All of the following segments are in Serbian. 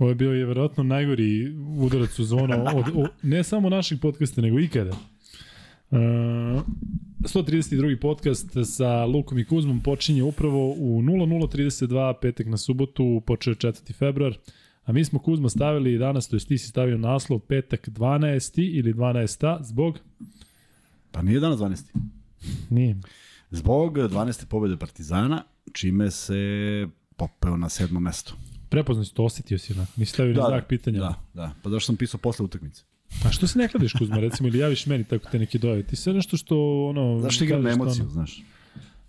Ovo je bio je verovatno najgori udarac u zonu, od, od, ne samo naših podcasta, nego ikada. Uh, 132. podcast sa Lukom i Kuzmom počinje upravo u 00.32, petak na subotu, počeo 4. februar. A mi smo Kuzma stavili danas, to je ti si stavio naslov petak 12. ili 12. zbog? Pa nije danas 12. Nije. Zbog 12. pobede Partizana, čime se popeo na sedmo mesto. Prepoznao si to, osetio si na. Nisi stavio da, znak pitanja. Da, da. Pa zašto sam pisao posle utakmice? A što se ne kladiš Kuzma, recimo, ili javiš meni tako te neke dojave? Ti sve nešto što, ono... Znaš, igram na emociju, ono... znaš.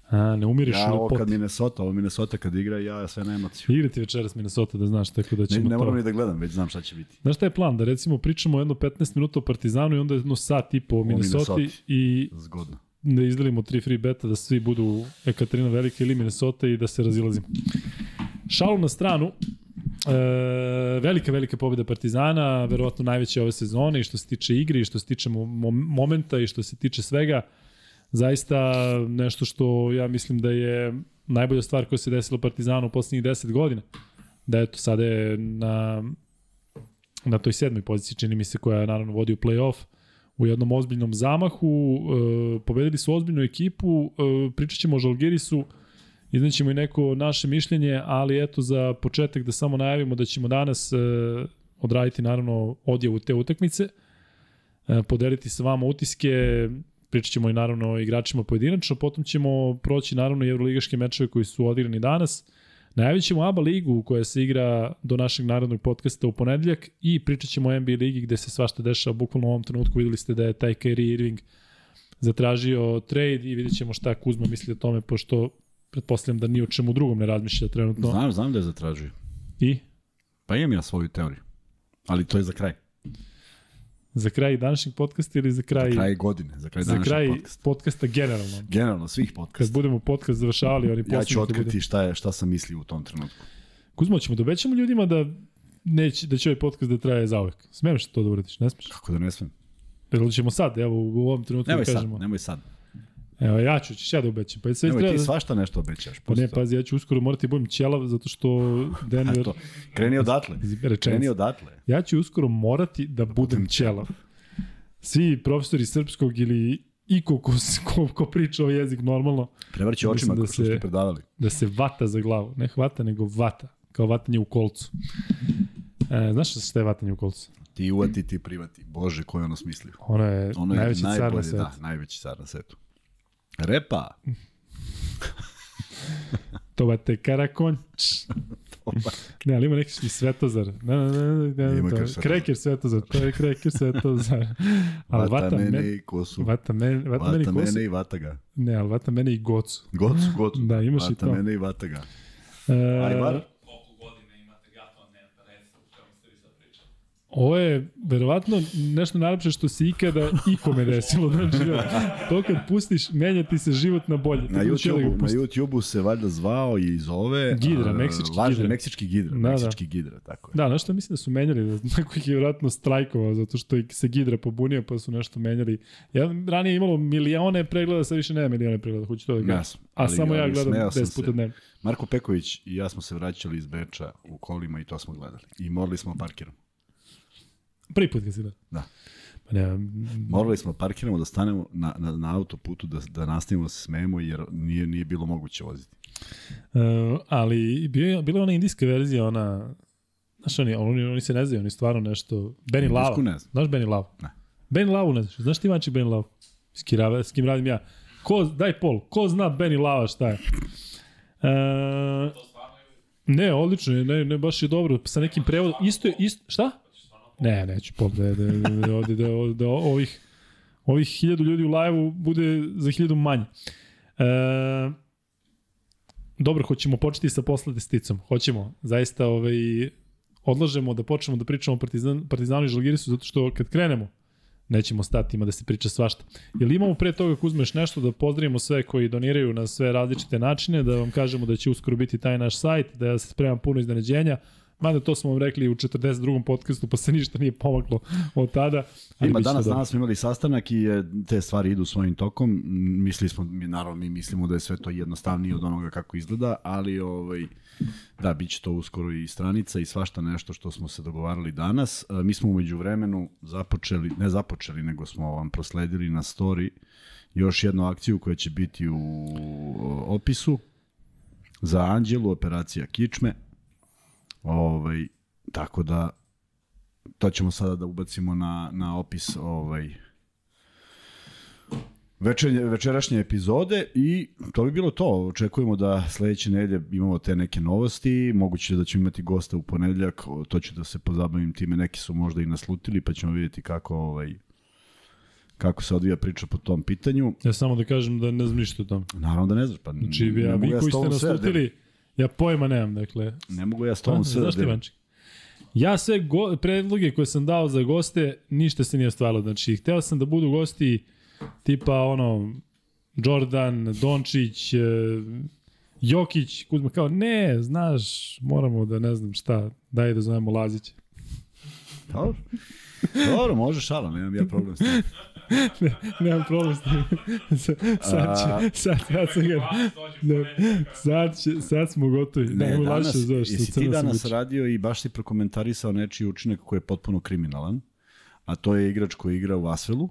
A, ne umiriš ja, ovo pot. kad Minnesota, ovo Minnesota kad igra, ja sve na emociju. Igra ti večeras Minnesota da znaš, tako da ćemo ne, ne moram to... ni da gledam, već znam šta će biti. Znaš šta je plan? Da recimo pričamo jedno 15 minuta o Partizanu i onda jedno sat i po o Minnesota i Zgodno. da izdelimo tri free beta da svi budu Ekaterina Velika ili Minnesota i da se razilazimo. Šalu na stranu, E, velika, velika pobjeda Partizana, verovatno najveća ove sezone i što se tiče igre i što se tiče mo momenta i što se tiče svega. Zaista nešto što ja mislim da je najbolja stvar koja se desila Partizanu u poslednjih 10 godina. Da eto, sada je na, na toj sedmoj poziciji, čini mi se, koja naravno vodi u play-off u jednom ozbiljnom zamahu. E, pobedili su ozbiljnu ekipu, e, pričat ćemo o Žalgirisu, Iznećemo i neko naše mišljenje, ali eto za početak da samo najavimo da ćemo danas e, odraditi naravno odjavu te utakmice, e, podeliti sa vama utiske, pričat ćemo i naravno igračima pojedinačno, potom ćemo proći naravno i evroligaške mečeve koji su odigrani danas, Najavit ćemo ABA ligu koja se igra do našeg narodnog podcasta u ponedeljak i pričat ćemo o NBA ligi gde se svašta dešava bukvalno u ovom trenutku. Videli ste da je taj Kyrie Irving zatražio trade i vidjet ćemo šta Kuzma misli o tome, pošto pretpostavljam da ni o čemu drugom ne razmišlja trenutno. Znam, znam da je zatražio. I? Pa imam ja svoju teoriju. Ali to je za kraj. Za kraj današnjeg podcasta ili za kraj... Za kraj godine, za kraj današnjeg Za kraj podcasta. podcasta generalno. Generalno, svih podcasta. Kad budemo podcast završavali, oni Ja ću otkriti šta, je, šta sam mislio u tom trenutku. Kuzmo, ćemo da obećamo ljudima da neće, da će ovaj podcast da traje zauvek. Smiješ to da uradiš, ne smiješ? Kako da ne smem? Ili ćemo sad, evo, u ovom trenutku nemoj da kažemo. Sad, nemoj sad. Evo, ja ću, ćeš ja da obećam. Pa sve Nemoj, treba... ti svašta nešto obećaš. Pa ne, pazi, ja ću uskoro morati da budem ćelav, zato što Denver... to, kreni odatle. Kreni odatle. Ja ću uskoro morati da budem ćelav. Svi profesori srpskog ili iko ko, ko, ko priča o jezik normalno. Prevrći očima da ste predavali. Da se vata za glavu. Ne hvata, nego vata. Kao vatanje u kolcu. E, znaš šta je vatanje u kolcu? Ti uvati, ti privati. Bože, ko je ono smislio? Ono je, ono je najveći car na svetu. Da, najveći car na svetu. Repa. Това те кара конч. Не, али има някакви Светозар. Не, не, не, не, не Крекер Светозар. Той е Крекер Светозар. Алвата мене и Косо. Вата мене и Ватага. Не, алвата мене и Гоцо. Гоцо, Гоцо. Да, имаше и това. Вата мене и Ватага. Айвар? Ovo je verovatno nešto najlepše što se ikada ikome desilo. Znači, to kad pustiš, menja ti se život na bolje. Na YouTube-u da na YouTube se valjda zvao i zove... Gidra, meksički važno, gidra. Meksički gidra, da, meksički da. gidra, tako je. Da, nešto mislim da su menjali, da neko ih je vjerojatno strajkovao zato što se gidra pobunio pa su nešto menjali. Ja ranije imalo milione pregleda, sad više nema milione pregleda, hoću to da gledam. Jasno. A samo ja gledam 10 puta dnevno. Marko Peković i ja smo se vraćali iz Beča u kolima i to smo gledali. I morali smo parkirom. Prvi put kad si da. Da. Pa ne, Morali smo parkiramo da stanemo na, na, na autoputu da, da nastavimo da se smejemo jer nije, nije bilo moguće voziti. Uh, ali bio, bila je ona indijska verzija, ona Znaš, oni, oni, oni se ne znaju, oni stvarno nešto... Benny Lava. Ne znam. Znaš Benny Lava? Ne. Benny Lava ne znaš. Znaš ti mači Benny Lava? S, s kim radim ja. Ko, daj pol, ko zna Benny Lava šta je? Uh, ne, odlično, je, ne, ne, baš je dobro. Sa nekim prevodom. Isto je, isto, šta? Ne, neću pop da, da, da, ovde, da, da ovih, ovih hiljadu ljudi u live-u bude za hiljadu manje. E, dobro, hoćemo početi sa posledesticom. Hoćemo, zaista ovaj, odlažemo da počnemo da pričamo o Partizan, Partizanu i Žalgirisu, zato što kad krenemo, nećemo stati, ima da se priča svašta. Jel imamo pre toga, Kuzmeš, nešto da pozdravimo sve koji doniraju na sve različite načine, da vam kažemo da će uskoro biti taj naš sajt, da se sprema puno iznenađenja, mada to smo vam rekli u 42. podcastu, pa se ništa nije pomaklo od tada. Ali Ima danas, dobro. danas smo imali sastanak i te stvari idu svojim tokom. Mislili smo, mi, naravno mi mislimo da je sve to jednostavnije od onoga kako izgleda, ali ovaj, da, bit će to uskoro i stranica i svašta nešto što smo se dogovarali danas. E, Mi smo umeđu vremenu započeli, ne započeli, nego smo vam prosledili na story još jednu akciju koja će biti u opisu za Anđelu, operacija Kičme. Ovaj, tako da to ćemo sada da ubacimo na, na opis ovaj večernje, večerašnje epizode i to bi bilo to. Očekujemo da sledeće nedelje imamo te neke novosti, moguće da ćemo imati gosta u ponedeljak, to ću da se pozabavim time, neki su možda i naslutili, pa ćemo vidjeti kako ovaj kako se odvija priča po tom pitanju. Ja samo da kažem da ne znam ništa o tom. Naravno da ne znaš, pa Znači, ja, vi koji ste tobom ja pojma nemam, dakle. Ne mogu ja s sve da delim. Ja sve go, predloge koje sam dao za goste, ništa se nije ostvarilo. Znači, hteo sam da budu gosti tipa ono, Jordan, Dončić, e, Jokić, Kuzma, kao, ne, znaš, moramo da ne znam šta, daj da zovemo Lazića. Dobro. Dobro, može šala, nemam ja problem s tim. Nemam problem s tim. sad, će, sad, sad, sam ga, ne, sad, će, sad smo gotovi. Ne, Nemoj danas, sa jesi ti sam danas radio i baš si prokomentarisao nečiji učinak koji je potpuno kriminalan, a to je igrač koji igra u Asvelu,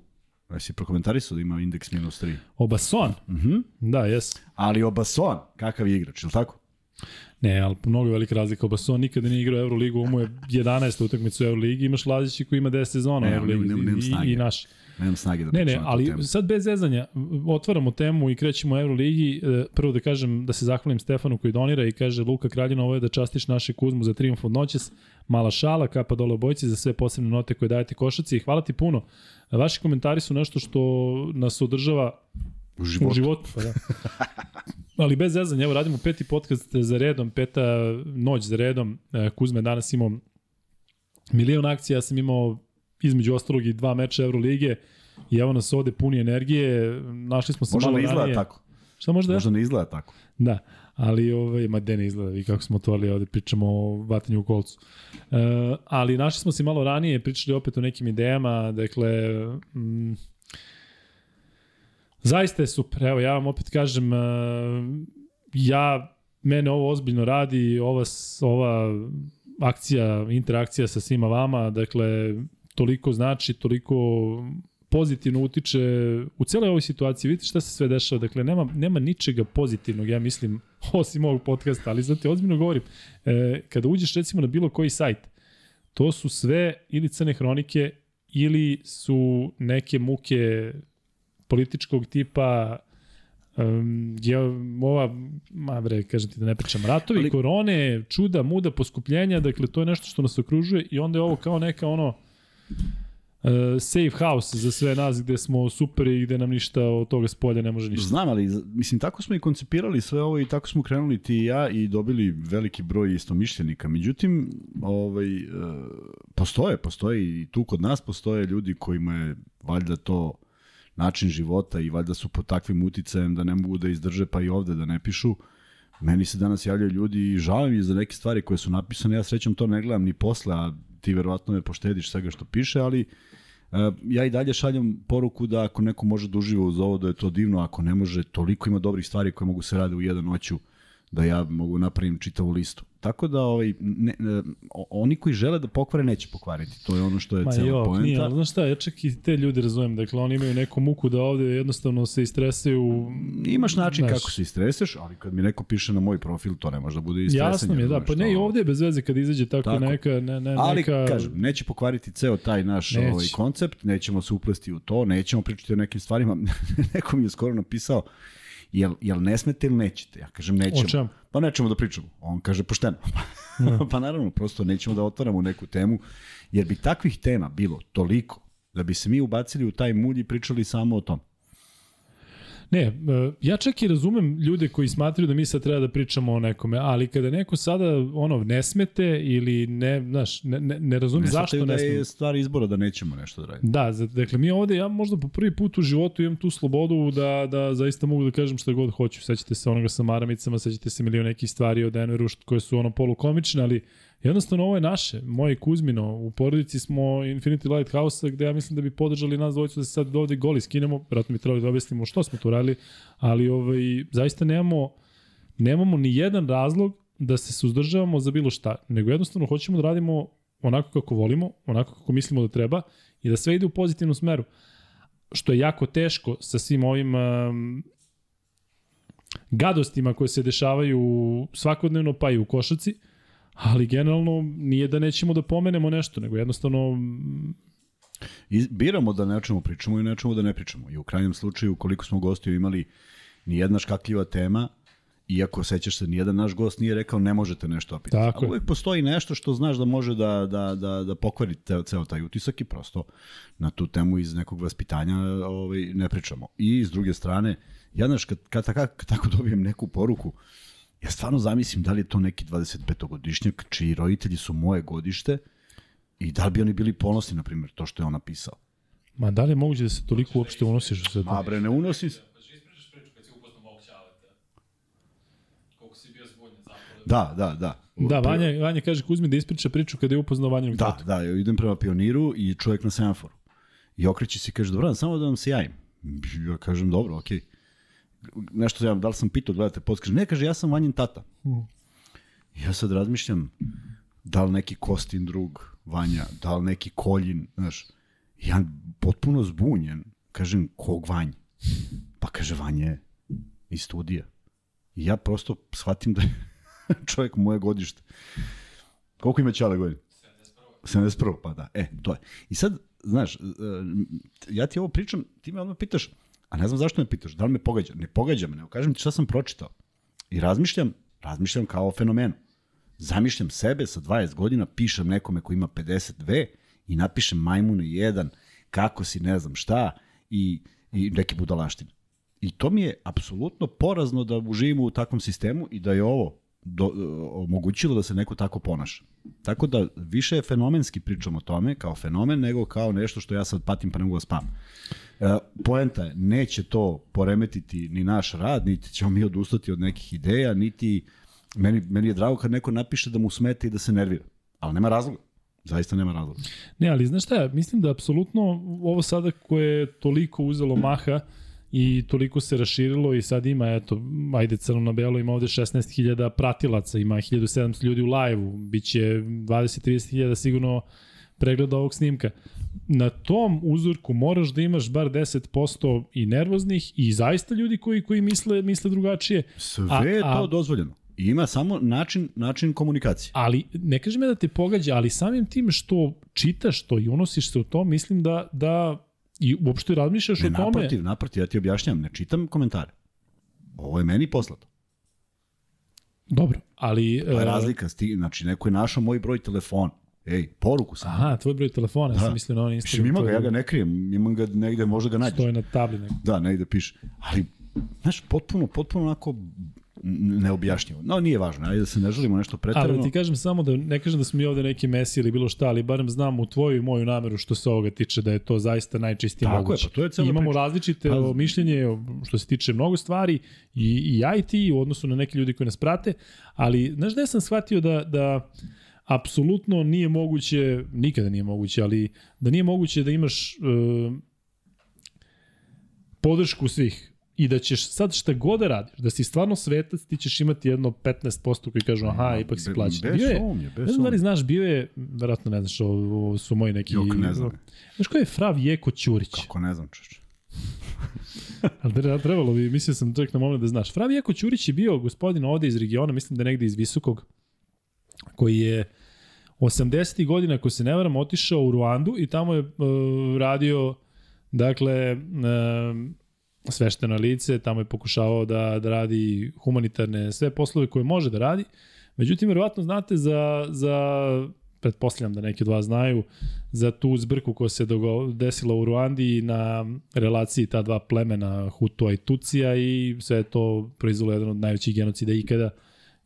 jesi prokomentarisao da ima indeks minus 3. Obason? Mhm. Da, jes. Ali Obason, kakav je igrač, je li tako? Ne, ali mnogo velika razlika. Obason nikada nije igrao Euroligu, ovo mu je 11. utakmica u Euroligi, imaš Lazića koji ima 10 sezona u Ne, Euroligi nemam- nemam i, i naš. Nemam snage da Ne, ne, ali temu. sad bez zezanja, otvaramo temu i krećemo u Euroligi. E, Prvo da kažem da se zahvalim Stefanu koji donira i kaže Luka Kraljina, ovo je da častiš naše Kuzmu za triumf od noćes. Mala šala, kapa dole obojci za sve posebne note koje dajete košaci. Hvala ti puno. Vaši komentari su nešto što nas održava U U životu. životu, pa da. Ali bez zezanja, evo radimo peti podcast za redom, peta noć za redom. E, Kuzme danas imao milion akcija, ja sam imao između ostalog i dva meča Euroligije i evo nas ovde puni energije, našli smo se Možda malo ne izgleda ranije. tako. Šta možda, Možda ne izgleda tako. Da, ali ovaj, ma de ne izgleda, vi kako smo otvorili ovde, pričamo o vatanju u kolcu. E, ali našli smo se malo ranije, pričali opet o nekim idejama, dakle, mm, zaista je super, evo ja vam opet kažem, e, ja, mene ovo ozbiljno radi, ova, ova akcija, interakcija sa svima vama, dakle, toliko znači, toliko pozitivno utiče u celoj ovoj situaciji. Vidite šta se sve dešava. Dakle, nema, nema ničega pozitivnog, ja mislim, osim ovog podcasta, ali znate, ozbiljno govorim. E, kada uđeš recimo na bilo koji sajt, to su sve ili crne hronike ili su neke muke političkog tipa um, je ova, ma bre, kažem ti da ne pričam, ratovi, ali, korone, čuda, muda, poskupljenja, dakle to je nešto što nas okružuje i onda je ovo kao neka ono uh, safe house za sve nas gde smo super i gde nam ništa od toga s polja ne može ništa. Znam, ali mislim, tako smo i koncipirali sve ovo i tako smo krenuli ti i ja i dobili veliki broj istomišljenika. Međutim, ovaj, e, postoje, postoje i tu kod nas postoje ljudi kojima je valjda to način života i valjda su pod takvim uticajem da ne mogu da izdrže pa i ovde da ne pišu. Meni se danas javljaju ljudi i žalim mi za neke stvari koje su napisane. Ja srećom to ne gledam ni posle, a ti verovatno me poštediš svega što piše, ali Uh, ja i dalje šaljem poruku da ako neko može da uživa uz ovo, da je to divno, ako ne može, toliko ima dobrih stvari koje mogu se rade u jedan noću, da ja mogu napravim čitavu listu. Tako da ovaj, ne, ne, oni koji žele da pokvare, neće pokvariti. To je ono što je Ma cela jo, poenta. nije, ali znaš šta, ja čak i te ljude razumem, dakle oni imaju neku muku da ovde jednostavno se istresaju. Imaš način znaš, kako se istreseš, ali kad mi neko piše na moj profil, to ne može da bude istresanje. Jasno mi je, da, pa ne i ovde je bez veze kad izađe tako, Tako. neka, ne, ne, Ali, neka... kažem, neće pokvariti ceo taj naš Neće. ovaj, koncept, nećemo se uplesti u to, nećemo pričati o nekim stvarima. Neko mi je skoro napisao, jel, jel ne smete ili nećete? Ja kažem, nećemo. O čemu? Pa nećemo da pričamo. On kaže, pošteno. pa naravno, prosto nećemo da otvaramo neku temu, jer bi takvih tema bilo toliko, da bi se mi ubacili u taj mulj i pričali samo o tom. Ne, e, ja čak i razumem ljude koji smatraju da mi sad treba da pričamo o nekome, ali kada neko sada ono ne smete ili ne, znaš, ne, ne, ne razumem Ne zašto shvataju ne da smete. je stvar izbora da nećemo nešto da radimo. Da, dakle mi ovde, ja možda po prvi put u životu imam tu slobodu da, da zaista mogu da kažem šta god hoću. Sećate se onoga sa maramicama, sećate se milion nekih stvari o Denveru koje su ono polukomične, ali Jednostavno ovo je naše, moje Kuzmino, u porodici smo Infinity Lighthouse gde ja mislim da bi podržali nas dvojicu da se sad ovde goli skinemo, vjerojatno bi trebali da objasnimo što smo tu radili, ali ovaj, zaista nemamo, nemamo ni jedan razlog da se suzdržavamo za bilo šta, nego jednostavno hoćemo da radimo onako kako volimo, onako kako mislimo da treba i da sve ide u pozitivnom smeru. Što je jako teško sa svim ovim um, gadostima koje se dešavaju svakodnevno pa i u košaci, ali generalno nije da nećemo da pomenemo nešto, nego jednostavno I biramo da nečemu pričamo i nečemu da ne pričamo. I u krajnjem slučaju, koliko smo gostiju imali nijedna škakljiva tema, iako sećaš se, nijedan naš gost nije rekao ne možete nešto opiti. Tako A uvek postoji nešto što znaš da može da, da, da, da pokvari te, ceo taj utisak i prosto na tu temu iz nekog vaspitanja ovaj, ne pričamo. I s druge strane, ja znaš, kad, kad, kad, kad tako dobijem neku poruku, ja stvarno zamislim da li je to neki 25-godišnjak čiji roditelji su moje godište i da li bi oni bili ponosni, na primjer, to što je on napisao. Ma da li je moguće da se toliko uopšte unosiš u sve to? Ma bre, ne unosi se. Pa što ispričaš priču kad si upoznao mog ćaleta? Koliko si bio zbunjen zapravo? Da, da, da. Da, Vanja, Vanja kaže Kuzmi da ispriča priču kada je upoznao Vanjinu Da, da, ja idem prema pioniru i čovjek na semaforu. I okreće se i kaže, dobro, samo da vam se javim. Ja kažem, dobro, okej. Nešto ja, da li sam pitao, gledate post, kaže, ne, kaže, ja sam Vanjin tata. Ja sad razmišljam, da li neki Kostin drug, Vanja, da li neki Koljin, znaš, ja potpuno zbunjen, kažem, kog Vanj? Pa kaže, Vanja je iz studija. I ja prosto shvatim da je čovjek moje godište. Koliko ima Ćale godina? 71. pa da. E, to je. I sad, znaš, e, ja ti ovo pričam, ti me odmah pitaš, a ne znam zašto me pitaš, da li me pogađa? Ne pogađa me, nego kažem ti šta sam pročitao. I razmišljam, razmišljam kao o fenomenu. Zamišljam sebe sa 20 godina, pišem nekome ko ima 52 i napišem majmune 1, kako si, ne znam šta, i, i neke budalaštine. I to mi je apsolutno porazno da živimo u takvom sistemu i da je ovo do, omogućilo da se neko tako ponaša. Tako da više je fenomenski pričam o tome kao fenomen nego kao nešto što ja sad patim pa ne mogu da spam. E, poenta je, neće to poremetiti ni naš rad, niti ćemo mi odustati od nekih ideja, niti meni, meni je drago kad neko napiše da mu smete i da se nervira. Ali nema razloga. Zaista nema razloga. Ne, ali znaš šta, mislim da apsolutno ovo sada koje je toliko uzelo maha i toliko se raširilo i sad ima, eto, ajde crno na belo, ima ovde 16.000 pratilaca, ima 1700 ljudi u live-u, bit će 20-30.000 sigurno pregleda ovog snimka. Na tom uzorku moraš da imaš bar 10% i nervoznih i zaista ljudi koji koji misle misle drugačije. Sve a, je to a, dozvoljeno. I ima samo način, način komunikacije. Ali, ne kažem ja da te pogađa, ali samim tim što čitaš to i unosiš se u to, mislim da, da i uopšte razmišljaš Ne, o tome. naprotiv, naprotiv, ja ti objašnjam, ne čitam komentare. Ovo je meni poslato. Dobro, ali... To je e, razlika, sti, znači neko je našao moj broj telefona. Ej, poruku sam. Aha, tvoj broj telefona, ja sam mislio na onaj Instagram. ima ga, ja ga ne krijem, imam ga negde, možda ga nađeš. Stoje na tabli neko. Da, negde piše. Ali, znaš, potpuno, potpuno onako neobjašnjivo. No, nije važno, ajde da se ne želimo nešto Ali pretarano. da ti kažem samo da ne kažem da smo mi ovde neki mesi ili bilo šta, ali barem znam u tvoju i moju nameru što se ovoga tiče da je to zaista najčistije Tako je, moguće. pa to je cela Imamo priča. različite Pa- mišljenje što se tiče mnogo stvari i, i ja i ti u odnosu na neke ljudi koji nas prate, ali znaš da sam shvatio da, da apsolutno nije moguće, nikada nije moguće, ali da nije moguće da imaš e, podršku svih i da ćeš sad šta god da radiš, da si stvarno svetac, ti ćeš imati jedno 15% koji kažu aha, ipak si plaćen. bez Bio je, ne znam da li znaš, bio je, verovatno ne znaš, ovo, su moji neki... Jok, ne znam. Znaš ko je Frav Jeko Ćurić? Kako ne znam, čoče. Ali treba- trebalo bi, mislio sam čak na moment da znaš. Frav Jeko Ćurić je bio gospodin ovde iz regiona, mislim da negde iz Visokog, koji je 80. godina, ako se ne varam, otišao u Ruandu i tamo je uh, radio, dakle, uh, svešteno lice, tamo je pokušavao da, da radi humanitarne sve poslove koje može da radi. Međutim, verovatno znate za, za pretpostavljam da neki od vas znaju, za tu zbrku koja se desila u Ruandi na relaciji ta dva plemena Hutua i Tucija i sve je to proizvalo jedan od najvećih genocida ikada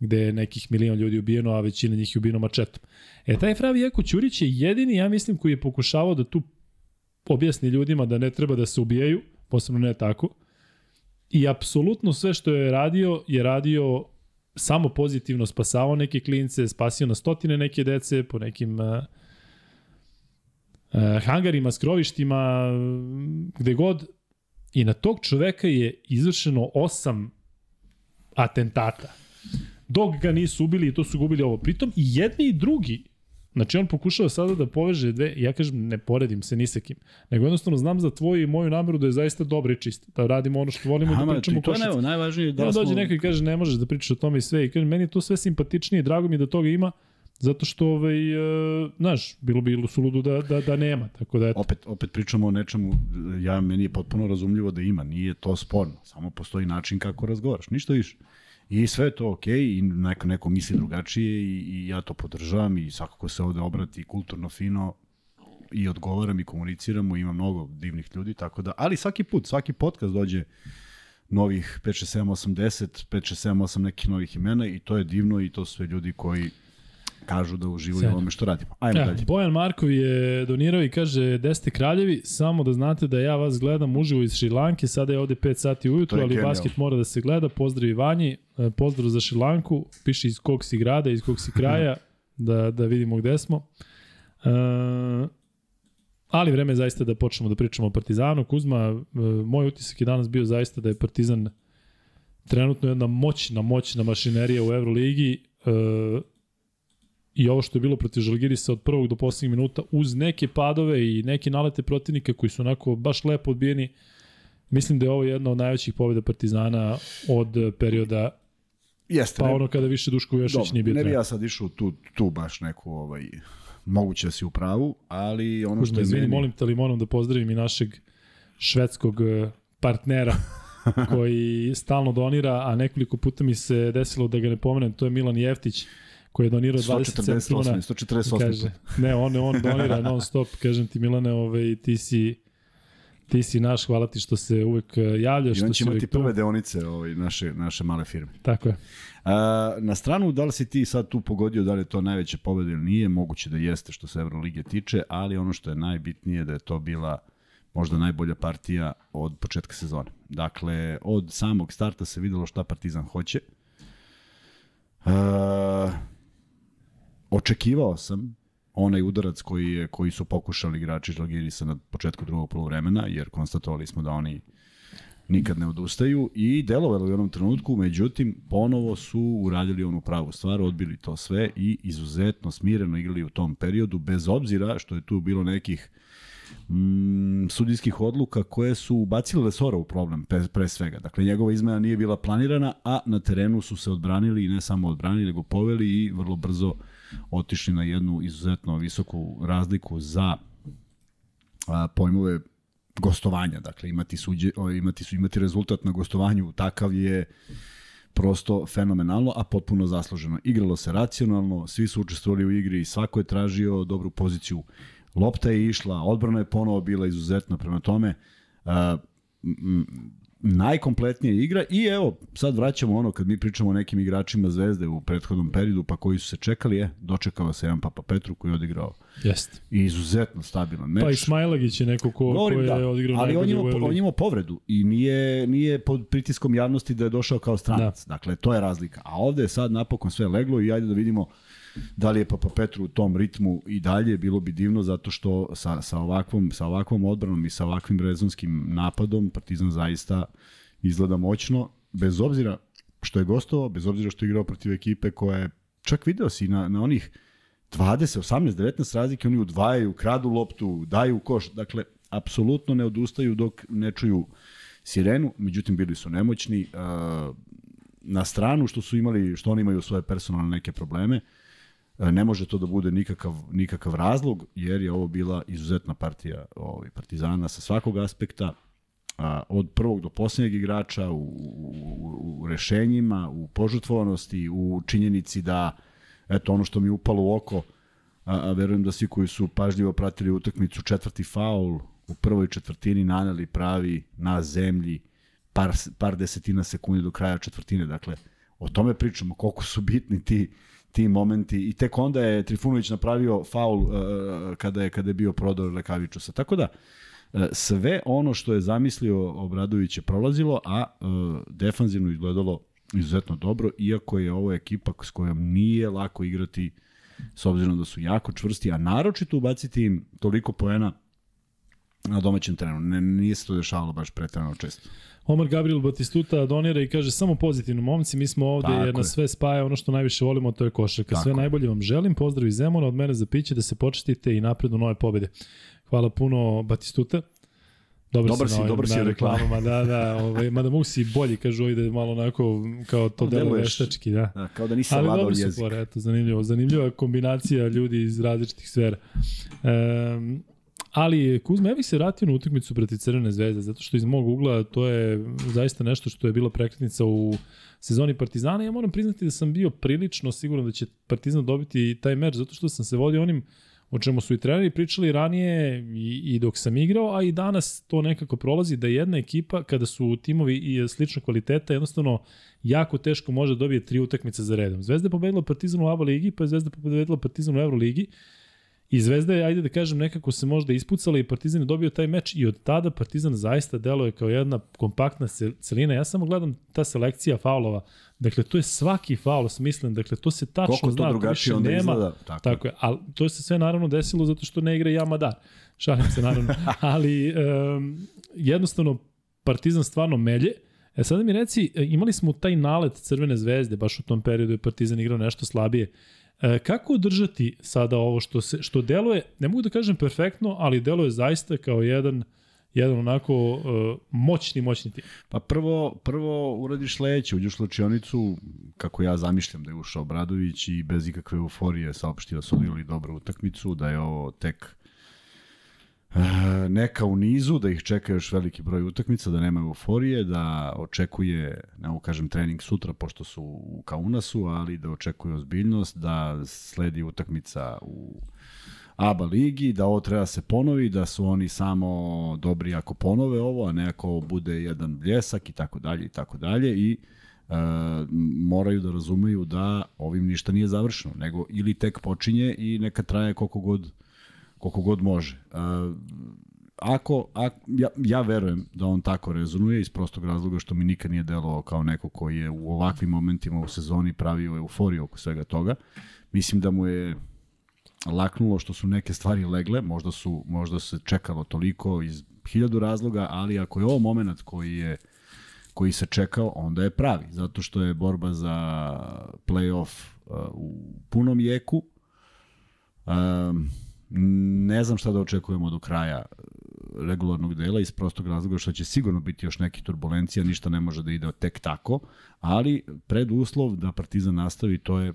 gde je nekih milion ljudi ubijeno, a većina njih je ubijeno mačetom. E, taj Fravi Jako Ćurić je jedini, ja mislim, koji je pokušavao da tu objasni ljudima da ne treba da se ubijaju, posebno ne tako. I apsolutno sve što je radio, je radio samo pozitivno spasavao neke klince, spasio na stotine neke dece po nekim uh, hangarima, skrovištima, gde god. I na tog čoveka je izvršeno osam atentata. Dok ga nisu ubili to su gubili ovo. Pritom i jedni i drugi Znači on pokušava sada da poveže dve, ja kažem ne poredim se ni sa kim, nego jednostavno znam za tvoju i moju nameru da je zaista dobra i čista, da radimo ono što volimo Aha, da pričamo to je ne, najvažnije da Da smo... dođe neko i kaže ne možeš da pričaš o tome i sve i kaže meni je to sve simpatičnije drago mi je da toga ima zato što ovaj uh, znaš bilo bi suludo da da da nema tako da eto opet, opet pričamo o nečemu, ja meni je potpuno razumljivo da ima, nije to sporno, samo postoji način kako razgovaraš, ništa više. I sve je to okay, i neko, neko misli drugačije i, i ja to podržavam i svakako se ovde obrati kulturno fino i odgovaram i komuniciramo, ima mnogo divnih ljudi, tako da, ali svaki put, svaki podcast dođe novih 5, 6, 7, 8, 10, 5, 6, 7, 8 nekih novih imena i to je divno i to su sve ljudi koji kažu da uživaju u ovome što radimo. Ajmo Ja, dalje. Bojan Markov je donirao i kaže, Deste kraljevi, samo da znate da ja vas gledam uživo iz Šrilanke, sada je ovde 5 sati ujutru, ali genijalno. basket mora da se gleda, pozdrav Ivanji, e, pozdrav za Šrilanku, piše iz kog si grada, iz kog si kraja, da, da vidimo gde smo. E, ali vreme je zaista da počnemo da pričamo o Partizanu. Kuzma, e, moj utisak je danas bio zaista da je Partizan trenutno jedna moćna, moćna mašinerija u Euroligi. E, i ovo što je bilo protiv Žalgirisa od prvog do poslednjeg minuta uz neke padove i neke nalete protivnika koji su onako baš lepo odbijeni mislim da je ovo jedna od najvećih pobjeda Partizana od perioda Jeste, pa ne- ono kada više Duško Jošić Dobro, nije bio ne bi ja sad išao tu, tu baš neku, ovaj, moguće da si u pravu, ali ono što Kužma, je izvini, meni... molim te ali moram da pozdravim i našeg švedskog eh, partnera koji stalno donira, a nekoliko puta mi se desilo da ga ne pomenem, to je Milan Jeftić koji je donirao 27 kruna. 148, 148 Kaže, ne, on, on donira non stop, kažem ti Milane, ovaj, ti si ti si naš, hvala ti što se uvek eh, javljaš, I on će imati uvek tu. prve deonice ovaj, naše, naše male firme. Tako je. A, na stranu, da li si ti sad tu pogodio da li je to najveća pobeda ili nije, moguće da jeste što se Euroligije tiče, ali ono što je najbitnije da je to bila možda najbolja partija od početka sezone. Dakle, od samog starta se videlo šta Partizan hoće. A, očekivao sam onaj udarac koji, je, koji su pokušali igrači Žalgirisa na početku drugog polovremena, jer konstatovali smo da oni nikad ne odustaju i delovalo u onom trenutku, međutim, ponovo su uradili onu pravu stvar, odbili to sve i izuzetno smireno igrali u tom periodu, bez obzira što je tu bilo nekih mm, sudijskih odluka koje su ubacile Lesora u problem, pre, pre svega. Dakle, njegova izmena nije bila planirana, a na terenu su se odbranili i ne samo odbranili, nego poveli i vrlo brzo otišli na jednu izuzetno visoku razliku za a, pojmove gostovanja, dakle imati suđe, imati su imati rezultat na gostovanju takav je prosto fenomenalno, a potpuno zasluženo. Igralo se racionalno, svi su učestvovali u igri i svako je tražio dobru poziciju. Lopta je išla, odbrana je ponovo bila izuzetna prema tome. Uh, najkompletnija igra i evo, sad vraćamo ono kad mi pričamo o nekim igračima Zvezde u prethodnom periodu, pa koji su se čekali, je, dočekao se jedan Papa Petru koji je odigrao Jeste. i izuzetno stabilan meč. Pa i Smajlagić je neko ko, ko Govorim, je da, odigrao ali on najbolje ima, u on Euroligi. ima povredu i nije, nije pod pritiskom javnosti da je došao kao stranac. Da. Dakle, to je razlika. A ovde je sad napokon sve leglo i ajde da vidimo da li je Papa Petru u tom ritmu i dalje, bilo bi divno zato što sa, sa, ovakvom, sa ovakvom odbranom i sa ovakvim rezonskim napadom Partizan zaista izgleda moćno, bez obzira što je gostovao, bez obzira što je igrao protiv ekipe koja je, čak video si na, na onih 20, 18, 19 razlike, oni udvajaju, kradu loptu, daju koš, dakle, apsolutno ne odustaju dok ne čuju sirenu, međutim bili su nemoćni, na stranu što su imali, što oni imaju svoje personalne neke probleme, ne može to da bude nikakav, nikakav razlog, jer je ovo bila izuzetna partija ovaj, Partizana sa svakog aspekta, a, od prvog do poslednjeg igrača u, u, u rešenjima, u požutvovanosti, u činjenici da eto ono što mi upalo u oko, a, a verujem da svi koji su pažljivo pratili utakmicu, četvrti faul u prvoj četvrtini naneli pravi na zemlji par, par desetina sekundi do kraja četvrtine. Dakle, o tome pričamo, koliko su bitni ti ti momenti i tek onda je Trifunović napravio faul uh, kada je kada je bio prodor Lekavičusa. Tako da uh, sve ono što je zamislio Obradović je prolazilo, a uh, defanzivno izgledalo izuzetno dobro, iako je ovo ekipa s kojom nije lako igrati s obzirom da su jako čvrsti, a naročito ubaciti im toliko poena na domaćem terenu. Ne, nije se to dešavalo baš pretrano često. Omar Gabriel Batistuta donira i kaže samo pozitivno momci, mi smo ovde Tako jer je. nas sve spaja ono što najviše volimo, to je košarka. Sve je. najbolje vam želim, pozdrav iz Zemuna, od mene za piće da se početite i napred u nove pobede. Hvala puno Batistuta. Dobar, Dobar si, dobar si reklamama, da, da, ovaj, mada mogu si bolji, kažu ovi da malo onako kao to delo veštački, da. Da, kao da nisam Ali vladao dobro su jezik. fore, eto, zanimljivo. Zanimljiva kombinacija ljudi iz različitih sfera. Um, ali Kuzma, ja bih se vratio na utakmicu protiv Crvene zvezde, zato što iz mog ugla to je zaista nešto što je bila prekretnica u sezoni Partizana. Ja moram priznati da sam bio prilično siguran da će Partizan dobiti taj meč, zato što sam se vodio onim o čemu su i treneri pričali ranije i, i dok sam igrao, a i danas to nekako prolazi da jedna ekipa kada su timovi i slično kvaliteta jednostavno jako teško može da dobije tri utakmice za redom. Zvezda je pobedila Partizan u ABA ligi, pa je Zvezda pobedila Partizan u Euroligi i Zvezda je, ajde da kažem, nekako se možda ispucala i Partizan je dobio taj meč i od tada Partizan zaista deluje kao jedna kompaktna ce- celina. Ja samo gledam ta selekcija faulova. Dakle, to je svaki faul smislen, dakle, to se tačno Koliko zna, to drugačije onda nema. izgleda. Tako. Tako je, ali to se sve naravno desilo zato što ne igra Yamadar. Šalim se naravno. ali um, jednostavno Partizan stvarno melje. E sada mi reci, e, imali smo taj nalet Crvene zvezde, baš u tom periodu je Partizan igrao nešto slabije. E, kako održati sada ovo što se što deluje, ne mogu da kažem perfektno, ali deluje zaista kao jedan jedan onako uh, moćni, moćni tim. Pa prvo, prvo uradiš sledeće, uđeš u slučionicu, kako ja zamišljam da je ušao Bradović i bez ikakve euforije saopštio da su odigrali dobru utakmicu, da je ovo tek neka u nizu, da ih čeka još veliki broj utakmica, da nema euforije, da očekuje, ne kažem trening sutra pošto su u Kaunasu, ali da očekuje ozbiljnost, da sledi utakmica u ABA ligi, da ovo treba da se ponovi, da su oni samo dobri ako ponove ovo, a ne ako bude jedan bljesak i tako dalje i tako dalje. I e, moraju da razumeju da ovim ništa nije završeno, nego ili tek počinje i neka traje koliko god koliko god može. E, ako, ako ja, ja verujem da on tako rezonuje iz prostog razloga što mi nikad nije delovao kao neko koji je u ovakvim momentima u sezoni pravio euforiju oko svega toga. Mislim da mu je laknulo što su neke stvari legle, možda su možda se čekalo toliko iz hiljadu razloga, ali ako je ovo moment koji je koji se čekao, onda je pravi, zato što je borba za play-off uh, u punom jeku. Um, ne znam šta da očekujemo do kraja uh, regularnog dela iz prostog razloga što će sigurno biti još neki turbulencija, ništa ne može da ide tek tako, ali preduslov da Partizan nastavi to je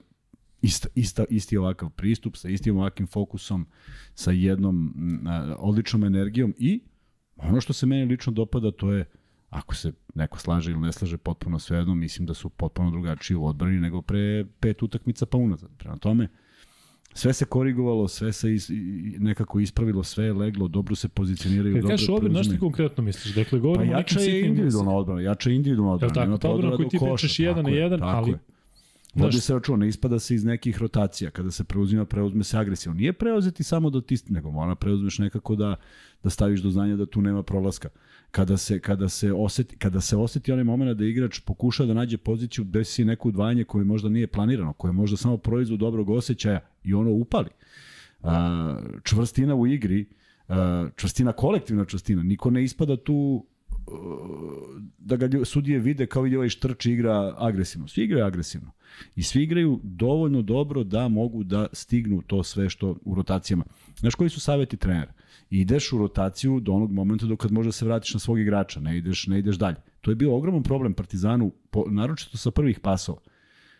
ista, ista, isti ovakav pristup, sa istim ovakvim fokusom, sa jednom a, odličnom energijom i ono što se meni lično dopada to je ako se neko slaže ili ne slaže potpuno svejedno, mislim da su potpuno drugačiji u odbrani nego pre pet utakmica pa unazad. Prema tome, sve se korigovalo, sve se is, nekako ispravilo, sve je leglo, dobro se pozicioniraju, Kad kažeš odbrana, znaš ti konkretno misliš? Dakle, Pa govorimo nekim jača je individualna odbrana, jača je individualna odbrana. tako? nema Ta odbrana koju do ti pričaš jedan tako na je, jedan, tako ali- je. Vodi Znaš- se računa, ispada se iz nekih rotacija. Kada se preuzima, preuzme se agresivno. Nije preuzeti samo da ti, nego mora preuzmeš nekako da, da staviš do znanja da tu nema prolaska. Kada se, kada se, oseti, kada se oseti onaj moment da igrač pokuša da nađe poziciju, desi neko udvajanje koje možda nije planirano, koje je možda samo proizvod dobrog osjećaja i ono upali. A, čvrstina u igri, a, čvrstina, kolektivna čvrstina, niko ne ispada tu da ga sudije vide kao vidi ovaj štrč igra agresivno. Svi igraju agresivno. I svi igraju dovoljno dobro da mogu da stignu to sve što u rotacijama. Znaš koji su saveti trenera? Ideš u rotaciju do onog momenta do kad možda se vratiš na svog igrača, ne ideš, ne ideš dalje. To je bio ogroman problem Partizanu, po, naročito sa prvih pasova.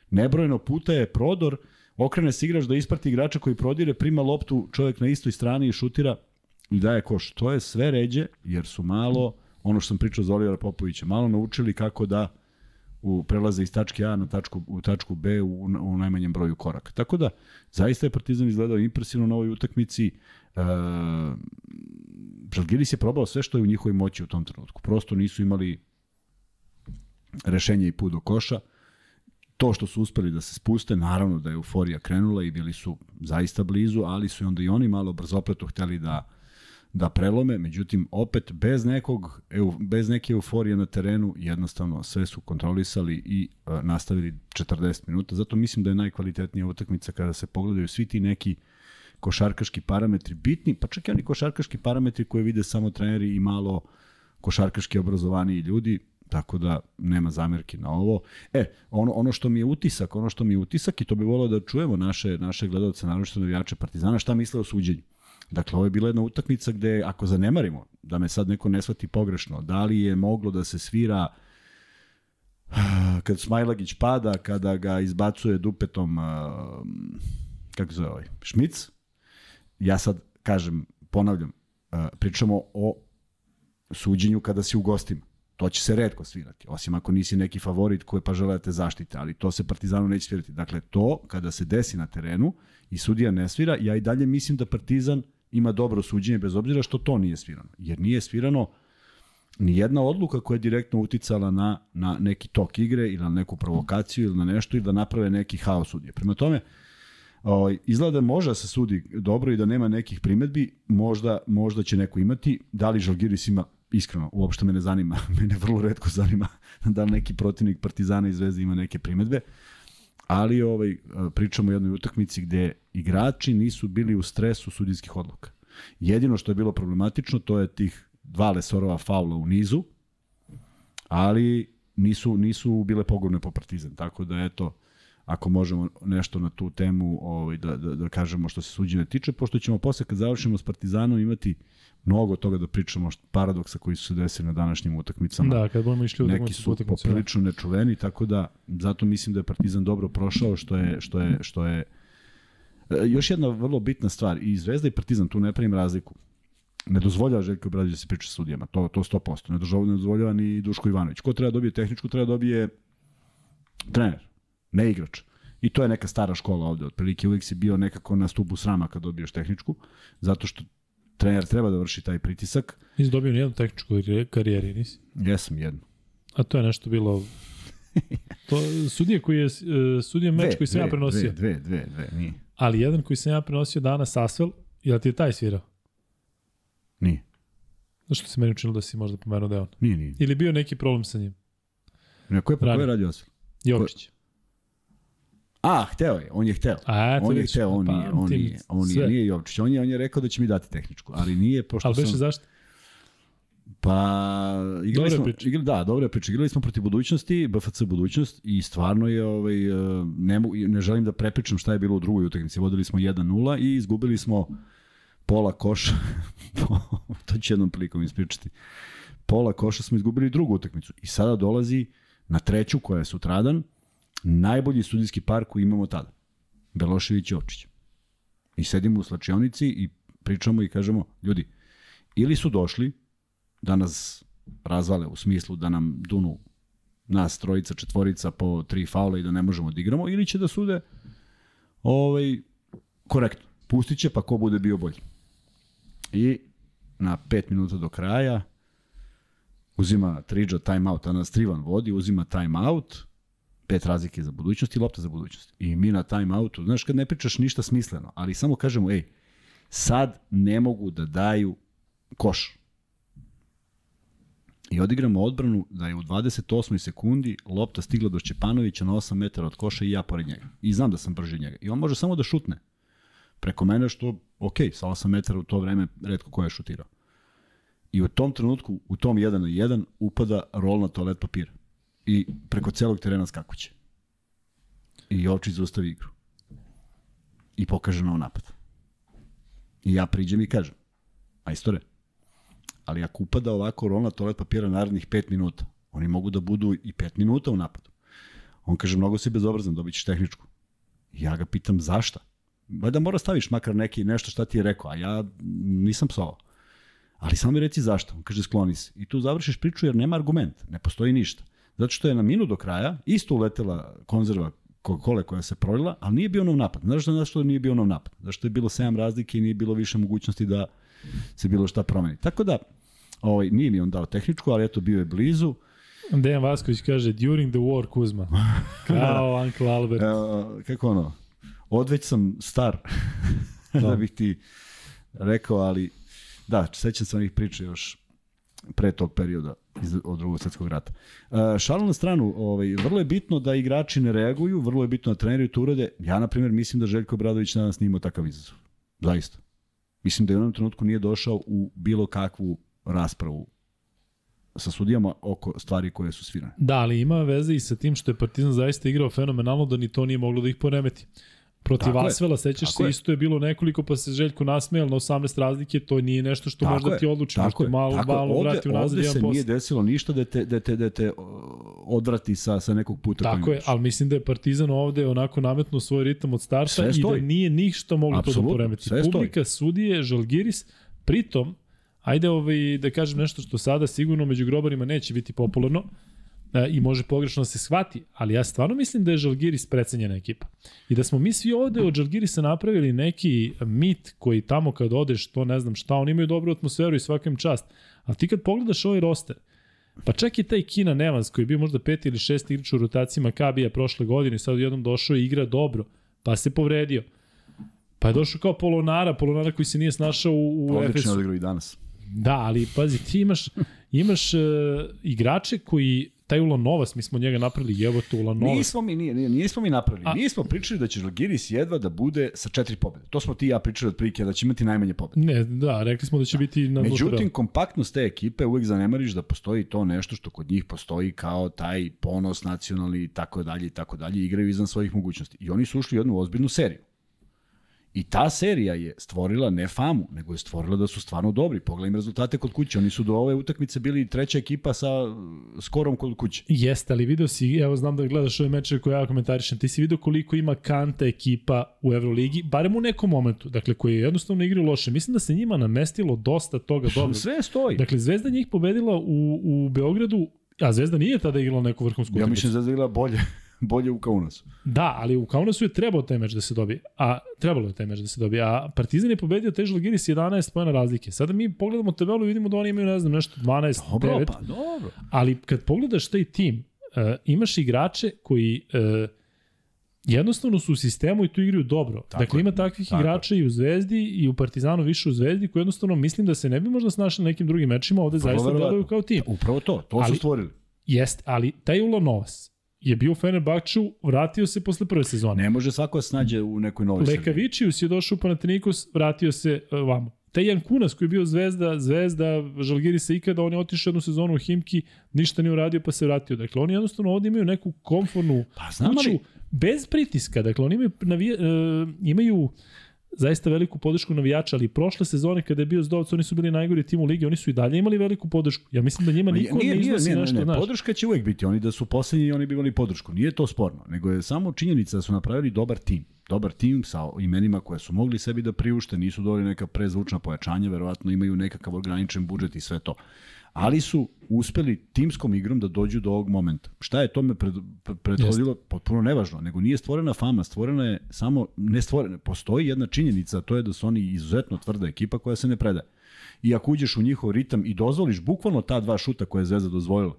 Nebrojeno puta je prodor, okrene se igrač da isprati igrača koji prodire, prima loptu, čovjek na istoj strani i šutira i daje koš. To je sve ređe, jer su malo, ono što sam pričao za Olivera Popovića, malo naučili kako da u prelaze iz tačke A na tačku, u tačku B u, u najmanjem broju koraka. Tako da, zaista je Partizan izgledao impresivno na ovoj utakmici. E, Žalgiris je probao sve što je u njihovoj moći u tom trenutku. Prosto nisu imali rešenje i put do koša. To što su uspeli da se spuste, naravno da je euforija krenula i bili su zaista blizu, ali su i onda i oni malo brzopleto hteli da da prelome, međutim opet bez nekog bez neke euforije na terenu jednostavno sve su kontrolisali i uh, nastavili 40 minuta. Zato mislim da je najkvalitetnija utakmica kada se pogledaju svi ti neki košarkaški parametri bitni, pa čak i oni košarkaški parametri koje vide samo treneri i malo košarkaški obrazovaniji ljudi, tako da nema zamerki na ovo. E, ono, ono što mi je utisak, ono što mi je utisak i to bi volio da čujemo naše, naše gledalce, naročito navijače Partizana, šta misle o suđenju. Dakle, ovo je bila jedna utakmica gde, ako zanemarimo, da me sad neko ne shvati pogrešno, da li je moglo da se svira kad Smajlagić pada, kada ga izbacuje dupetom, kako zove ovaj, Šmic, ja sad kažem, ponavljam, pričamo o suđenju kada si u gostima. To će se redko svirati, osim ako nisi neki favorit koji pa žele da te zaštite, ali to se Partizanu neće svirati. Dakle, to kada se desi na terenu i sudija ne svira, ja i dalje mislim da Partizan ima dobro suđenje bez obzira što to nije svirano. Jer nije svirano ni jedna odluka koja je direktno uticala na, na neki tok igre ili na neku provokaciju ili na nešto ili da naprave neki haos sudije. Prema tome, ovaj, izgleda da može da se sudi dobro i da nema nekih primetbi, možda, možda će neko imati. Da li Žalgiris ima iskreno, uopšte me ne zanima, mene vrlo redko zanima da li neki protivnik Partizana i Zvezde ima neke primetbe, ali ovaj, pričamo o jednoj utakmici gde igrači nisu bili u stresu sudijskih odluka. Jedino što je bilo problematično, to je tih dva lesorova faula u nizu, ali nisu, nisu bile pogubne po Partizan, tako da eto, ako možemo nešto na tu temu ovaj, da, da, da kažemo što se suđenja tiče, pošto ćemo posle kad završimo s Partizanom imati mnogo toga da pričamo paradoksa koji su se desili na današnjim utakmicama. Da, kad budemo išli u Neki su da. poprilično nečuveni, tako da zato mislim da je Partizan dobro prošao, što je, što je, što je e, još jedna vrlo bitna stvar, i Zvezda i Partizan, tu ne pravim razliku. Ne dozvoljava Željko Obradović da se priča sa sudijama, to, to 100%. Ne dozvoljava, ne dozvoljava ni Duško Ivanović. Ko treba da dobije tehničku, treba da dobije trener, ne igrač. I to je neka stara škola ovde, otprilike uvijek si bio nekako na stubu srama kad dobiješ tehničku, zato što trener treba da vrši taj pritisak. Nisi dobio nijednu tehničku karijeri, nisi? Jesam jednu. A to je nešto bilo... To, sudije koji je, e, sudije meč koji sam ja prenosio. Dve, dve, dve, dve, nije. Ali jedan koji sam ja prenosio danas Asvel, je ti je taj svirao? Nije. Zašto se meni učinilo da si možda pomenuo da je on? Nije, nije. Ili bio neki problem sa njim? Ne, ko je, ko je radio Asvel? Jovičić. A, hteo je, on je hteo. A, on je hteo, on pa, nije, on tim nije, on sve. nije, nije Jovčić. On je, on je rekao da će mi dati tehničku, ali nije, pošto Ali sam... zašto? Pa, igrali Dobra smo, igrali, da, dobra priča. Igrali smo protiv budućnosti, BFC budućnost i stvarno je, ovaj, e, ne, mogu, ne želim da prepričam šta je bilo u drugoj utakmici. Vodili smo 1-0 i izgubili smo pola koša. to ću jednom prilikom ispričati. Pola koša smo izgubili drugu utakmicu. I sada dolazi na treću koja je sutradan, najbolji sudijski par koji imamo tada. Belošević i Jočić. I sedimo u slačionici i pričamo i kažemo, ljudi, ili su došli da nas razvale u smislu da nam dunu nas trojica, četvorica po tri faula i da ne možemo da igramo, ili će da sude ovaj, korektno. Pustit će pa ko bude bio bolji. I na pet minuta do kraja uzima Triđa timeout, a nas Trivan vodi, uzima timeout, pet razlike za budućnost i lopta za budućnost. I mi na timeoutu, znaš kad ne pričaš ništa smisleno, ali samo kažemo, ej, sad ne mogu da daju koš. I odigramo odbranu da je u 28. sekundi lopta stigla do Šćepanovića na 8 metara od koša i ja pored njega. I znam da sam brži od njega. I on može samo da šutne. Preko mene što, ok, sa 8 metara u to vreme redko ko je šutirao. I u tom trenutku, u tom 1 na 1, upada rol na toalet papira. I preko celog terena skakuće. I Jočić zaustavi igru. I pokaže nov napad. I ja priđem i kažem, majstore, ali ako upada ovako rol na toalet papira narednih 5 minuta, oni mogu da budu i 5 minuta u napadu. On kaže, mnogo si bezobrazan, dobit ćeš tehničku. Ja ga pitam, zašta? Valjda mora staviš makar neki nešto šta ti je rekao, a ja nisam psovao. Ali samo mi reci zašto. On kaže, skloni se. I tu završiš priču jer nema argument, ne postoji ništa. Zato što je na minut do kraja isto uletela konzerva Coca-Cola koja se prolila, ali nije bio nov napad. Znaš što, zašto nije bio nov napad? Zašto je bilo 7 razlike i nije bilo više mogućnosti da se bilo šta promeni. Tako da, ovaj, nije mi on dao tehničku, ali eto bio je blizu. Dejan Vasković kaže, during the war, Kuzma. Kao Uncle Albert. E, kako ono, odveć sam star da bih ti rekao, ali Da, sećam se onih priča još pre tog perioda iz, od drugog svetskog rata. Uh, šalu na stranu, ovaj, vrlo je bitno da igrači ne reaguju, vrlo je bitno da treneri to urade. Ja, na primjer, mislim da Željko Bradović danas nije imao takav izazov. Zaista. Mislim da je u jednom trenutku nije došao u bilo kakvu raspravu sa sudijama oko stvari koje su svirane. Da, ali ima veze i sa tim što je Partizan zaista igrao fenomenalno da ni to nije moglo da ih poremeti. Protiv Tako je. Asvela, sećaš Tako se, je. isto je bilo nekoliko, pa se Željko nasmejal na 18 razlike, to nije nešto što Tako možda je, ti odluči, Tako možda je, malo, tako je. malo ovde, vrati unazad ovde jedan se posle. nije desilo ništa da te, da te, da te uh, odvrati sa, sa nekog puta. Tako je, ideš. ali mislim da je Partizan ovde onako nametnuo svoj ritam od starta i da nije ništa moglo to da poremeti. sve stoji. Publika, sudije, Žalgiris, pritom, ajde ovaj, da kažem nešto što sada sigurno među grobarima neće biti popularno e, i može pogrešno da se shvati, ali ja stvarno mislim da je Žalgiris precenjena ekipa. I da smo mi svi ovde od Žalgirisa napravili neki mit koji tamo kad odeš, to ne znam šta, oni imaju dobru atmosferu i svakim čast. Ali ti kad pogledaš ovaj roster, Pa čak i taj Kina Nevans koji je bio možda peti ili šesti igrač u rotaciji Makabija prošle godine i sad jednom došao i igra dobro, pa se povredio. Pa je došao kao Polonara, Polonara koji se nije snašao u, u Odlično Efesu. odigrao i danas. Da, ali pazi, ti imaš, imaš uh, igrače koji, taj Ulanovas, mi smo njega napravili, evo to Ulanovas. Nismo mi, nije, nije, nismo mi napravili. A- A... Mi smo pričali da će Žalgiris jedva da bude sa četiri pobjede. To smo ti i ja pričali od prilike da će imati najmanje pobjede. Ne, da, rekli smo da će biti na Međutim, kompaktnost te ekipe uvek zanemariš da postoji to nešto što kod njih postoji kao taj ponos nacionalni i tako dalje i tako dalje. Igraju izvan svojih mogućnosti. I oni su ušli u jednu ozbiljnu seriju. I ta serija je stvorila ne famu, nego je stvorila da su stvarno dobri. Pogledaj im rezultate kod kuće. Oni su do ove utakmice bili treća ekipa sa uh, skorom kod kuće. Jeste, ali video si, evo znam da gledaš ove meče koje ja komentarišem, ti si video koliko ima kanta ekipa u Euroligi, barem u nekom momentu, dakle koji je jednostavno igraju loše. Mislim da se njima namestilo dosta toga dobro. Sve stoji. Dakle, Zvezda njih pobedila u, u Beogradu, a Zvezda nije tada igrala neku vrhunsku Ja utakmicu. mislim da je igrala bolje, bolje u Kaunasu. Da, ali u Kaunasu je trebao taj meč da se dobije. A trebalo je taj meč da se dobije. A Partizan je pobedio taj Žalgiris 11 pojena razlike. Sada mi pogledamo tabelu i vidimo da oni imaju, ne znam, nešto 12, Dobro, 9. pa dobro. Ali kad pogledaš taj tim, uh, imaš igrače koji uh, jednostavno su u sistemu i tu igraju dobro. Tako dakle, ima takvih Tako igrača i u Zvezdi i u Partizanu više u Zvezdi koji jednostavno mislim da se ne bi možda snašli na nekim drugim mečima, ovde zaista verovatno. deluju kao tim. Upravo to, to Ali- su stvorili. Jeste, ali taj Ulanovas je bio u Fenerbahču, vratio se posle prve sezone. Ne može svako da se nađe u nekoj novoj seriji. Lekavičius je došao u Panathinaikos, vratio se uh, vamo. Taj Jan Kunas koji je bio zvezda, zvezda Žalgirisa ikada, on je otišao jednu sezonu u Himki, ništa nije uradio pa se vratio. Dakle, oni jednostavno ovde imaju neku komfornu Pa kuću bez pritiska. Dakle, oni imaju, navija, uh, imaju zaista veliku podršku navijača, ali prošle sezone kada je bio Zdovac, oni su bili najgori tim u ligi, oni su i dalje imali veliku podršku. Ja mislim da njima niko ne iznosi nešto, ne, znaš. podrška će uvek biti. Oni da su poslednji, oni bi imali podršku. Nije to sporno, nego je samo činjenica da su napravili dobar tim. Dobar tim sa imenima koje su mogli sebi da priušte, nisu dobili neka prezvučna pojačanja, verovatno imaju nekakav ograničen budžet i sve to. Ali su uspeli timskom igrom da dođu do ovog momenta. Šta je tome pred, prethodilo? Potpuno nevažno, nego nije stvorena fama, stvorena je samo, ne stvorena, postoji jedna činjenica, a to je da su oni izuzetno tvrda ekipa koja se ne predaje. I ako uđeš u njihov ritam i dozvoliš bukvalno ta dva šuta koje je Zvezda dozvolila,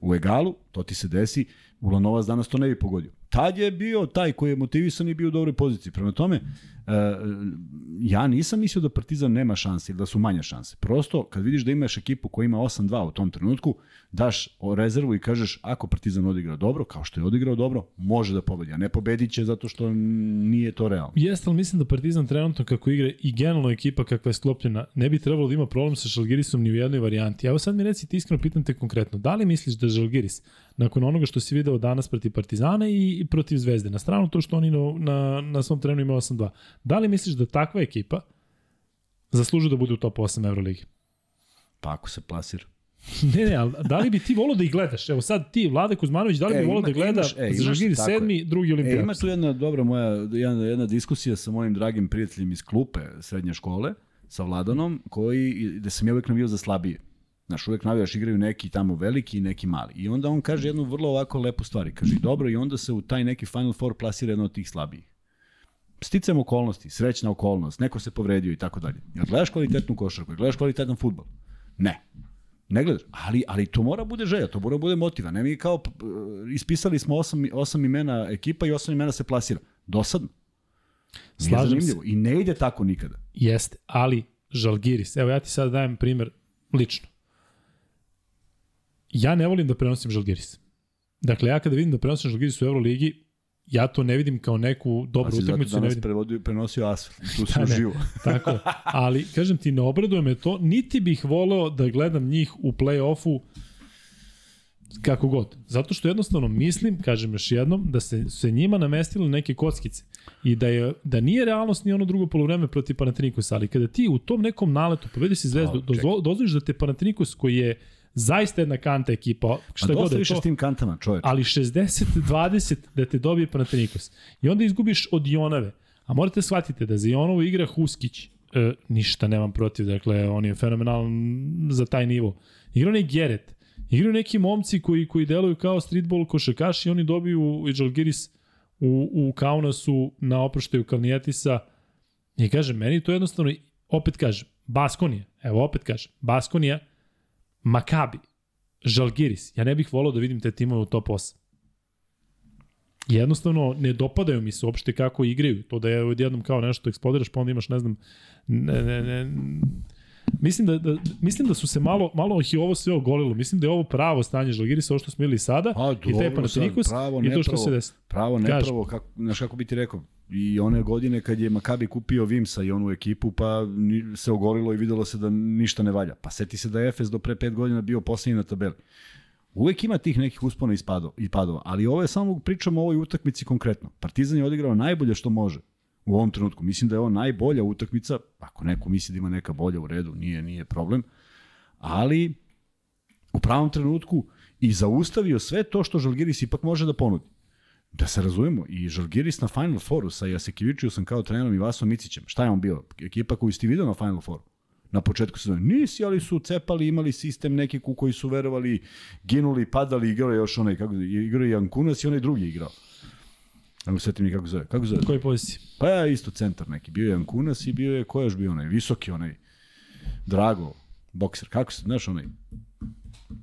u egalu, to ti se desi, Ulanovac danas to ne bi pogodio. Tad je bio taj koji je motivisan i bio u dobroj poziciji. Prema tome, ja nisam mislio da Partizan nema šanse ili da su manje šanse. Prosto, kad vidiš da imaš ekipu koja ima 8-2 u tom trenutku, daš rezervu i kažeš, ako Partizan odigra dobro, kao što je odigrao dobro, može da pobedi. A ne pobedit će zato što nije to realno. Jeste, ali mislim da Partizan trenutno kako igra i generalno ekipa kakva je sklopljena, ne bi trebalo da ima problem sa Žalgirisom ni u jednoj varijanti. Evo sad mi reci ti iskreno, pitam te konkretno, da li misliš da Žalgiris, nakon onoga što si video danas protiv Partizana i protiv Zvezde, na stranu to što oni na, na, na svom trenu imaju 8-2, da li misliš da takva ekipa zaslužuje da bude u top 8 Euroligi? Pa ako se plasira. Ne, ne, ali da li bi ti volao da ih gledaš? Evo sad ti, Vlade Kuzmanović, da li E, bi volao da gleda e, Žalgiris tako je. sedmi, drugi E, olimpijat? ima tu jedna dobra moja, jedna, jedna diskusija sa mojim dragim prijateljem iz klupe srednje škole, sa Vladanom, koji, gde sam ja uvek navio za slabije. Znaš, uvek navijaš, igraju neki tamo veliki i neki mali. I onda on kaže jednu vrlo ovako lepu stvar. Kaže, dobro, i onda se u taj neki Final Four plasira jedno od tih slabijih. Sticam okolnosti, srećna okolnost, neko se povredio i tako dalje. Jel gledaš kvalitetnu košarku, jel gledaš kvalitetan futbol? Ne. Ne gledaš, ali, ali to mora bude želja, to mora bude motiva. Ne mi kao, p- ispisali smo osam, osam imena ekipa i osam imena se plasira. Dosadno. Slažem se. I ne ide tako nikada. Jeste, ali Žalgiris, evo ja ti sad dajem primer lično. Ja ne volim da prenosim Žalgiris. Dakle, ja kada vidim da prenosim Žalgiris u Euroligi, ja to ne vidim kao neku dobru Pa si zato utakmicu, ne danas vidim. prevodio, prenosio asfalt. Tu si Da, ne. uživo. Tako, ali kažem ti, ne obraduje me to, niti bih voleo da gledam njih u play-offu kako god. Zato što jednostavno mislim, kažem još jednom, da se, se njima namestile neke kockice i da, je, da nije realnost ni ono drugo polovreme protiv Panathinaikosa, ali kada ti u tom nekom naletu pobedi si zvezdu, dozvoliš da te Panathinaikos koji je zaista jedna kanta ekipa, šta god dosta je to, s tim kantama, čoveč. ali 60-20 da te dobije Panathinaikos. I onda izgubiš od Jonave. A morate shvatite da za Jonovu igra Huskić. E, ništa nemam protiv, dakle, on je fenomenalan za taj nivo. Igra onaj Geret. Igraju neki momci koji, koji deluju kao streetball košakaši i oni dobiju i Žalgiris u, u Kaunasu na oproštaju Kalnijetisa. I kažem, meni to jednostavno, opet kažem, Baskonija, evo opet kažem, Baskonija, Makabi, Žalgiris. Ja ne bih volao da vidim te timove u top 8. Jednostavno, ne dopadaju mi se uopšte kako igraju. To da je odjednom kao nešto eksplodiraš, pa onda imaš, ne znam, ne, ne, ne, Mislim da, da, mislim da su se malo, malo ih je ovo sve ogolilo. Mislim da je ovo pravo stanje Žalgirisa, ovo što smo imali sada, Pa, i taj dobro, Panathinaikos, pravo, i to što nepravo. se desi. Pravo, nepravo, kako, znaš kako bi ti rekao, i one godine kad je Makabi kupio Vimsa i onu ekipu, pa se ogolilo i videlo se da ništa ne valja. Pa seti se da je Efes do pre pet godina bio poslednji na tabeli. Uvek ima tih nekih uspona i, spado, i padova, ali ovo je samo pričamo o ovoj utakmici konkretno. Partizan je odigrao najbolje što može u ovom trenutku. Mislim da je ovo najbolja utakmica, ako neko misli da ima neka bolja u redu, nije, nije problem, ali u pravom trenutku i zaustavio sve to što Žalgiris ipak može da ponudi. Da se razumemo, i Žalgiris na Final Fouru sa Jasekivičiusom kao trenerom i Vasom Micićem. Šta je on bio? Ekipa koju ste vidio na Final Fouru? Na početku sezone. Nisi, ali su cepali, imali sistem neki ku koji su verovali, ginuli, padali, igrao je još onaj, kako, igrao je Jankunas i onaj drugi igrao. Ne mogu setim ni kako zove. Kako zove? Koji poziciji? Pa ja isto centar neki. Bio je Jankunas i bio je, ko je još bio onaj? Visoki onaj. Drago, bokser. Kako se, znaš onaj?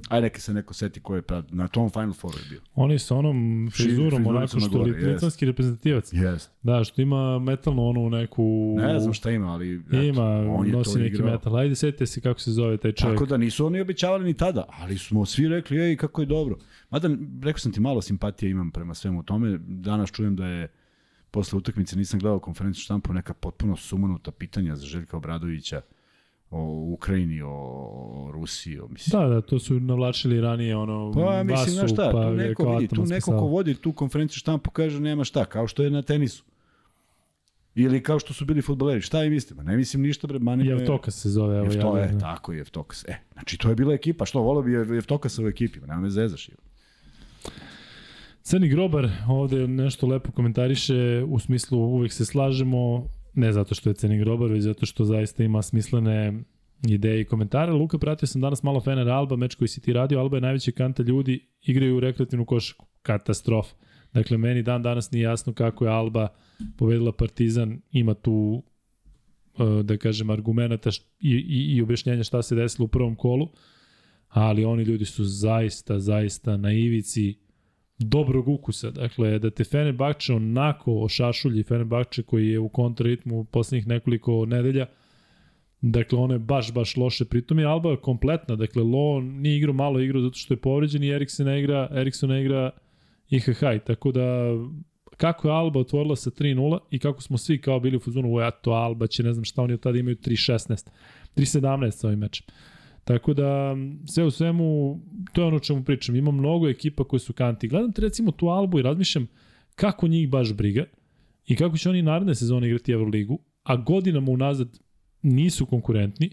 Aj neka se neko seti ko je pra, na tom Final Fouru je bio. Oni sa onom frizurom, onako što je litvanski reprezentativac. Jest. Da, što ima metalnu onu neku... Ne znam šta ima, ali eto, Ima, on je nosi neki igrao. metal. Ajde, setite se kako se zove taj čovjek. Tako da nisu oni obećavali ni tada, ali smo svi rekli, ej, kako je dobro. Mada, rekao sam ti, malo simpatije imam prema svemu tome. Danas čujem da je posle utakmice, nisam gledao konferenciju štampu, neka potpuno sumanuta pitanja za Željka Obradovića o Ukrajini, o Rusiji, o, mislim, Da, da, to su navlačili ranije ono Pa mislim, znaš Vasu, šta, pa tu neko, vidi, tu neko ko vodi tu konferenciju štampu kaže nema šta, kao što je na tenisu. Ili kao što su bili futboleri. Šta im mislite? Ne mislim ništa, bre, mani. Jevtokas se zove, evo Jevto, ja. je, tako je, Jevtokas. E, znači to je bila ekipa, što, volio bi je- Jeftokasa u ekipi, ma nema me zezaš. je. Crni grobar ovde nešto lepo komentariše, u smislu uvek se slažemo, ne zato što je Crni grobar, već zato što zaista ima smislene ideje i komentare. Luka, pratio sam danas malo Fener Alba, meč koji si ti radio, Alba je najveća kanta ljudi, igraju u rekreativnu košaku. Katastrofa. Dakle, meni dan danas nije jasno kako je Alba pobedila Partizan, ima tu e, da kažem argumenta i, i, i objašnjenja šta se desilo u prvom kolu, ali oni ljudi su zaista, zaista na ivici dobrog ukusa. Dakle, da te Fenerbahče onako ošašulji Fenerbahče koji je u kontraritmu poslednjih nekoliko nedelja, dakle, ono je baš, baš loše. Pritom je Alba kompletna. Dakle, Lo nije igrao malo igrao zato što je povređen i Eriksen ne igra, Eriksen ne igra IHH. Tako da, kako je Alba otvorila sa 3-0 i kako smo svi kao bili u fuzonu, o, to Alba će, ne znam šta, oni od tada imaju 3-16, 3-17 sa ovim mečem. Tako da, sve u svemu, to je ono čemu pričam. Ima mnogo ekipa koje su kanti. Gledam te recimo tu Albu i razmišljam kako njih baš briga i kako će oni naredne sezone igrati Euroligu, a godinama unazad nisu konkurentni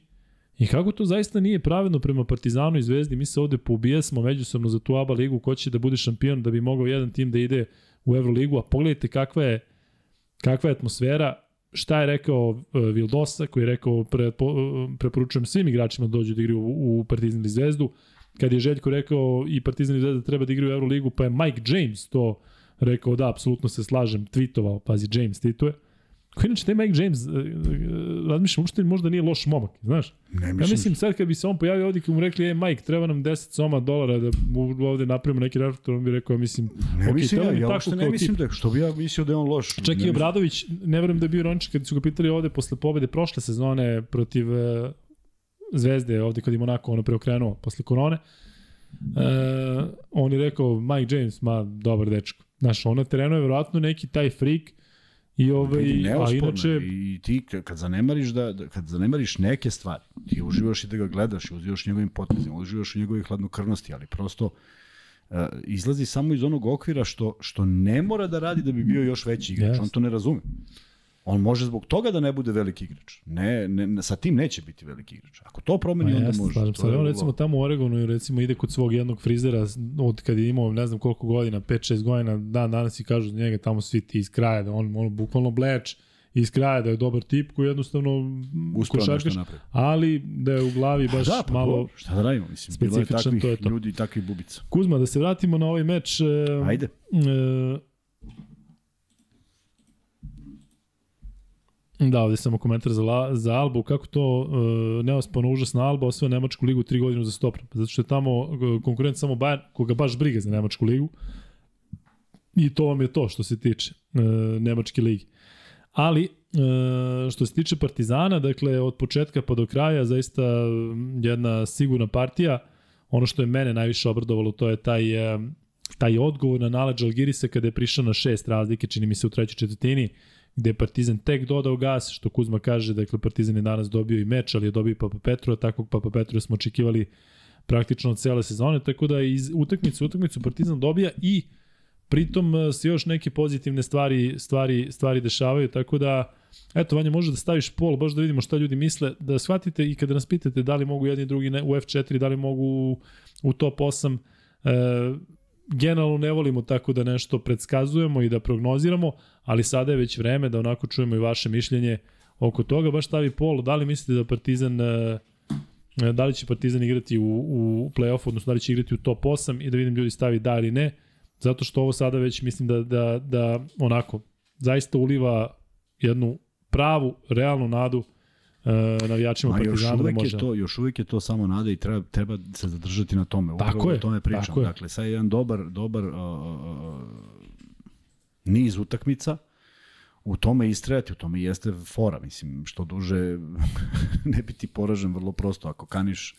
i kako to zaista nije pravedno prema Partizanu i Zvezdi. Mi se ovde poubijasmo međusobno za tu ABA ligu ko će da bude šampion da bi mogao jedan tim da ide u Euroligu, a pogledajte kakva je, kakva je atmosfera šta je rekao uh, Vildosa, koji je rekao pre, po, uh, preporučujem svim igračima da dođu da igraju u, u Partizan ili Zvezdu, kad je Željko rekao i Partizan i Zvezda treba da igraju u Euroligu, pa je Mike James to rekao da, apsolutno se slažem, tweetovao, pazi, James tweetuje. Koji inače taj Mike James, uh, razmišljam, uopšte možda nije loš momak, znaš? Ne Ja mislim, mislim sad kad bi se on pojavio ovdje kad mu rekli, e Mike, treba nam 10 soma dolara da mu ovde napravimo neki reflektor, on bi rekao, mislim, ne ok, mislim ja, ja uopšte ne mislim tip. da, je- što bi ja mislio da je on loš. Čak ne i mislim- Obradović, ne verujem da je bio ironičan kad su ga pitali ovde posle pobede prošle sezone protiv uh, Zvezde, ovde kad je Monako ono preokrenuo posle korone. Uh, on je rekao, Mike James, ma, dobar dečko. Znaš, on na terenu je verovatno neki taj freak i ovaj, a inače. I ti kad zanemariš da, da kad zanemariš neke stvari, ti uživaš i da ga gledaš, i uživaš njegovim potezima, uživaš u njegovoj hladnokrvnosti, ali prosto uh, izlazi samo iz onog okvira što što ne mora da radi da bi bio još veći igrač. Jeste. On to ne razume. On može zbog toga da ne bude veliki igrač. Ne, ne, sa tim neće biti veliki igrač. Ako to promeni, onda može. slažem To se. je On recimo tamo u Oregonu i recimo ide kod svog jednog frizera od kad je imao ne znam koliko godina, 5-6 godina, dan danas i kažu za njega tamo svi ti iz kraja, da on, on bukvalno bleč iz kraja, da je dobar tip koji jednostavno košarkaš, ali da je u glavi baš da, pa malo... šta da radimo? Mislim, bilo je specifičan, takvih to je to. ljudi i takvih bubica. Kuzma, da se vratimo na ovaj meč. E, Ajde. E, Da, ovde samo komentar za, La, za Albu, kako to e, neospano užasna Alba osvoja Nemačku ligu tri godine za stopra. Zato što je tamo e, konkurent samo Bayern, koga baš briga za Nemačku ligu. I to vam je to što se tiče e, Nemačke ligi. Ali, e, što se tiče Partizana, dakle, od početka pa do kraja, zaista jedna sigurna partija. Ono što je mene najviše obradovalo, to je taj, e, taj odgovor na naleđ Algirisa kada je prišao na šest razlike, čini mi se u trećoj četvrtini, gde je Partizan tek dodao gas, što Kuzma kaže, dakle Partizan je danas dobio i meč, ali je dobio i Papa Petru, a takvog Papa Petru smo očekivali praktično cele sezone, tako da iz utakmice u utakmicu Partizan dobija i pritom e, se još neke pozitivne stvari, stvari, stvari dešavaju, tako da eto Vanja može da staviš pol, baš da vidimo šta ljudi misle, da shvatite i kada nas pitate da li mogu jedni drugi u F4, da li mogu u top 8, e, generalno ne volimo tako da nešto predskazujemo i da prognoziramo, ali sada je već vreme da onako čujemo i vaše mišljenje oko toga. Baš stavi pol, da li mislite da Partizan e, da li će Partizan igrati u, u play-offu, odnosno da li će igrati u top 8 i da vidim ljudi stavi da ili ne, zato što ovo sada već mislim da, da, da onako zaista uliva jednu pravu, realnu nadu e, navijačima Ma Partizana da može. je to, još uvek je to samo nada i treba treba se zadržati na tome. Upravo Tako je, o tome pričam. tako je. Dakle, sad je jedan dobar dobar uh, uh, niz utakmica u tome istrajati, u tome jeste fora, mislim, što duže ne biti poražen vrlo prosto, ako kaniš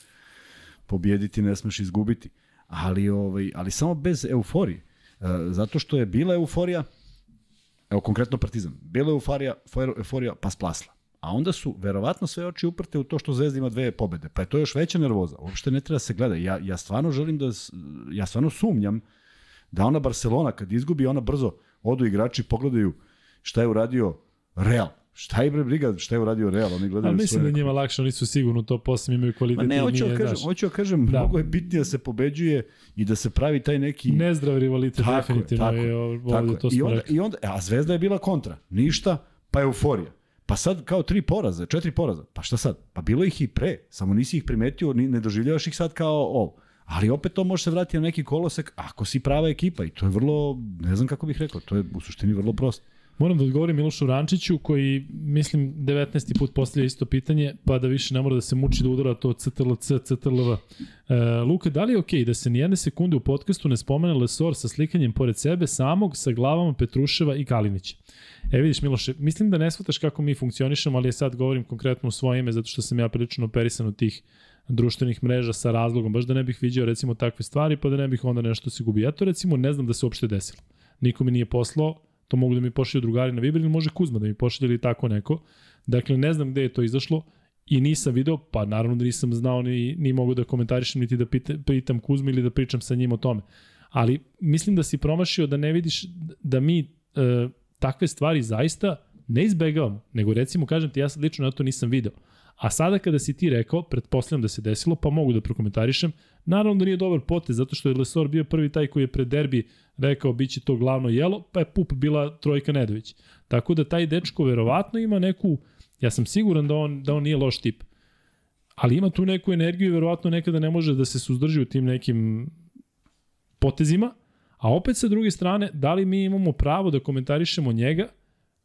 pobjediti, ne smeš izgubiti. Ali ovaj ali samo bez euforije. Uh, zato što je bila euforija Evo konkretno Partizan. Bila je euforija, euforija pa splasla. A onda su verovatno sve oči uprte u to što Zvezda ima dve pobede. Pa je to još veća nervoza. Uopšte ne treba da se gleda. Ja, ja stvarno želim da, ja stvarno sumnjam da ona Barcelona kad izgubi, ona brzo odu igrači, pogledaju šta je uradio Real. Šta je bre briga, šta je uradio Real? Oni gledaju Ali mislim da je njima lakše, oni su sigurno to posle imaju kvalitet. Ma ne, hoću da kažem, hoću da kažem, Da. mnogo je bitnije da se pobeđuje i da se pravi taj neki Nezdrav rivalitet Tako je, definitivno tako je, je, ovde, Tako to je. I smo onda, rekli. I onda, a Zvezda je bila kontra. Ništa, pa euforija. Pa sad kao tri poraza, četiri poraza. Pa šta sad? Pa bilo ih i pre, samo nisi ih primetio, ni, ne doživljavaš ih sad kao ovo. Ali opet to može se vratiti na neki kolosek ako si prava ekipa i to je vrlo, ne znam kako bih rekao, to je u suštini vrlo prosto. Moram da odgovorim Milošu Rančiću, koji, mislim, 19. put postavlja isto pitanje, pa da više ne mora da se muči da udara to CTLC, CTLV. E, Luka, da li je okej da se nijedne sekunde u podcastu ne spomene Lesor sa slikanjem pored sebe samog sa glavama Petruševa i Kalinića? E vidiš Miloše, mislim da ne shvataš kako mi funkcionišemo, ali ja sad govorim konkretno u svoje ime, zato što sam ja prilično operisan od tih društvenih mreža sa razlogom, baš da ne bih vidio recimo takve stvari, pa da ne bih onda nešto se gubi. Ja to recimo ne znam da se uopšte desilo. Niko mi nije poslao, to mogu da mi pošalju drugari na Viber ili može Kuzma da mi pošalje ili tako neko. Dakle, ne znam gde je to izašlo i nisam video, pa naravno da nisam znao ni, ni mogu da komentarišem niti da pita, pitam Kuzmu ili da pričam sa njim o tome. Ali mislim da si promašio da ne vidiš da mi e, takve stvari zaista ne izbegavamo, nego recimo kažem ti ja sad lično na to nisam video. A sada kada si ti rekao, pretpostavljam da se desilo, pa mogu da prokomentarišem, naravno da nije dobar potez, zato što je Lesor bio prvi taj koji je pred derbi rekao biće to glavno jelo, pa je pup bila Trojka Nedović. Tako da taj dečko verovatno ima neku, ja sam siguran da on, da on nije loš tip, ali ima tu neku energiju i verovatno nekada ne može da se suzdrži u tim nekim potezima, a opet sa druge strane, da li mi imamo pravo da komentarišemo njega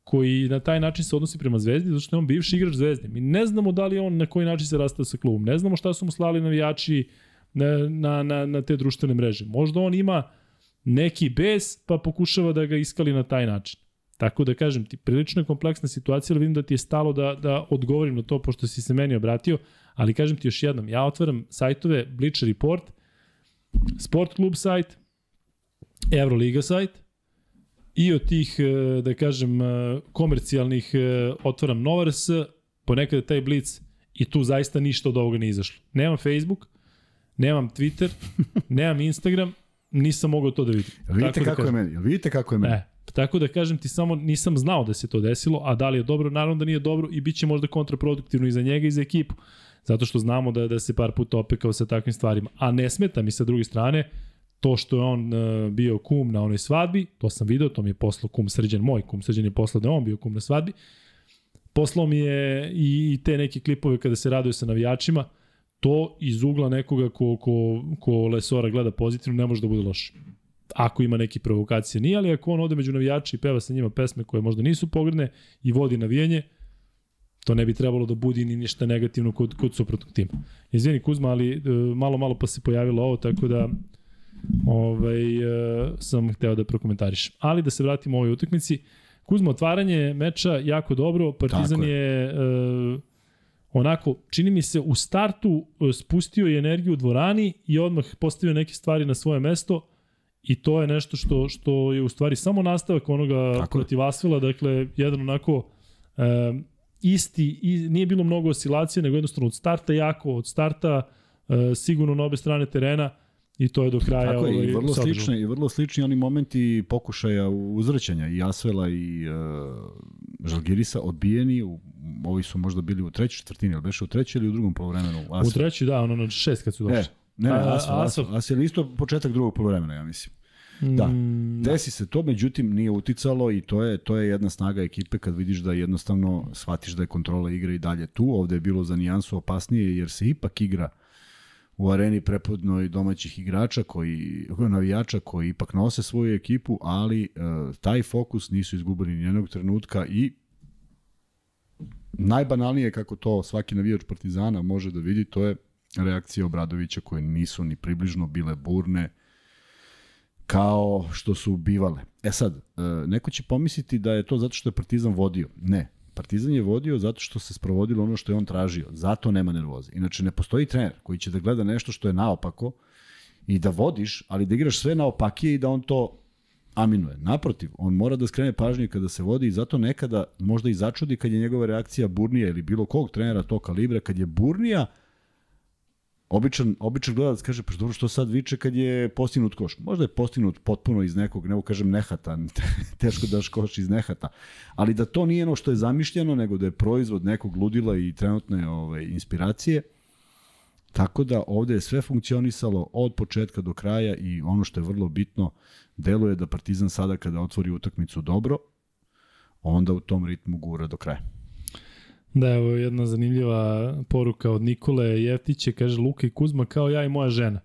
koji na taj način se odnosi prema Zvezdi, zato što je on bivši igrač Zvezde. Mi ne znamo da li on na koji način se rastao sa klubom. Ne znamo šta su mu slali navijači na, na, na, na te društvene mreže. Možda on ima neki bes, pa pokušava da ga iskali na taj način. Tako da kažem ti, prilično je kompleksna situacija, ali vidim da ti je stalo da, da odgovorim na to, pošto si se meni obratio, ali kažem ti još jednom, ja otvaram sajtove Bleacher Report, Sport Club sajt, Euroliga sajt, i od tih, e, da kažem, e, komercijalnih e, otvaram Novars, ponekad je taj Blitz i tu zaista ništa od ovoga ne izašlo. Nemam Facebook, nemam Twitter, nemam Instagram, nisam mogao to da vidim. Vidite Tako da kako je kažem. meni? Vidite kako je meni? E, tako da kažem ti samo nisam znao da se to desilo, a da li je dobro, naravno da nije dobro i bit će možda kontraproduktivno i za njega i za ekipu. Zato što znamo da, da se par puta opekao sa takvim stvarima. A ne smeta mi sa druge strane to što je on uh, bio kum na onoj svadbi, to sam video, to mi je poslao kum Srđan, moj kum Srđan je poslao da on bio kum na svadbi. Poslao mi je i, i te neke klipove kada se raduje sa navijačima, to iz ugla nekoga ko, ko, ko Lesora gleda pozitivno ne može da bude loše ako ima neke provokacije nije, ali ako on ode među navijači i peva sa njima pesme koje možda nisu pogredne i vodi navijenje, to ne bi trebalo da budi ni ništa negativno kod, kod suprotnog tima. Izvini Kuzma, ali e, malo, malo pa se pojavilo ovo, tako da ovaj, e, sam hteo da prokomentarišem. Ali da se vratimo ovoj utakmici. Kuzma, otvaranje meča jako dobro, Partizan Tako je, je e, onako, čini mi se, u startu e, spustio je energiju u dvorani i odmah postavio neke stvari na svoje mesto i to je nešto što što je u stvari samo nastavak onoga Tako protiv Asvela, dakle, jedan onako e, isti, i, nije bilo mnogo oscilacije, nego jednostavno od starta jako, od starta e, sigurno na obe strane terena i to je do kraja Tako ovaj, i vrlo sadržano. slični, i vrlo slični oni momenti pokušaja uzvraćanja i Asvela i uh, Žalgirisa odbijeni, u, ovi su možda bili u trećoj četvrtini, ali beše u trećoj ili u drugom polovremenu? U Asvel. treći, da, ono na šest kad su došli. Ne, ne, ne, A, Asvel, Asvel, Asvel. Isto početak drugog polovremena, ja mislim. Da. Mm, Desi se to, međutim nije uticalo i to je to je jedna snaga ekipe kad vidiš da jednostavno shvatiš da je kontrola igre i dalje tu. Ovde je bilo za nijansu opasnije jer se ipak igra u areni prepodnoj domaćih igrača koji navijača koji ipak nose svoju ekipu, ali e, taj fokus nisu izgubili ni jednog trenutka i najbanalnije kako to svaki navijač Partizana može da vidi, to je reakcija Obradovića koje nisu ni približno bile burne, kao što su bivale. E sad, e, neko će pomisliti da je to zato što je Partizan vodio. Ne. Partizan je vodio zato što se sprovodilo ono što je on tražio. Zato nema nervoze. Inače, ne postoji trener koji će da gleda nešto što je naopako i da vodiš, ali da igraš sve naopakije i da on to aminuje. Naprotiv, on mora da skrene pažnju kada se vodi i zato nekada možda i začudi kad je njegova reakcija burnija ili bilo kog trenera tog kalibra, kad je burnija, običan, običan gledalac kaže, pa dobro, što sad viče kad je postignut koš? Možda je postignut potpuno iz nekog, ne kažem nehata, teško daš koš iz nehata, ali da to nije ono što je zamišljeno, nego da je proizvod nekog ludila i trenutne ove, inspiracije, Tako da ovde je sve funkcionisalo od početka do kraja i ono što je vrlo bitno, deluje da Partizan sada kada otvori utakmicu dobro, onda u tom ritmu gura do kraja. Da, evo jedna zanimljiva poruka od Nikole Jeftiće, kaže Luka i Kuzma kao ja i moja žena.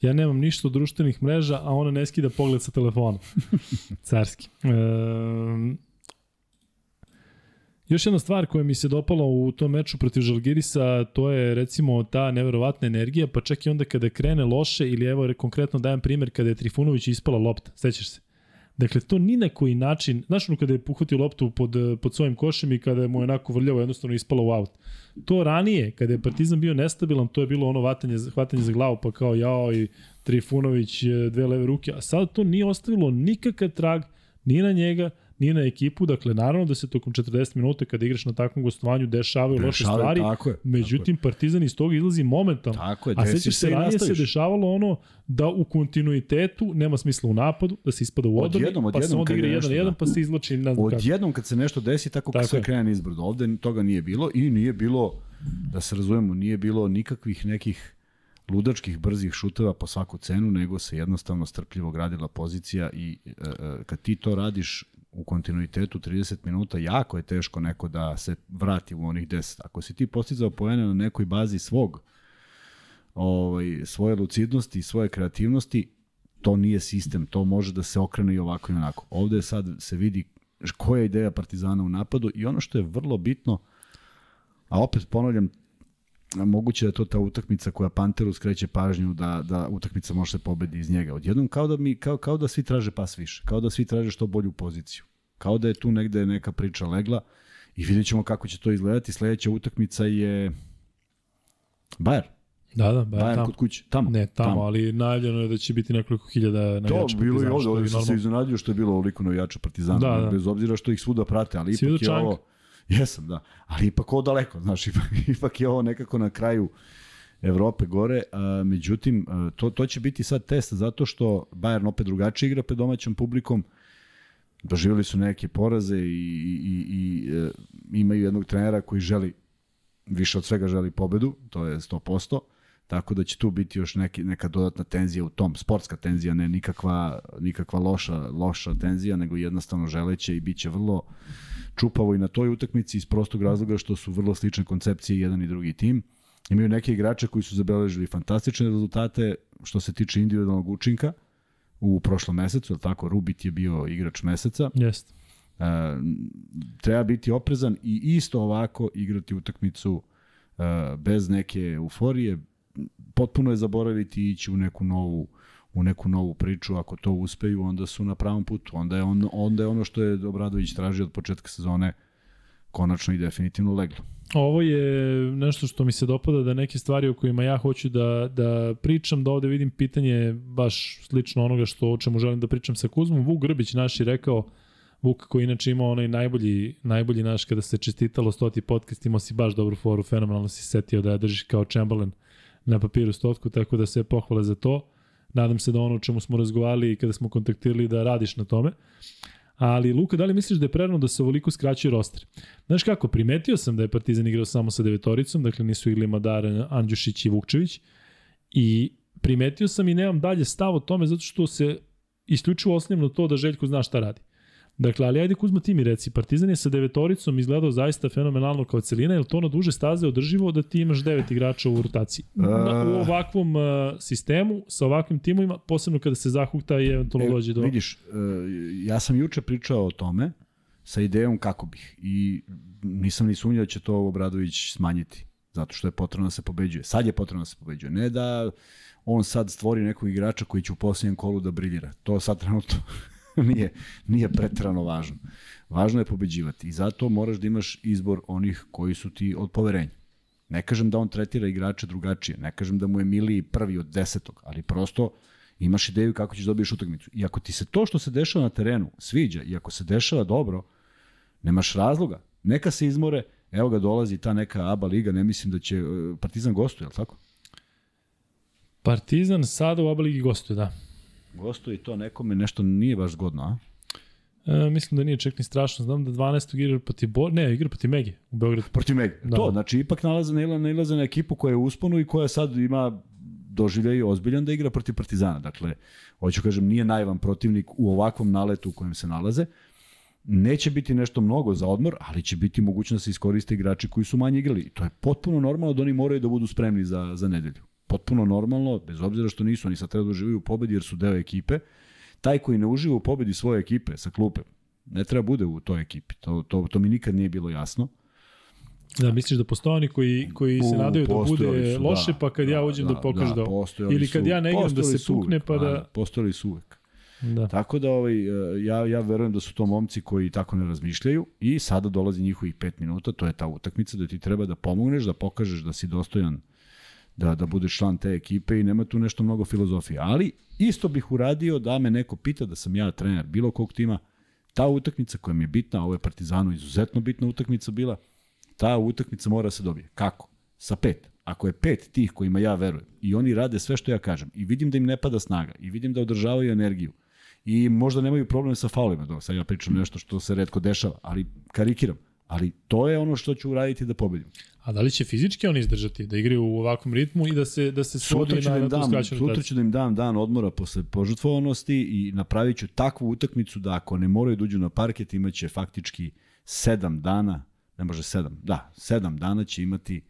Ja nemam ništa od društvenih mreža, a ona ne skida pogled sa telefona. Carski. E, još jedna stvar koja mi se dopala u tom meču protiv Žalgirisa, to je recimo ta neverovatna energija, pa čak i onda kada krene loše, ili evo konkretno dajem primer kada je Trifunović ispala lopta, sećaš se? Dakle, to ni na koji način, znaš ono kada je puhvatio loptu pod, pod svojim košem i kada je mu onako vrljavo jednostavno ispalo u aut. To ranije, kada je Partizan bio nestabilan, to je bilo ono vatanje, hvatanje za glavu, pa kao jao i Trifunović dve leve ruke, a sad to nije ostavilo nikakav trag ni na njega, ni na ekipu, dakle naravno da se tokom 40 minuta kada igraš na takvom gostovanju dešavaju loše Dešavaju, stvari, tako je, međutim Partizan iz toga izlazi momentalno. Tako je, A sećaš se ranije se dešavalo ono da u kontinuitetu nema smisla u napadu, da se ispada u odbrani, Odjednom, pa se odjednom onda igra je 1 nešto, na 1, da. pa se izlači kako. Odjednom kad se nešto desi, tako, Tako tako sve je. krene nizbrdo. Ovde toga nije bilo i nije bilo, da se razumemo, nije bilo nikakvih nekih ludačkih brzih šuteva po svaku cenu, nego se jednostavno strpljivo gradila pozicija i e, e, kad ti to radiš u kontinuitetu 30 minuta, jako je teško neko da se vrati u onih 10. Ako si ti postizao poene na nekoj bazi svog ovaj, svoje lucidnosti i svoje kreativnosti, to nije sistem, to može da se okrene i ovako i onako. Ovde sad se vidi koja je ideja Partizana u napadu i ono što je vrlo bitno, a opet ponavljam, moguće da je to ta utakmica koja Panteru skreće pažnju da, da utakmica može se pobedi iz njega. Odjednom kao da, mi, kao, kao da svi traže pas više, kao da svi traže što bolju poziciju. Kao da je tu negde neka priča legla i vidjet ćemo kako će to izgledati. Sledeća utakmica je Bayern. Da, da, Bayern, Bayern tamo. kod kuće. Tamo. Ne, tamo, ali najavljeno je da će biti nekoliko hiljada navijača. To bilo i ovde, ovde sam se iznenadio što je bilo ovoliko navijača Partizana, Da, da. bez obzira što ih svuda prate, ali ipak je Čanka? ovo... Jesam, da. Ali ipak ovo daleko, znaš, ipak, ipak je ovo nekako na kraju Evrope gore, a, međutim, to, to će biti sad test, zato što Bayern opet drugačije igra pred domaćom publikom, doživjeli su neke poraze i, i, i e, imaju jednog trenera koji želi, više od svega želi pobedu, to je 100%, tako da će tu biti još neki, neka dodatna tenzija u tom, sportska tenzija, ne nikakva, nikakva loša, loša tenzija, nego jednostavno želeće i bit će vrlo čupavo i na toj utakmici iz prostog razloga što su vrlo slične koncepcije jedan i drugi tim. Imaju neke igrače koji su zabeležili fantastične rezultate što se tiče individualnog učinka u prošlom mesecu, je li tako? Rubit je bio igrač meseca. Jeste. E, treba biti oprezan i isto ovako igrati utakmicu e, bez neke euforije. Potpuno je zaboraviti i ići u neku novu u neku novu priču, ako to uspeju, onda su na pravom putu. Onda je, on, onda je ono što je Obradović tražio od početka sezone konačno i definitivno leglo. Ovo je nešto što mi se dopada da neke stvari o kojima ja hoću da, da pričam, da ovde vidim pitanje baš slično onoga što o čemu želim da pričam sa Kuzmom. Vuk Grbić naš je rekao, Vuk koji inače ima onaj najbolji, najbolji naš kada se čestitalo stoti podcast, imao si baš dobru foru, fenomenalno si setio da držiš kao Chamberlain na papiru stotku, tako da se pohvale za to. Nadam se da ono o čemu smo razgovarali i kada smo kontaktirali da radiš na tome. Ali Luka, da li misliš da je prerano da se ovoliko skraćuje roster? Znaš kako, primetio sam da je Partizan igrao samo sa devetoricom, dakle nisu igli Madar, Andjušić i Vukčević. I primetio sam i nemam dalje stav o tome zato što se isključivo osnovno to da Željko zna šta radi. Dakle, ali ajde Kuzma ti mi reci, Partizan je sa devetoricom izgledao zaista fenomenalno kao celina, je to na duže staze održivo da ti imaš devet igrača u rotaciji? Na, u ovakvom uh, sistemu, sa ovakvim timovima, posebno kada se zahukta i eventualno dođe do... Vidiš, e, ja sam juče pričao o tome sa idejom kako bih i nisam ni sumnjao da će to Obradović smanjiti zato što je potrebno da se pobeđuje. Sad je potrebno da se pobeđuje. Ne da on sad stvori nekog igrača koji će u posljednjem kolu da briljira. To sad trenutno nije, nije pretrano važno. Važno je pobeđivati i zato moraš da imaš izbor onih koji su ti od poverenja. Ne kažem da on tretira igrače drugačije, ne kažem da mu je Miliji prvi od desetog, ali prosto imaš ideju kako ćeš dobiješ utakmicu. I ako ti se to što se dešava na terenu sviđa i ako se dešava dobro, nemaš razloga. Neka se izmore, evo ga dolazi ta neka ABA liga, ne mislim da će e, Partizan gostuje, je li tako? Partizan sada u Aba Ligi gostuje, da. Gostuje i to nekome nešto nije baš zgodno, a? E, mislim da nije čak ni strašno. Znam da 12. igra protiv Bor... Ne, igra protiv Megi u Beogradu. Protiv Meg. Da. To, znači ipak nalaze, naila- nailaze na ekipu koja je u usponu i koja sad ima doživljaj ozbiljan da igra protiv Partizana. Dakle, hoću kažem, nije najvan protivnik u ovakvom naletu u kojem se nalaze. Neće biti nešto mnogo za odmor, ali će biti mogućnost da se iskoriste igrači koji su manje igrali. I to je potpuno normalno da oni moraju da budu spremni za, za nedelju. Potpuno normalno, bez obzira što nisu, oni sad treba da uživaju u pobedi jer su deo ekipe. Taj koji ne uživa u pobedi svoje ekipe sa klupe, ne treba bude u toj ekipi. To, to, to mi nikad nije bilo jasno. Da, misliš da postoje oni koji, koji se nadaju da bude su, loše, pa kad ja uđem da, pokažu da, postojali Ili kad su- ja ne igram da se uvek, pa da... a, Postojali su uvek. da. Tako da ovaj, e, ja, ja verujem da su to momci koji tako ne razmišljaju i sada dolazi njihovih pet minuta, to je ta utakmica da ti treba da pomogneš, da pokažeš da si dostojan da, da budeš član te ekipe i nema tu nešto mnogo filozofije. Ali isto bih uradio da me neko pita da sam ja trener bilo kog tima, ta utakmica koja mi je bitna, ovo je Partizanu izuzetno bitna utakmica bila, ta utakmica mora se dobije. Kako? Sa pet. Ako je pet tih kojima ja verujem i oni rade sve što ja kažem i vidim da im ne pada snaga i vidim da održavaju energiju i možda nemaju problem sa faulima, sad ja pričam nešto što se redko dešava, ali karikiram. Ali to je ono što ću uraditi da pobedim. A da li će fizički oni izdržati da igraju u ovakvom ritmu i da se da se svodi na, da na tu dam, skraćenu sutra ću da im dam dan odmora posle požrtvovanosti i napravit ću takvu utakmicu da ako ne moraju da uđu na parket imaće faktički sedam dana, ne može sedam, da, sedam dana će imati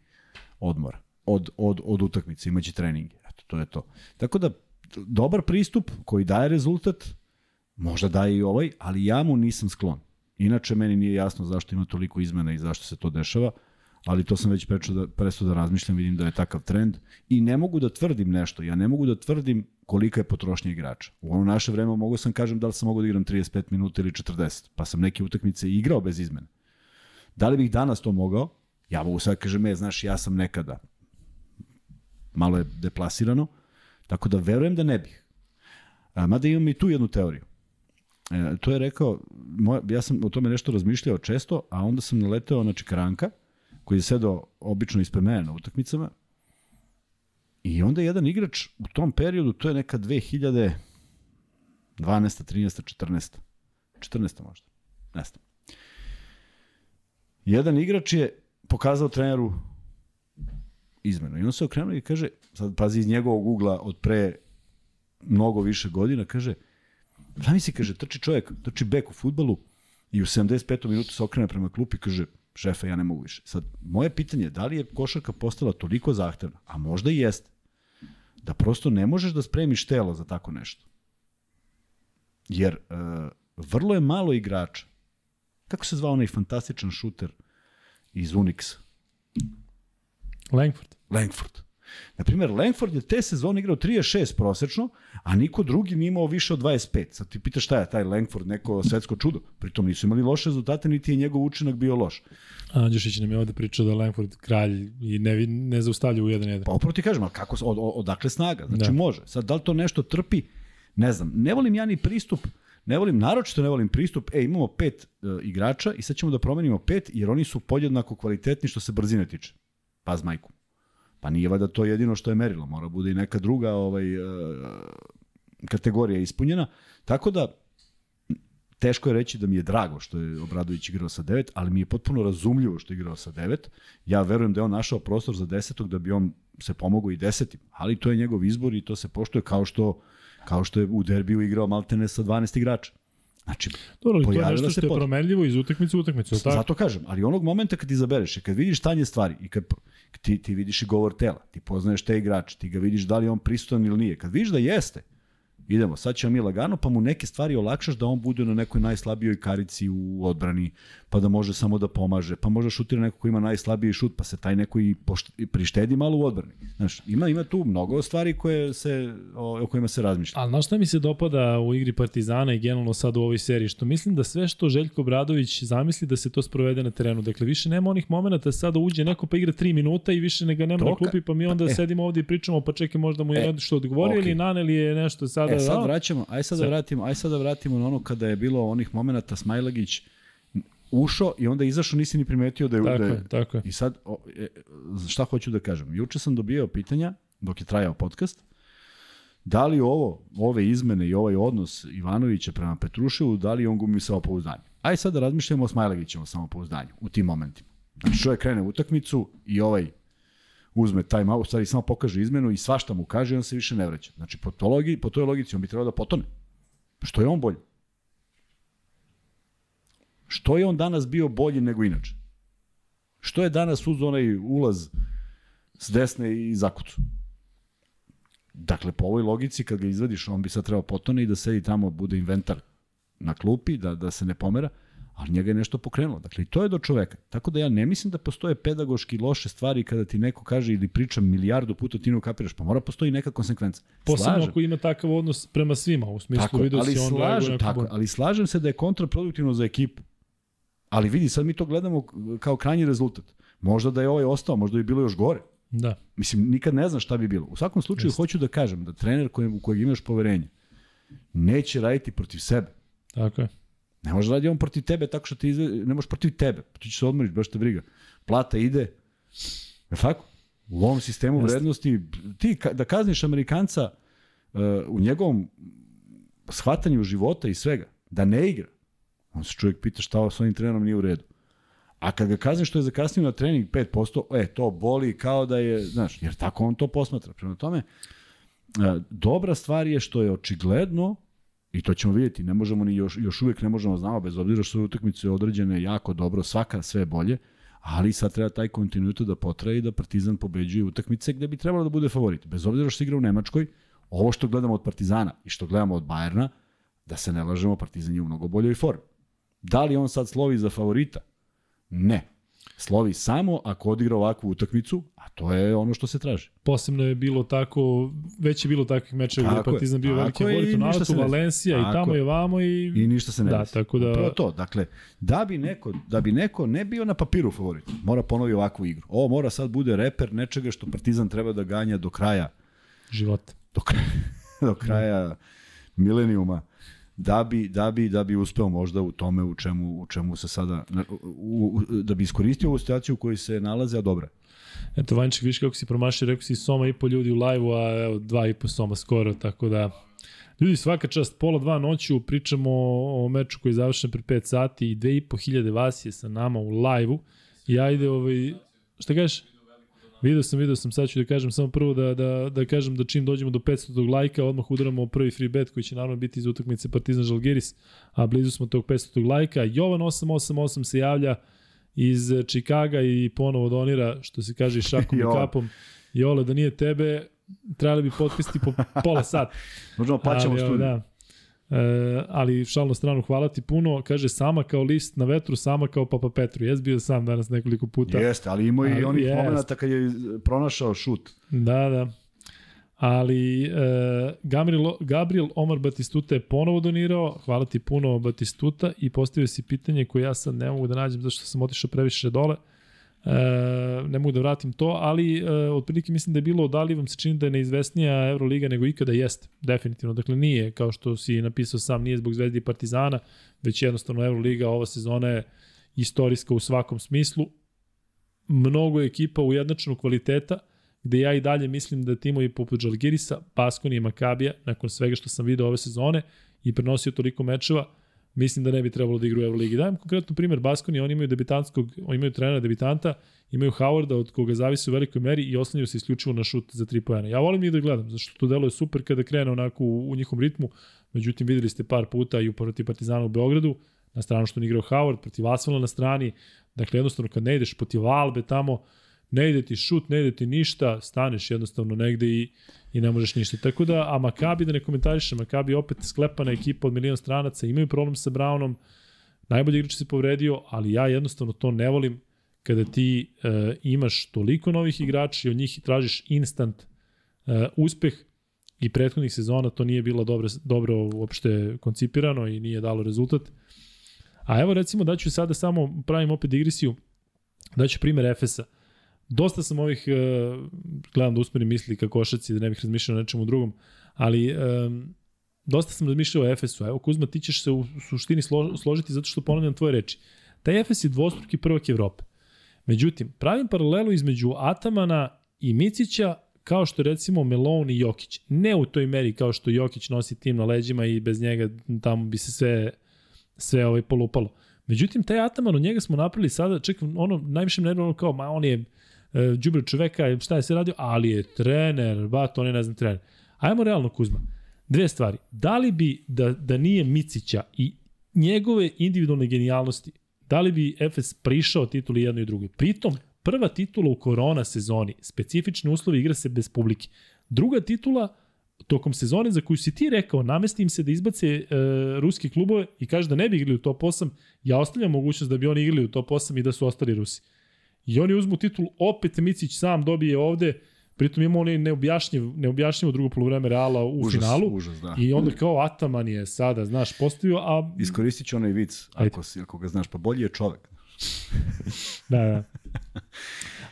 odmora od, od, od utakmice, imaće treninge. Eto, to je to. Tako da, dobar pristup koji daje rezultat, možda daje i ovaj, ali ja mu nisam sklon. Inače, meni nije jasno zašto ima toliko izmena i zašto se to dešava, ali to sam već prečao da, prestao da razmišljam, vidim da je takav trend i ne mogu da tvrdim nešto, ja ne mogu da tvrdim kolika je potrošnja igrača. U ono naše vreme mogu sam kažem da li sam mogu da igram 35 minuta ili 40, pa sam neke utakmice igrao bez izmene. Da li bih danas to mogao? Ja mogu sad kažem, e, znaš, ja sam nekada. Malo je deplasirano, tako da verujem da ne bih. Mada imam i tu jednu teoriju. E, to je rekao, moj, ja sam o tome nešto razmišljao često, a onda sam naleteo na Čikaranka, koji je sedao obično ispred mene na utakmicama, i onda jedan igrač u tom periodu, to je neka 2012. 13. 14. 14. možda, ne znam. Jedan igrač je pokazao treneru izmenu i on se okrenuo i kaže, sad pazi iz njegovog ugla od pre mnogo više godina, kaže, Zamisli, kaže, trči čovjek, trči bek u futbalu i u 75. minutu se okrene prema klupi i kaže, šefe, ja ne mogu više. Sad, moje pitanje je da li je košarka postala toliko zahtevna, a možda i jeste, da prosto ne možeš da spremiš telo za tako nešto. Jer uh, vrlo je malo igrača. Kako se zvao onaj fantastičan šuter iz Unixa? Langford. Langford. Naprimer, Langford je te sezone igrao 36 prosečno, a niko drugi nije imao više od 25. Sad ti pitaš šta je taj Langford, neko svetsko čudo. Pritom nisu imali loše rezultate, niti je njegov učinak bio loš. Andjušić nam je ovde pričao da Langford kralj i ne, ne zaustavlja u 1-1. Pa upravo ti kažem, ali kako, od, od, odakle snaga? Znači Da. može. Sad, da li to nešto trpi? Ne znam. Ne volim ja ni pristup, ne volim, naročito ne volim pristup, e, imamo pet e, igrača i sad ćemo da promenimo pet, jer oni su podjednako kvalitetni što se brzine tiče. Paz majku. Pa nije valjda to jedino što je merilo, mora bude i neka druga ovaj, e, kategorija ispunjena. Tako da, teško je reći da mi je drago što je Obradović igrao sa 9, ali mi je potpuno razumljivo što je igrao sa 9. Ja verujem da je on našao prostor za desetog da bi on se pomogao i desetim, ali to je njegov izbor i to se poštuje kao što kao što je u derbiju igrao Maltene sa 12 igrača. Znači, Dobro, ali to je nešto što je promenljivo iz utakmice u utakmicu, tako? Zato kažem, ali onog momenta kad izabereš kad vidiš stanje stvari i kad ti, ti vidiš i govor tela, ti poznaješ te igrače, ti ga vidiš da li on prisutan ili nije. Kad vidiš da jeste, idemo, sad ćemo mi lagano, pa mu neke stvari olakšaš da on bude na nekoj najslabijoj karici u odbrani, pa da može samo da pomaže, pa može šutira neko ko ima najslabiji šut, pa se taj neko i, pošt, i prištedi malo u odbrani. Znaš, ima, ima tu mnogo stvari koje se, o, o kojima se razmišlja. Ali znaš šta mi se dopada u igri Partizana i generalno sad u ovoj seriji? Što mislim da sve što Željko Bradović zamisli da se to sprovede na terenu. Dakle, više nema onih momenta da sada uđe neko pa igra 3 minuta i više ne ga nema To na klupi, pa mi onda e. sedimo ovde i pričamo, pa čekaj možda mu je E, nešto odgovorio okej. ili naneli je nešto sada. E, sad da, vraćamo, aj sad da vratimo, aj sad da vratimo na ono kada je bilo onih momenata Smajlagić ušao i onda izašao, nisi ni primetio da je... Tako da je tako je. I sad, o, e, šta hoću da kažem? Juče sam dobio pitanja, dok je trajao podcast, da li ovo, ove izmene i ovaj odnos Ivanovića prema Petruševu, da li on gumi samopouzdanje? Aj sad da razmišljamo o Smajlagićevom samopouzdanju u tim momentima. Znači čovjek krene utakmicu i ovaj uzme malo, u stvari samo pokaže izmenu i svašta mu kaže i on se više ne vraća. Znači po, to logi, po toj logici on bi trebao da potone. Što je on bolji? Što je on danas bio bolji nego inače? Što je danas uz onaj ulaz s desne i zakucu? Dakle, po ovoj logici, kad ga izvadiš, on bi sad trebao potone i da sedi tamo, bude inventar na klupi, da, da se ne pomera, ali njega je nešto pokrenulo. Dakle, i to je do čoveka. Tako da ja ne mislim da postoje pedagoški loše stvari kada ti neko kaže ili priča milijardu puta ti ne ukapiraš, pa mora postoji neka konsekvenca. Posebno Slažem. ako ima takav odnos prema svima, u smislu Tako, vidio ali si on slažem, tako, ali slažem se da je kontraproduktivno za ekipu. Ali vidi, sad mi to gledamo kao krajnji rezultat. Možda da je ovaj ostao, možda bi bilo još gore. Da. Mislim, nikad ne znaš šta bi bilo. U svakom slučaju, Jeste. hoću da kažem da trener kojem, u kojeg imaš poverenje neće raditi protiv sebe. Tako je. Ne može raditi on protiv tebe tako što ti izve, ne možeš protiv tebe. Ti ćeš se odmoriš, baš te briga. Plata ide. Je tako? U ovom sistemu Jeste. vrednosti, ti ka, da kazniš Amerikanca uh, u njegovom shvatanju života i svega, da ne igra, on se čovjek pita šta s ovim trenerom nije u redu. A kad ga kazniš što je zakasnio na trening 5%, e, to boli kao da je, znaš, jer tako on to posmatra. Prema tome, e, dobra stvar je što je očigledno I to ćemo vidjeti, ne možemo ni još, još uvijek ne možemo znamo, bez obzira što su utakmice određene jako dobro, svaka sve bolje, ali sad treba taj kontinuitet da potraje i da Partizan pobeđuje utakmice gde bi trebalo da bude favorit. Bez obzira što igra u Nemačkoj, ovo što gledamo od Partizana i što gledamo od Bajerna, da se ne lažemo, Partizan je u mnogo boljoj formi. Da li on sad slovi za favorita? Ne. Slovi samo ako odigra ovakvu utakmicu, a to je ono što se traži. Posebno je bilo tako, već je bilo takvih mečeva gde Partizan bio veliki favorit u desi. Valencija i tamo je. i vamo i... I ništa se ne Da, desi. tako da- Upravo to. Dakle, da bi, neko, da bi neko ne bio na papiru favorit, mora ponovi ovakvu igru. Ovo mora sad bude reper nečega što Partizan treba da ganja do kraja života. do kraja, do kraja milenijuma da bi, da bi, da bi uspeo možda u tome u čemu, u čemu se sada, na- u, u, da bi iskoristio ovu situaciju u kojoj se nalaze, a dobra. Eto, Vanček, viš kako si promašio, rekao si Soma i po ljudi u live-u, a evo, dva i po Soma skoro, tako da... Ljudi, svaka čast, pola dva noću pričamo o meču koji je završen pre 5 sati i dve i po hiljade vas je sa nama u live-u. I ajde, ovaj, šta kažeš? Video sam, video sam, sad ću da kažem samo prvo da, da, da kažem da čim dođemo do 500 lajka, odmah udaramo prvi free bet koji će naravno biti iz utakmice Partizan Žalgiris, a blizu smo tog 500 lajka. Jovan 888 se javlja iz Čikaga i ponovo donira, što se kaže, šakom i kapom. Jole, da nije tebe, trebali bi podcasti po pola sata. Možemo plaćamo studiju. Da. E, ali šalno stranu, hvala ti puno. Kaže, sama kao list na vetru, sama kao Papa Petru. Jes bio sam danas nekoliko puta. Jeste, ali ima i onih jest. momenta kad je pronašao šut. Da, da. Ali e, Gabriel, Gabriel Omar Batistuta je ponovo donirao, hvala ti puno Batistuta i postavio si pitanje koje ja sad ne mogu da nađem zašto sam otišao previše dole. E, ne mogu da vratim to, ali e, otprilike mislim da je bilo da li vam se čini da je neizvesnija Euroliga nego ikada jeste, definitivno. Dakle, nije, kao što si napisao sam, nije zbog Zvezdi i Partizana, već jednostavno Euroliga ova sezona je istorijska u svakom smislu. Mnogo je ekipa ujednačenog kvaliteta, gde ja i dalje mislim da timovi poput Žalgirisa, Baskoni i Makabija, nakon svega što sam video ove sezone i prenosio toliko mečeva, mislim da ne bi trebalo da igraju u Euroligi. Dajem konkretno primer Baskoni, oni imaju debitanskog, oni imaju trenera debitanta, imaju Howarda od koga zavisi u velikoj meri i oslanjaju se isključivo na šut za 3 pojena. Ja volim ih da gledam, zašto to deluje super kada krene onako u, u njihovom ritmu, međutim videli ste par puta i u protiv Partizana u Beogradu, na stranu što on igrao Howard, protiv Asfala na strani, dakle jednostavno kad ne ideš protiv Albe tamo, ne ide ti šut, ne ide ti ništa, staneš jednostavno negde i, i ne možeš ništa. Tako da, a Makabi da ne komentarišem, Makabi opet sklepana ekipa od milion stranaca, imaju problem sa Brownom, najbolji igrač se povredio, ali ja jednostavno to ne volim kada ti e, imaš toliko novih igrača i od njih tražiš instant e, uspeh i prethodnih sezona to nije bilo dobro, dobro uopšte koncipirano i nije dalo rezultat. A evo recimo da ću sada samo pravim opet digresiju, daću primer Efesa. Dosta sam ovih, e, gledam da usmerim misli ka košaci, da ne bih razmišljao o nečemu drugom, ali e, dosta sam razmišljao o Efesu. Evo Kuzma, ti ćeš se u suštini slo, složiti zato što ponavljam tvoje reči. Taj Efes je dvostruki prvak Evrope. Međutim, pravim paralelu između Atamana i Micića kao što recimo Melon i Jokić. Ne u toj meri kao što Jokić nosi tim na leđima i bez njega tamo bi se sve, sve ovaj polupalo. Međutim, taj Ataman, od njega smo napravili sada, ček, ono, najviše me ono kao, ma on je džubre čoveka, šta je se radio, ali je trener, ba, to ne, ne znam, trener. Ajmo realno, Kuzma. Dve stvari. Da li bi, da, da nije Micića i njegove individualne genijalnosti, da li bi Efes prišao tituli jednoj i drugoj? Pritom, prva titula u korona sezoni, specifični uslovi igra se bez publike. Druga titula tokom sezone za koju si ti rekao, namesti im se da izbace e, ruski klubove i kaže da ne bi igrali u top 8, ja ostavljam mogućnost da bi oni igrali u top 8 i da su ostali Rusi. I oni uzmu titul, opet Micić sam dobije ovde, pritom ima oni neobjašnjiv, neobjašnjivo drugo polovreme Reala u Užas, finalu. užas, da. I onda kao Ataman je sada, znaš, postavio, a Iskoristit ću onaj vic, Ajde. ako, si, ako ga znaš, pa bolji je čovek. da, da.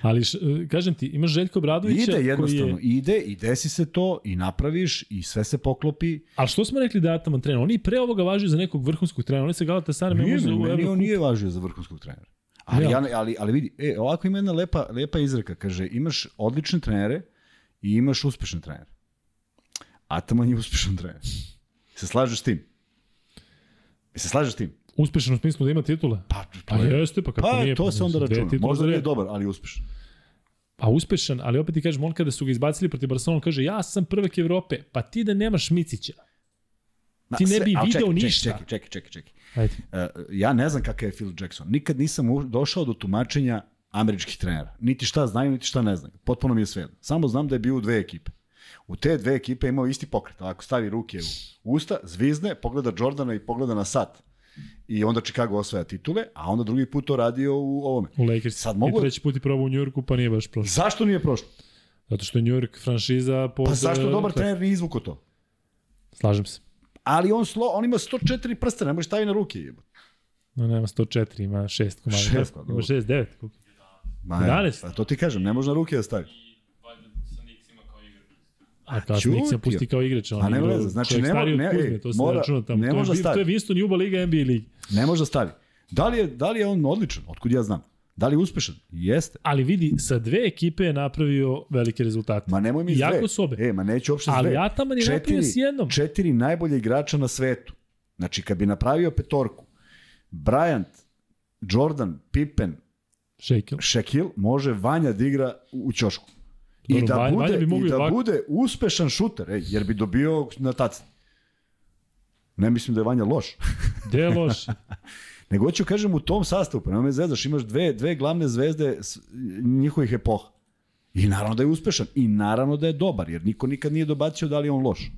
Ali, š, kažem ti, imaš Željko Bradovića Ide koji jednostavno, je... ide i desi se to i napraviš i sve se poklopi. Ali što smo rekli da je Ataman trener? Oni pre ovoga važu za nekog vrhunskog trenera. Oni se Galatasaray Nije, uzeli u meni on Evrokup. nije važio za vrhunskog trenera. Ali, Ja. ali, ali vidi, e, ovako ima jedna lepa, lepa izreka, kaže, imaš odlične trenere i imaš uspešne trenere. Ataman je uspešan trener. Se slažeš s tim? Se slažeš s tim? Uspešan u smislu da ima titule. Pa, Pa jeste, pa kako pa nije. to se onda računa. Možda nije dobar, ali uspešan. Pa uspešan, ali opet ti kažem, on kada su ga izbacili protiv Barcelona, on kaže, ja sam prvak Evrope, pa ti da nemaš Micića. Ma, Ti ne sve- bi ali video čekaj, ništa. Čekaj, čekaj, čekaj, čekaj. Ajde. Uh, ja ne znam kakav je Phil Jackson. Nikad nisam u- došao do tumačenja američkih trenera. Niti šta znaju, niti šta ne znaju. Potpuno mi je sve. Samo znam da je bio u dve ekipe. U te dve ekipe je imao isti pokret. Ako stavi ruke u usta, zvizne, pogleda Jordana i pogleda na sat. i onda Chicago osvaja titule, a onda drugi put to radio u ovome. U Lakers. Sad mogu- I treći put je probao u Njurku, pa nije baš prošlo. Zašto nije prošlo? Zato što je Njurk franšiza pod... Pa zašto e, dobar trener nije izvuko to? Slažem se. Ali on, slo, on ima 104 prsta, ne može stavi na ruke. No, nema 104, ima 6 komada. Šest, pa ima dobro. 6, 9. Ma, 11. Pa to ti kažem, ne može na ruke da stavi. A ćuti. se pusti kao igrač. On Pa igrao veze, znači čovjek ne od ne- Kuzme, to se mora- ne računa tamo. ne to, je, može stavi. to je Winston Juba Liga NBA ligi. Ne može da stavi. Da li je, da li je on odličan? Otkud ja znam? Da li je uspešan? Jeste. Ali vidi, sa dve ekipe je napravio velike rezultate. Ma nemoj mi s Jako dve. sobe. E, ma neću uopšte Ali dve. Ataman je napravio s jednom. Četiri najbolje igrača na svetu. Znači, kad bi napravio petorku, Bryant, Jordan, Pippen, Shaquille. Shaquille, može Vanja da igra u ćošku. I da, Vanja- bude, Vanja bi i da ovako. bude uspešan šuter, ej, jer bi dobio na tacni. Ne mislim da je Vanja loš. Gde je loš? Nego hoću kažem u tom sastavu, pa nema me zvezdaš, imaš dve, dve glavne zvezde njihovih epoha. I naravno da je uspešan. I naravno da je dobar, jer niko nikad nije dobacio da li je on loš.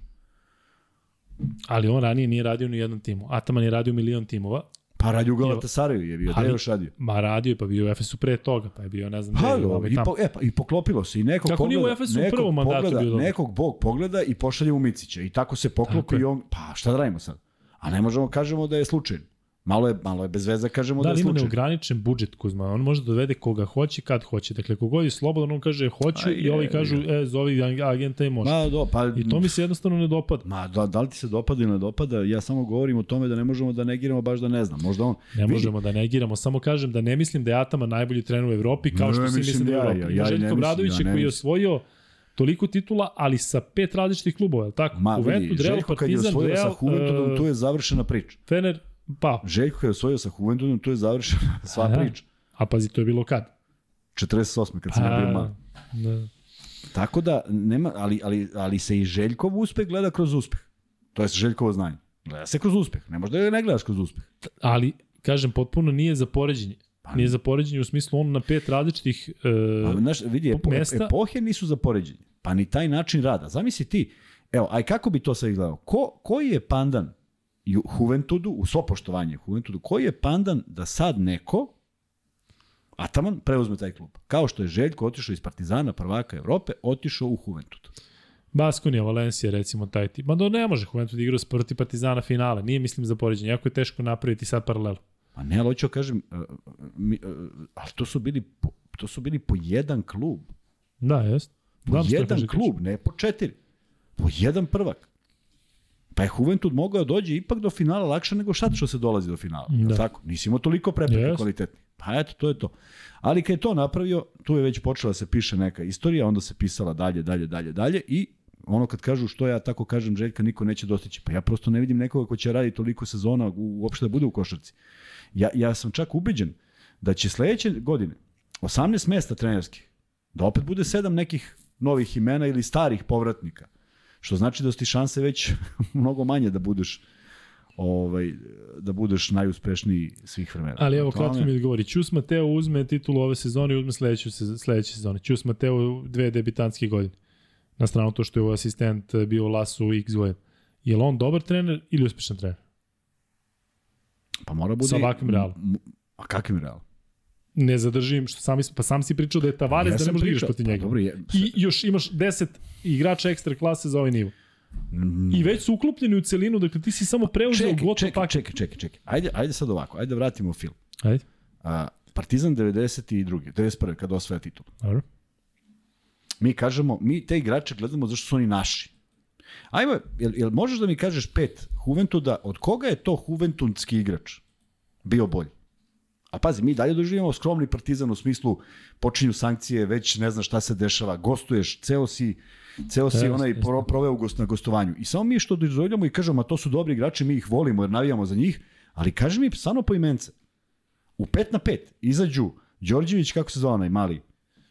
Ali on ranije nije radio ni u jednom timu. Ataman je radio milion timova. Pa radi u Galatasaraju je bio, da Ali- je još radio. Ma radio je, pa bio u Efesu pre toga, pa je bio, ne znam, gde, Pa, ovamo i i, tamo. po, e, pa, i poklopilo se i nekog Kako nije u pogleda, Efesu u prvom mandatu pogleda, bio dobar? nekog bog pogleda i pošalje u Micića i tako se Tako poklopi je. i on, pa šta da radimo sad? A ne možemo kažemo da je slučajno. Malo je, malo je bez veze kažemo da, Da, je ali ima slučajno. neograničen budžet Kuzma. On može da dovede koga hoće, kad hoće. Dakle, kogod je slobodan, on kaže hoću A i ovi je, kažu, e, zovi agenta i može. Ma, do, pa, I to mi se jednostavno ne dopada. Ma, da, da li ti se dopada ili ne dopada, ja samo govorim o tome da ne možemo da negiramo baš da ne znam. Možda on... Ne vidi, možemo da negiramo, samo kažem da ne mislim da je Atama najbolji trener u Evropi, kao Ne, što svi mislim misle da je u ja, Evropi. ja, Ima ja ne Željko mislim, Bradovića ja ne koji je mislim. osvojio toliko titula, ali sa pet različitih klubova, je li tako? Ma, Juventus, vidi, Real, Željko kad je Partizan, osvojio sa Real, Juventudom, e, tu je završena priča. Fener, pa. Željko kad je osvojio sa Juventudom, tu je završena sva Aha. priča. A pazi, to je bilo kad? 48. kad sam ja bio mal. da. Tako da, nema, ali, ali, ali se i Željkov uspeh gleda kroz uspeh. To je Željkovo znanje. Gleda se kroz uspeh. Ne možda ne gledaš kroz uspeh. Ali, kažem, potpuno nije za poređenje. Nije za poređenje u smislu on na pet različitih... A, Uh, znaš, vidi, epo, mesta- epohe nisu za poređenje. Pa ni taj način rada. Zamisli ti, evo, aj kako bi to sad izgledao? Ko, koji je pandan Juventudu, u svo poštovanje Juventudu, koji je pandan da sad neko, Ataman, preuzme taj klub? Kao što je Željko otišao iz Partizana, prvaka Evrope, otišao u Juventud. Baskonija, Valencija, recimo, taj tip. Ma da ne može Juventus da igra s proti Partizana finale. Nije, mislim, za poređenje. Jako je teško napraviti sad paralelu. Pa ne, ali hoću da kažem, uh, mi, uh, ali to su bili to su bili po jedan klub. Da, jest. Po Znam jedan kaže klub, ne po četiri. Po jedan prvak. Pa je Juventud mogao dođe ipak do finala lakše nego šta što se dolazi do finala. Da. Tako? Nisi imao toliko prepreka Jest. kvalitetnih. Pa eto, to je to. Ali kad je to napravio, tu je već počela da se piše neka istorija, onda se pisala dalje, dalje, dalje, dalje i ono kad kažu što ja tako kažem Željka niko neće dostići. Pa ja prosto ne vidim nekoga ko će raditi toliko sezona u, uopšte da bude u košarci. Ja, ja sam čak ubeđen da će sledeće godine 18 mesta trenerskih, da opet bude sedam nekih novih imena ili starih povratnika. Što znači da su ti šanse već mnogo manje da budeš ovaj, da budeš najuspešniji svih vremena. Ali evo, kratko mi odgovori. Ćus Mateo uzme titulu ove sezone i uzme sledeću, sez- sledeće sezone. Ćus Mateo dve debitanske godine. Na stranu to što je ovo asistent bio Lasu x godina. Je li on dobar trener ili uspešan trener? Pa mora bude... Sa ovakvim realom. A kakvim realom? Ne zadržim, što sami, pa sam si pričao da je Tavares, Ja da ne sam možeš da igraš pričao, protiv pa njega. dobro, je- I još imaš 10 igrača ekstra klase za ovaj nivo. I već su uklopljeni u celinu, dakle ti si samo preuzeo Čekaj, gotov čekaj, paket. čekaj, čekaj, čekaj. Ajde, ajde sad ovako, ajde da vratimo film. Ajde, A, Partizan 92. 91. kada osvaja titul. dobro. Mi kažemo, mi te igrače gledamo zašto su oni naši. Ajmo, jel, jel možeš da mi kažeš pet Juventuda, od koga je to Juventudski igrač bio bolji? A pazi, mi dalje doživimo skromni partizan u smislu počinju sankcije, već ne znaš šta se dešava, gostuješ, ceo si, ceo si onaj pro, proveo gost, na gostovanju. I samo mi što dozvoljamo i kažemo, a to su dobri igrači, mi ih volimo jer navijamo za njih, ali kaži mi stvarno po imence. U 5 na 5 izađu Đorđević, kako se zove onaj mali,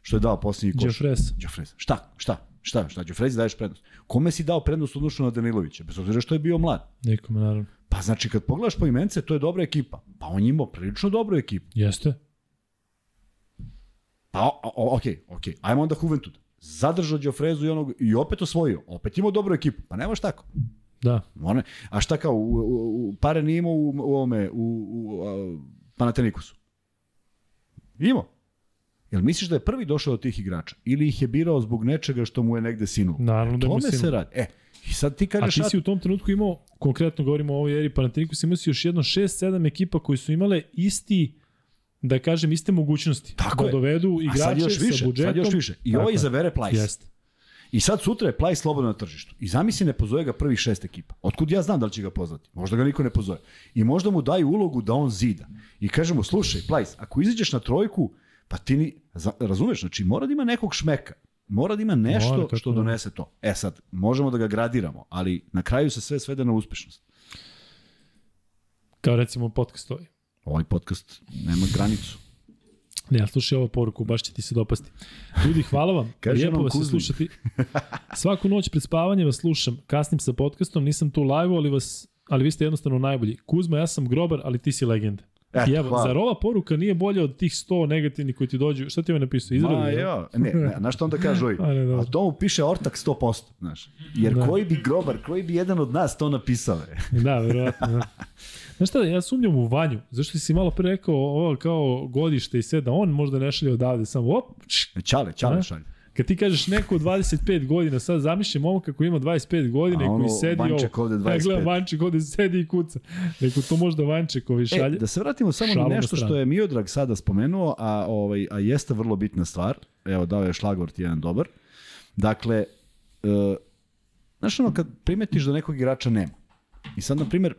što je dao posljednji koš. Jeffres. Đofrez. Šta? Šta? Šta? Šta? Đofrezi daješ prednost. Kome si dao prednost odnosu na Danilovića? Bez obzira što je bio mlad. Nikome, naravno. Pa znači kad pogledaš po imence, to je dobra ekipa. Pa on imao prilično dobru ekipu. Jeste. Pa o, o, ok, ok. Ajmo onda Juventud. Zadržao Đofrezu i onog i opet osvojio. Opet imao dobru ekipu. Pa nemaš tako. Da. One, a šta kao, u, u, u, pare nije imao u, u ovome, u, u, u Panatenikusu? Imao. Jel misliš da je prvi došao od tih igrača? Ili ih je birao zbog nečega što mu je negde sinulo? Naravno da mu Tome se radi. E, i sad ti A kažeš... ti si u tom trenutku imao, konkretno govorimo o ovoj eri Panathinaikos, imao si još jedno 6-7 ekipa koji su imale isti da kažem, iste mogućnosti. Tako da je. dovedu A igrače sad još više, sa budžetom. sad još više. I Tako ovo je. izabere Plajs. Jeste. I sad sutra je Plaj slobodno na tržištu. I zamisli ne pozove ga prvih šest ekipa. Otkud ja znam da li će ga pozvati? Možda ga niko ne pozove. I možda mu daju ulogu da on zida. I kaže mu, slušaj, Plajs, ako izađeš na trojku, pa ti ni, razumeš, znači mora da ima nekog šmeka. Mora da ima nešto Mora, što ne. donese to. E sad, možemo da ga gradiramo, ali na kraju se sve svede na uspešnost. Kao recimo podcast ovaj. Ovaj podcast nema granicu. Ne, ali slušaj ovu poruku, baš će ti se dopasti. Ljudi, hvala vam. Lijepo vas je slušati. Svaku noć pred spavanje vas slušam. Kasnim sa podcastom, nisam tu live ali vas ali vi ste jednostavno najbolji. Kuzma, ja sam grobar, ali ti si legenda. Eto, evo, hvala. zar ova poruka nije bolja od tih 100 negativnih koji ti dođu? Šta ti je napisao? Izradi? Ma, jo, ne, ne, znaš što onda kaže ovi? A, ne, dobro. A to mu piše ortak 100%, znaš. Jer Da. koji bi grobar, koji bi jedan od nas to napisao? e? Da, verovatno. Da. Znaš šta, ja sumnjam u Vanju. Zašto si malo pre rekao ovo kao godište i sve, da on možda ne šalje odavde, samo op, č, Čale, čale šalje. Kad ti kažeš neko od 25 godina, sad zamišljam momka koji ima 25 godina i koji sedi Vanček ovo. ovde Ja 25. gledam Vanček ovde sedi i kuca. Neko to možda Vanček ovi šalje. E, da se vratimo samo na nešto što je Miodrag sada spomenuo, a, ovaj, a jeste vrlo bitna stvar. Evo, dao je šlagvort jedan dobar. Dakle, e, znaš ono, kad primetiš da nekog igrača nema. I sad, na primjer,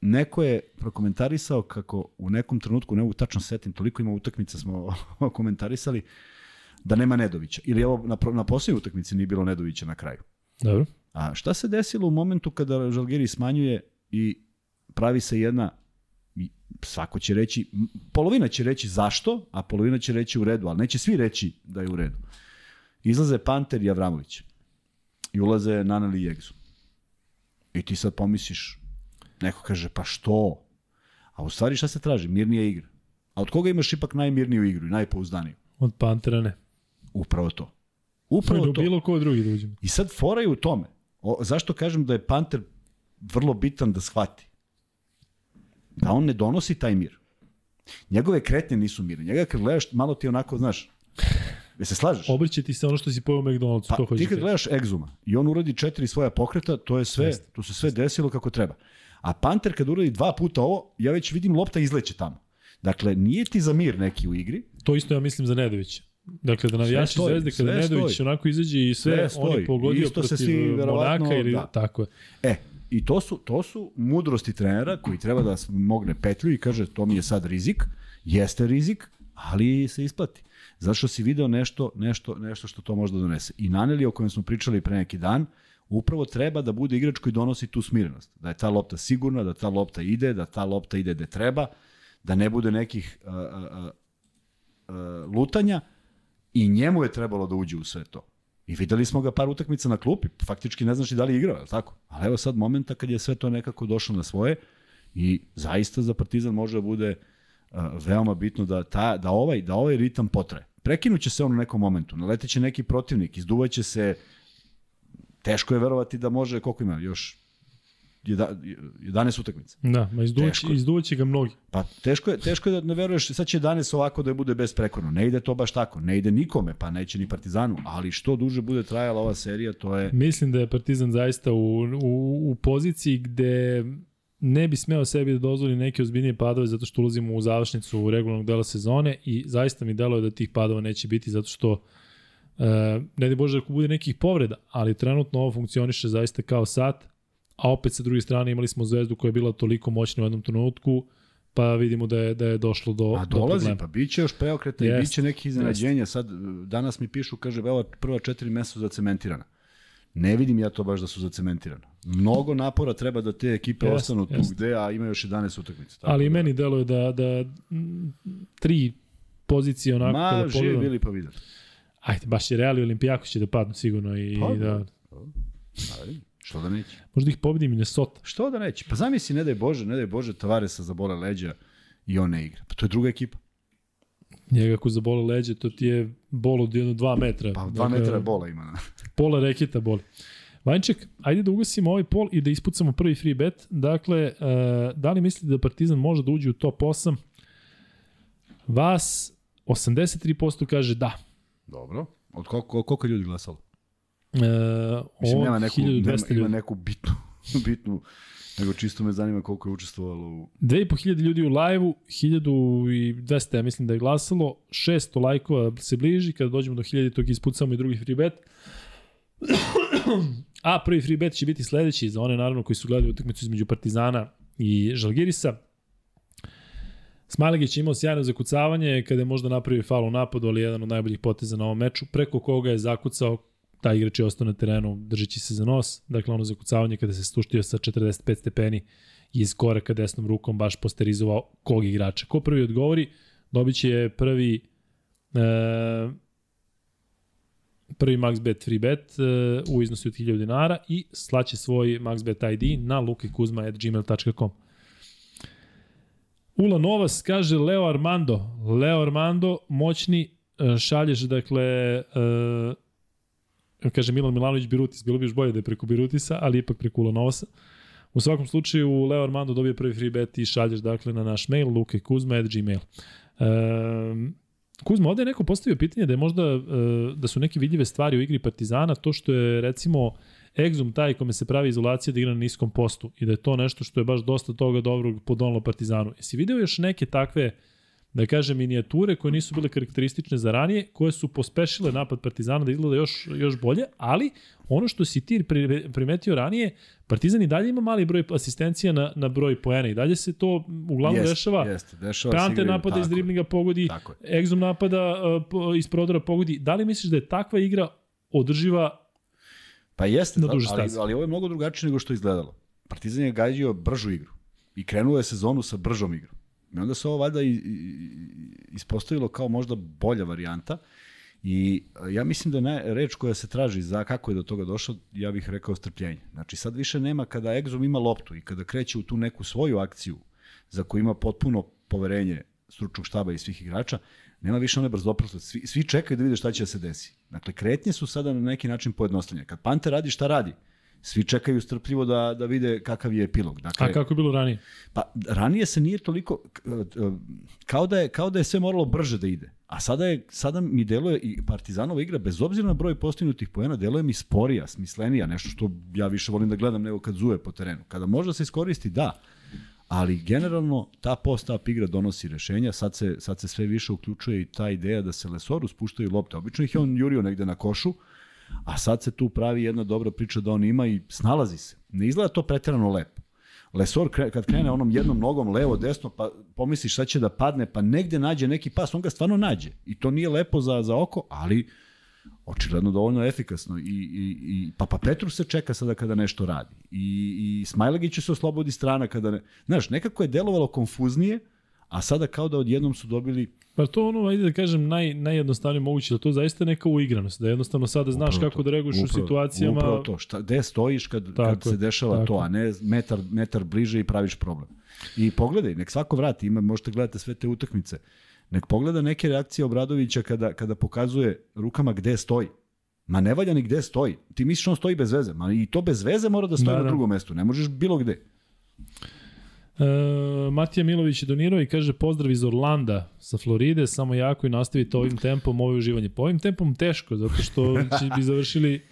neko je prokomentarisao kako u nekom trenutku, ne mogu tačno setim, toliko ima utakmica smo komentarisali, da nema Nedovića. Ili evo, na, na posljednjoj utakmici nije bilo Nedovića na kraju. Dobro. A šta se desilo u momentu kada Žalgiri smanjuje i pravi se jedna svako će reći, polovina će reći zašto, a polovina će reći u redu, ali neće svi reći da je u redu. Izlaze Panter i Avramović. I ulaze Nanali i Egzu. I ti sad pomisliš, neko kaže, pa što? A u stvari šta se traži? Mirnija igra. A od koga imaš ipak najmirniju igru i najpouzdaniju? Od Pantera ne. Upravo to. Upravo to. bilo ko drugi da uđemo. I sad fora je u tome. O, zašto kažem da je Panter vrlo bitan da shvati? Da on ne donosi taj mir. Njegove kretnje nisu mirne. Njega kad gledaš, malo ti onako, znaš, je se slažeš? Obriće ti se ono što si pojao u McDonald'su, to Pa, hoćeš ti kad gledaš Exuma i on uradi četiri svoja pokreta, to je sve, Jeste. to se sve desilo kako treba. A Panter kad uradi dva puta ovo, ja već vidim lopta izleće tamo. Dakle, nije ti za mir neki u igri, To isto ja mislim za Nedovića. Dakle, da navijači stoji, zvezde, kada Nedović stoji. onako izađe i sve, Sve on stoji. je pogodio Isto se protiv verovatno, Monaka ili da. tako je. E, i to su, to su mudrosti trenera koji treba da mogne petlju i kaže to mi je sad rizik, jeste rizik, ali se isplati. Zato što si video nešto, nešto, nešto što to može da donese. I Naneli o kojem smo pričali pre neki dan, upravo treba da bude igrač koji donosi tu smirenost. Da je ta lopta sigurna, da ta lopta ide, da ta lopta ide gde treba, da ne bude nekih uh, uh, uh, lutanja i njemu je trebalo da uđe u sve to. I videli smo ga par utakmica na klupi, faktički ne znaš i da li igrao, je li tako? Ali evo sad momenta kad je sve to nekako došlo na svoje i zaista za Partizan može da bude uh, veoma bitno da, ta, da, ovaj, da ovaj ritam potraje. Prekinuće se on u nekom momentu, naleteće neki protivnik, izduvaće se, teško je verovati da može, koliko ima, još 11 utakmica. Da, ma Teško. izduvaće ga mnogi. Pa teško je, teško je da ne veruješ, sad će 11 ovako da bude besprekorno. Ne ide to baš tako, ne ide nikome, pa neće ni Partizanu, ali što duže bude trajala ova serija, to je... Mislim da je Partizan zaista u, u, u poziciji gde ne bi smeo sebi da dozvoli neke ozbiljnije padove zato što ulazimo u završnicu regularnog dela sezone i zaista mi deluje da tih padova neće biti zato što e, ne da Bože ako bude nekih povreda, ali trenutno ovo funkcioniše zaista kao sat, a opet sa druge strane imali smo zvezdu koja je bila toliko moćna u jednom trenutku, pa vidimo da je, da je došlo do, A do dolazi, problema. pa bit će još preokreta i Jest, bit će neki iznenađenja. Sad, danas mi pišu, kaže, evo, prva četiri mesta su zacementirana. Ne vidim ja to baš da su zacementirana. Mnogo napora treba da te ekipe Jest, ostanu tu jest. gde, a ima još 11 utakmica. Tako Ali i da- meni deluje da, da tri pozicije onako Ma, kada živi bili pa videli. Ajde, baš je Real i Olimpijako će da padnu sigurno i Pa, da, Ali, što da neće? možda ih pobedi Minnesota. Što da neće? Pa zamisli, ne daj Bože, ne daj Bože, Tavaresa zabole leđa i on ne igra. Pa to je druga ekipa. Njega ako zabole leđe, to ti je bol od jedno dva metra. Pa dva Dakle, metra bola ima. Pola reketa boli. Vanček, ajde da ugasimo ovaj pol i da ispucamo prvi free bet. Dakle, uh, da li mislite da Partizan može da uđe u top 8? Vas 83% kaže da. Dobro. Od koliko, koliko ljudi glasalo? Uh, Mislim, nema neku, nema, 1200 ima ljudi. neku bitnu, bitnu, nego čisto me zanima koliko je učestvovalo u... 2500 ljudi u live-u, 1200 ja mislim da je glasalo, 600 lajkova se bliži, kada dođemo do 1000 tog ispucamo i drugi free bet. A prvi free bet će biti sledeći za one naravno koji su gledali utakmicu između Partizana i Žalgirisa. Smajlegić je imao sjajno zakucavanje kada je možda napravio faul u napadu, ali jedan od najboljih poteza na ovom meču, preko koga je zakucao taj igrač je ostao na terenu držeći se za nos, dakle ono zakucavanje kada se stuštio sa 45 stepeni iz koraka desnom rukom baš posterizovao kog igrača. Ko prvi odgovori, dobit će prvi e, prvi MaxBet free bet e, u iznosu od 1000 dinara i slaće svoj MaxBet ID na lukikuzma.gmail.com. Ula Novas kaže Leo Armando. Leo Armando, moćni, e, šalješ, dakle, e, kaže Milan Milanović Birutis, bilo bi još bolje da je preko Birutisa, ali ipak preko Ula Novasa. U svakom slučaju, Leo Armando dobije prvi free bet i šalješ, dakle, na naš mail, lukekuzma.gmail. Um, Kuzma, ovde je neko postavio pitanje da je možda, e, da su neke vidljive stvari u igri Partizana, to što je, recimo, Exum taj kome se pravi izolacija da igra na niskom postu i da je to nešto što je baš dosta toga dobrog podonalo Partizanu. Jesi video još neke takve, da kažem, minijature koje nisu bile karakteristične za ranije, koje su pospešile napad Partizana da izgleda još, još bolje, ali ono što si ti pri- primetio ranije, Partizan i dalje ima mali broj asistencija na, na broj poena i dalje se to uglavnom Jeste, dešava. Jeste, dešava igraju, napada iz driblinga pogodi. Exum napada uh, iz prodora pogodi. Da li misliš da je takva igra održiva Pa jeste, na duže ali, ali ovo je mnogo drugačije nego što je izgledalo. Partizan je gađio bržu igru i krenuo je sezonu sa bržom igrom. I onda se ovo valjda ispostavilo kao možda bolja varijanta i ja mislim da je naj, reč koja se traži za kako je do toga došlo, ja bih rekao strpljenje. Znači sad više nema kada Exum ima loptu i kada kreće u tu neku svoju akciju za koju ima potpuno poverenje stručnog štaba i svih igrača, nema više one brzoprostosti. Svi, svi čekaju da vide šta će da se desi. Dakle, kretnje su sada na neki način pojednostavljene. Kad Pante radi šta radi, svi čekaju strpljivo da, da vide kakav je epilog. Dakle, A kako je bilo ranije? Pa ranije se nije toliko k- kao da je kao da je sve moralo brže da ide. A sada je sada mi deluje i Partizanova igra bez obzira na broj postignutih poena deluje mi sporija, smislenija, nešto što ja više volim da gledam nego kad zuje po terenu. Kada može da se iskoristi, da. Ali generalno ta post-up igra donosi rešenja, sad se, sad se sve više uključuje i ta ideja da se Lesoru spuštaju lopte. Obično ih je on jurio negde na košu, a sad se tu pravi jedna dobra priča da on ima i snalazi se. Ne izgleda to preterano lepo. Lesor kad krene onom jednom nogom levo, desno, pa pomisli šta će da padne, pa negde nađe neki pas, on ga stvarno nađe. I to nije lepo za, za oko, ali očigledno dovoljno efikasno. I, i, i Papa Petru se čeka sada kada nešto radi. I, i Smajlagiću se oslobodi strana kada ne... Znaš, nekako je delovalo konfuznije, a sada kao da odjednom su dobili Pa to ono, ajde da kažem, naj, najjednostavnije moguće, da to zaista neka uigranost, da jednostavno sada znaš Upravo kako to, da reaguješ u situacijama. Upravo to, šta, gde stojiš kad, Tako kad se dešava tako to, a ne metar, metar bliže i praviš problem. I pogledaj, nek svako vrati, ima, možete gledati sve te utakmice. Nek pogleda neke reakcije Obradovića kada, kada pokazuje rukama gde stoji. Ma ne valja ni gde stoji. Ti misliš on stoji bez veze. Ma i to bez veze mora da stoji Da, na da. drugom mestu. Ne možeš bilo gde. E, Matija Milović je donirao i kaže pozdrav iz Orlanda sa Floride, samo jako i nastavite ovim tempom ovo je uživanje. Po ovim tempom teško, zato što će bi završili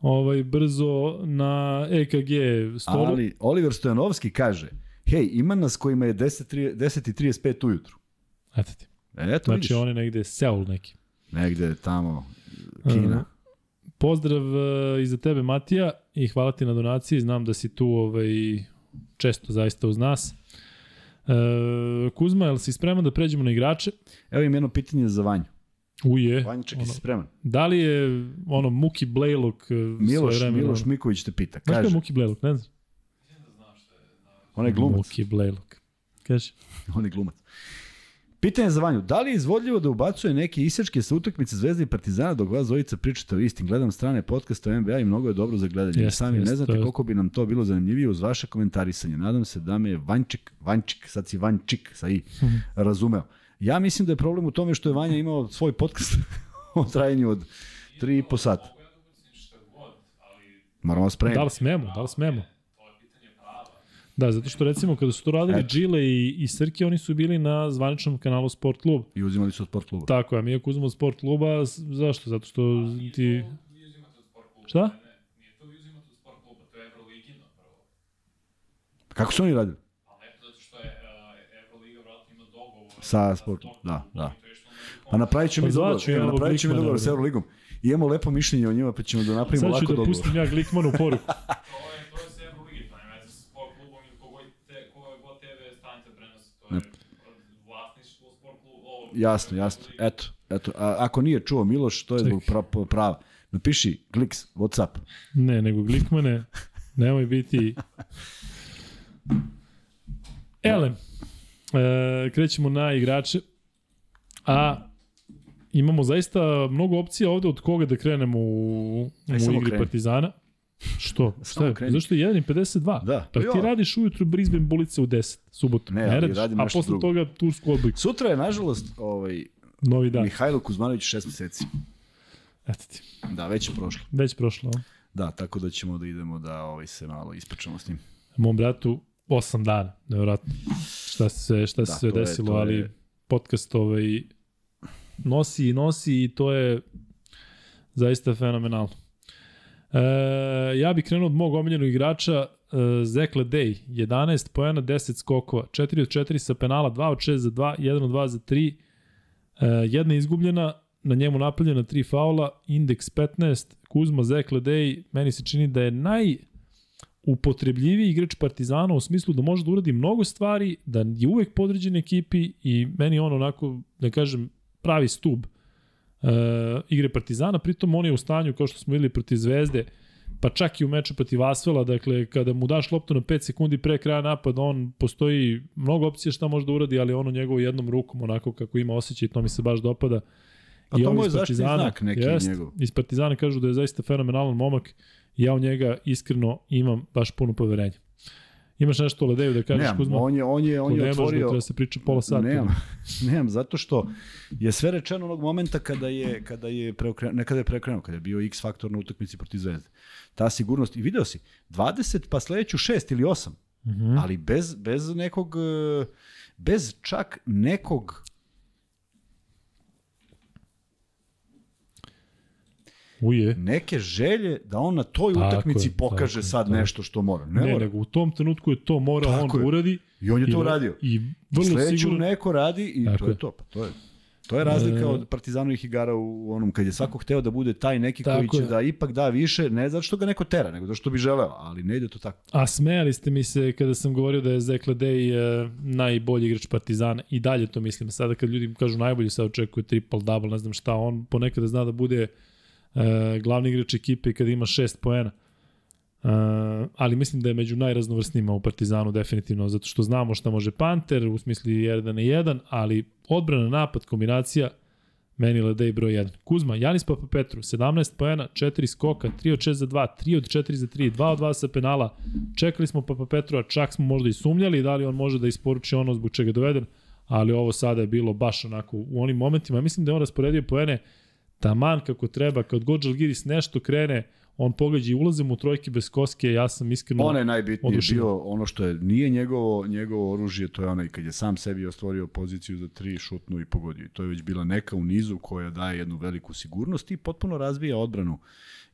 ovaj brzo na EKG stolu. Ali Oliver Stojanovski kaže, hej, ima nas kojima je 10, 10.35 ujutru. Eto ti. Eto, Znači vidiš. on je negde Seul neki. Negde tamo, Kina. Pozdrav uh, i za tebe Matija i hvala ti na donaciji, znam da si tu ovaj, često zaista uz nas. Uh, Kuzma, jel si spreman da pređemo na igrače? Evo im jedno pitanje za Vanju. Uje. Vanja, čekaj, ono, si spreman? Da li je ono Muki Blejluk uh, Miloš, svojevremeno- Miloš Miković te pita. Znaš ko je Kaže, Muki Blejluk, ne znam? on je glumac. Muki Blejluk. Kaže. On je glumac. Pitanje za Vanju. Da li je izvodljivo da ubacuje neke isečke sa utakmice Zvezde i Partizana dok vas dvojica pričate o istim? Gledam strane podcasta o NBA i mnogo je dobro za gledanje. Jeste, Sami jeste, ne znate koliko bi nam to bilo zanimljivije uz vaše komentarisanje. Nadam se da me je Vančik, Vančik, sad si Vančik sa i, razumeo. Ja mislim da je problem u tome što je Vanja imao svoj podcast o trajanju od 3,5 sata. Da Moramo spremiti. Da li smemo, da li smemo? To je pitanje prava. Da, zato što recimo kada su to radili Eto. Gile i, i Srki, oni su bili na zvaničnom kanalu Sport Klub. I uzimali su od sport kluba. Tako je, a mi ako uzmemo Sport Kluba, zašto? Zato što ti... Od. Šta? Ne, nije to od Evroligino prvo. Kako su oni radili? Ima dogovor Sa sport- tom da, da. i Pa napravit ćemo Pa mi dogovor, ja napravit ćemo dogovor sa. Euroligom. Imamo lepo mišljenje o njima, pa ćemo da napravimo Sad ću lako da dogovor. pustim ja Glikmanu poruku. To je, to je sve Euroligi, to nema veze sa sport klubom ili kogoj te, koje god TV stanice prenosi. To je vlasništvo sport kluba. ovo- Jasno, jasno. Eto, eto. A, ako nije čuo Miloš, to je zbog pra, prava. Napiši Gliks, Whatsapp. Ne, nego Glikmane, nemoj biti... Elem, e, krećemo na igrače, a imamo zaista mnogo opcija ovde od koga da krenemo u, Aj, u igri kreni. Partizana. Što? Šta je? Zašto je 1.52? Da. Pa ti radiš ujutru Brisbane bulice u 10, subotu. Ne, Ne, radiš, radim a posle drugo. toga Tursku odbojku. Sutra je, nažalost, ovaj, Novi dan. Mihajlo Kuzmanović šest meseci. Eto ti. Da, već je prošlo. Već prošlo. a? Da, tako da ćemo da idemo da ovaj, se malo ispričamo s njim. Mom bratu 8 dana, nevjerojatno. Šta se šta se Da, sve je- desilo, je- ali podcast ovaj nosi i nosi i to je zaista fenomenalno. E, ja bih krenuo od mog omiljenog igrača e, Zekle Day, 11 poena, 10 skokova, 4 od 4 sa penala, 2 od 6 za 2, 1 od 2 za 3, e, jedna izgubljena, na njemu napravljena 3 faula, indeks 15, Kuzma Zekle Day, meni se čini da je naj upotrebljiviji igrač Partizana u smislu da može da uradi mnogo stvari, da je uvek podređen ekipi i meni on onako, da kažem, pravi stub uh, igre Partizana, pritom on je u stanju, kao što smo videli protiv Zvezde, pa čak i u meču protiv Asvela, dakle, kada mu daš loptu na 5 sekundi pre kraja napada, on postoji mnogo opcije šta može da uradi, ali ono njegovo jednom rukom, onako kako ima osjećaj, to mi se baš dopada. Pa to ovi mu je zaštitni znak neki jest, njegov. Iz Partizana kažu da je zaista fenomenalan momak i ja u njega iskreno imam baš puno poverenja. Imaš nešto o Ledeju da kažeš, Nemam, Kuzma? on je, on je, on je nemaš, da otvorio... treba se priča pola sata. Nemam, nemam, zato što je sve rečeno onog momenta kada je, kada je preokrenuo, ne kada je preokrenuo, kada je bio X faktor na utakmici protiv Zvezde. Ta sigurnost, i video si, 20 pa sledeću 6 ili 8, Mhm. ali bez, bez nekog, e, bez čak nekog Uje. neke želje da on na toj Tako utakmici je, pokaže sad je. nešto što mora. Ne, Ne, mora. nego u tom trenutku je to morao on Tako da je. uradi. I on je to uradio. I vrlo Sledeću sigurno... neko radi i Tako to je je. to. Pa to je. To je razlika E. od Partizanovih igara u onom kad je svako hteo da bude taj neki koji Tako će je. da ipak da više, ne zato što ga neko tera, nego zato što bi želeo, ali ne ide to tako. A smejali ste mi se kada sam govorio da je Zekle Day e, najbolji igrač Partizana i dalje to mislim. Sada kad ljudi kažu najbolji, sad očekuje triple double, ne znam šta, on ponekada zna da bude e, glavni igrač ekipe i kada ima šest poena. E, ali mislim da je među najraznovrsnijima u Partizanu definitivno, zato što znamo šta može Panter, u smislu 1 na 1, ali odbrana, napad, kombinacija, meni Ledej broj 1. Kuzma, Janis Papapetru, 17 poena, 4 skoka, 3 od 6 za 2, 3 od 4 za 3, 2 od 2 sa penala. Čekali smo Papapetru, a čak smo možda i sumnjali da li on može da isporuči ono zbog čega je doveden, ali ovo sada je bilo baš onako u onim momentima. Mislim da je on rasporedio poene taman kako treba, kad god Žalgiris nešto krene, on pogađa i ulaze mu u trojke bez koske, ja sam iskreno... On je najbitnije oduševljen. bio ono što je nije njegovo njegovo oružje, to je onaj kad je sam sebi ostvorio poziciju za tri šutnu i pogodio. I to je već bila neka u nizu koja daje jednu veliku sigurnost i potpuno razvija odbranu.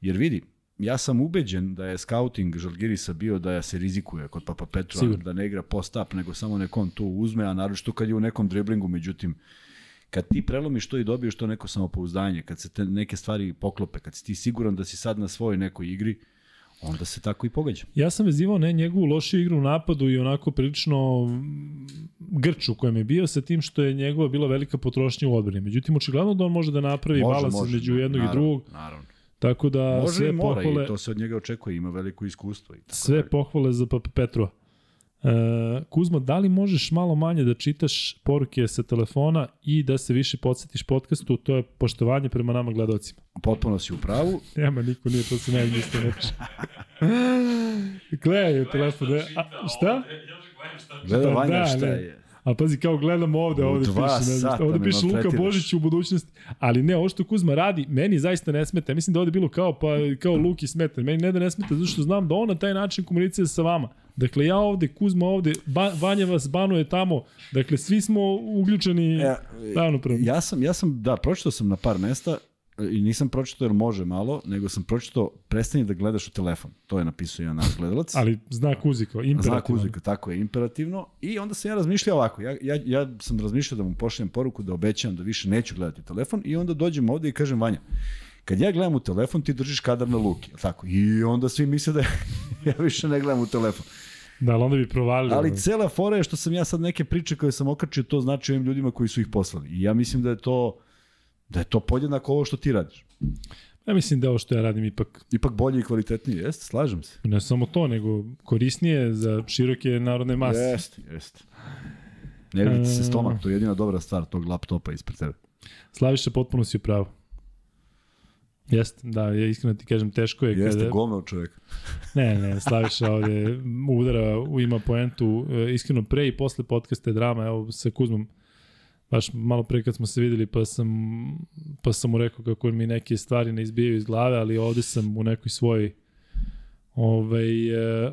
Jer vidi, ja sam ubeđen da je scouting Žalgirisa bio da se rizikuje kod Papa Petra, Sigurno. da ne igra post-up, nego samo nekom to uzme, a naročito kad je u nekom driblingu, međutim, kad ti prelomiš to i dobiješ to neko samopouzdanje, kad se te neke stvari poklope, kad si ti siguran da si sad na svojoj nekoj igri, onda se tako i pogađa. Ja sam vezivao ne njegovu lošiju igru u napadu i onako prilično mm, grč u kojem je bio sa tim što je njegova bila velika potrošnja u odbrani. Međutim, očigledno da on može da napravi balans između jednog i naravno, drugog. Naravno. Tako da Može sve i mora pohvale, i to se od njega očekuje, ima veliko iskustvo. I tako sve dalje. pohvale za Petrova. E, Kuzma, da li možeš malo manje da čitaš poruke sa telefona i da se više podsjetiš podcastu, to je poštovanje prema nama gledalcima. Potpuno si u pravu. Nema, niko nije, to se ne isto ne piše. Gledaj u telefon. ne- A, šta? Još gledam šta Gleda Pa Vanja da, šta je. A pazi, kao gledam ovde, ovde piše, ne znam, ovde piše Luka. Božić u budućnosti, ali ne, ovo što Kuzma radi, meni zaista ne smeta. Mislim da ovde bilo kao, pa, kao Luki smeta. Meni ne da ne smeta, zato što znam da on na taj način komunicira sa vama. Dakle, ja ovde, Kuzma ovde, ba, Vanja vas banuje tamo. Dakle, svi smo uključeni E, ravnopravno. ja sam, ja sam, da, pročitao sam na par mesta e, i nisam pročitao jer može malo, nego sam pročitao prestani da gledaš u telefon. To je napisao jedan naš gledalac. Ali znak uzika, imperativno. Znak uzvika, tako je, imperativno. I onda sam ja razmišljao ovako, ja, ja, ja sam razmišljao da mu pošaljem poruku da obećam da više neću gledati telefon i onda dođem ovde i kažem Vanja, kad ja gledam u telefon, ti držiš kadar na luki, tako? I onda svi misle da ja više ne gledam u telefon. Da, ali onda bi provalio. Ali cela fora je što sam ja sad neke priče koje sam okačio, to znači ovim ljudima koji su ih poslali. I ja mislim da je to da je to podjednako ovo što ti radiš. Ja mislim da ovo što ja radim ipak Ipak bolje i kvalitetnije, jeste, slažem se. ne samo to, nego korisnije za široke narodne mase. Jeste, jeste. Ne vidi ti se E. stomak, to je jedina dobra stvar tog laptopa ispred tebe. Slaviša, potpuno si u pravu. Jeste, da, ja iskreno ti kažem, teško je Jeste, kada... govno od čoveka. Ne, ne, Slaviša ovde udara, ima poentu, e, iskreno pre i posle podcasta je drama, evo sa Kuzmom, baš malo pre kad smo se videli, pa sam, pa sam mu rekao kako mi neke stvari ne izbijaju iz glave, ali ovde sam u nekoj svojoj ovaj, e,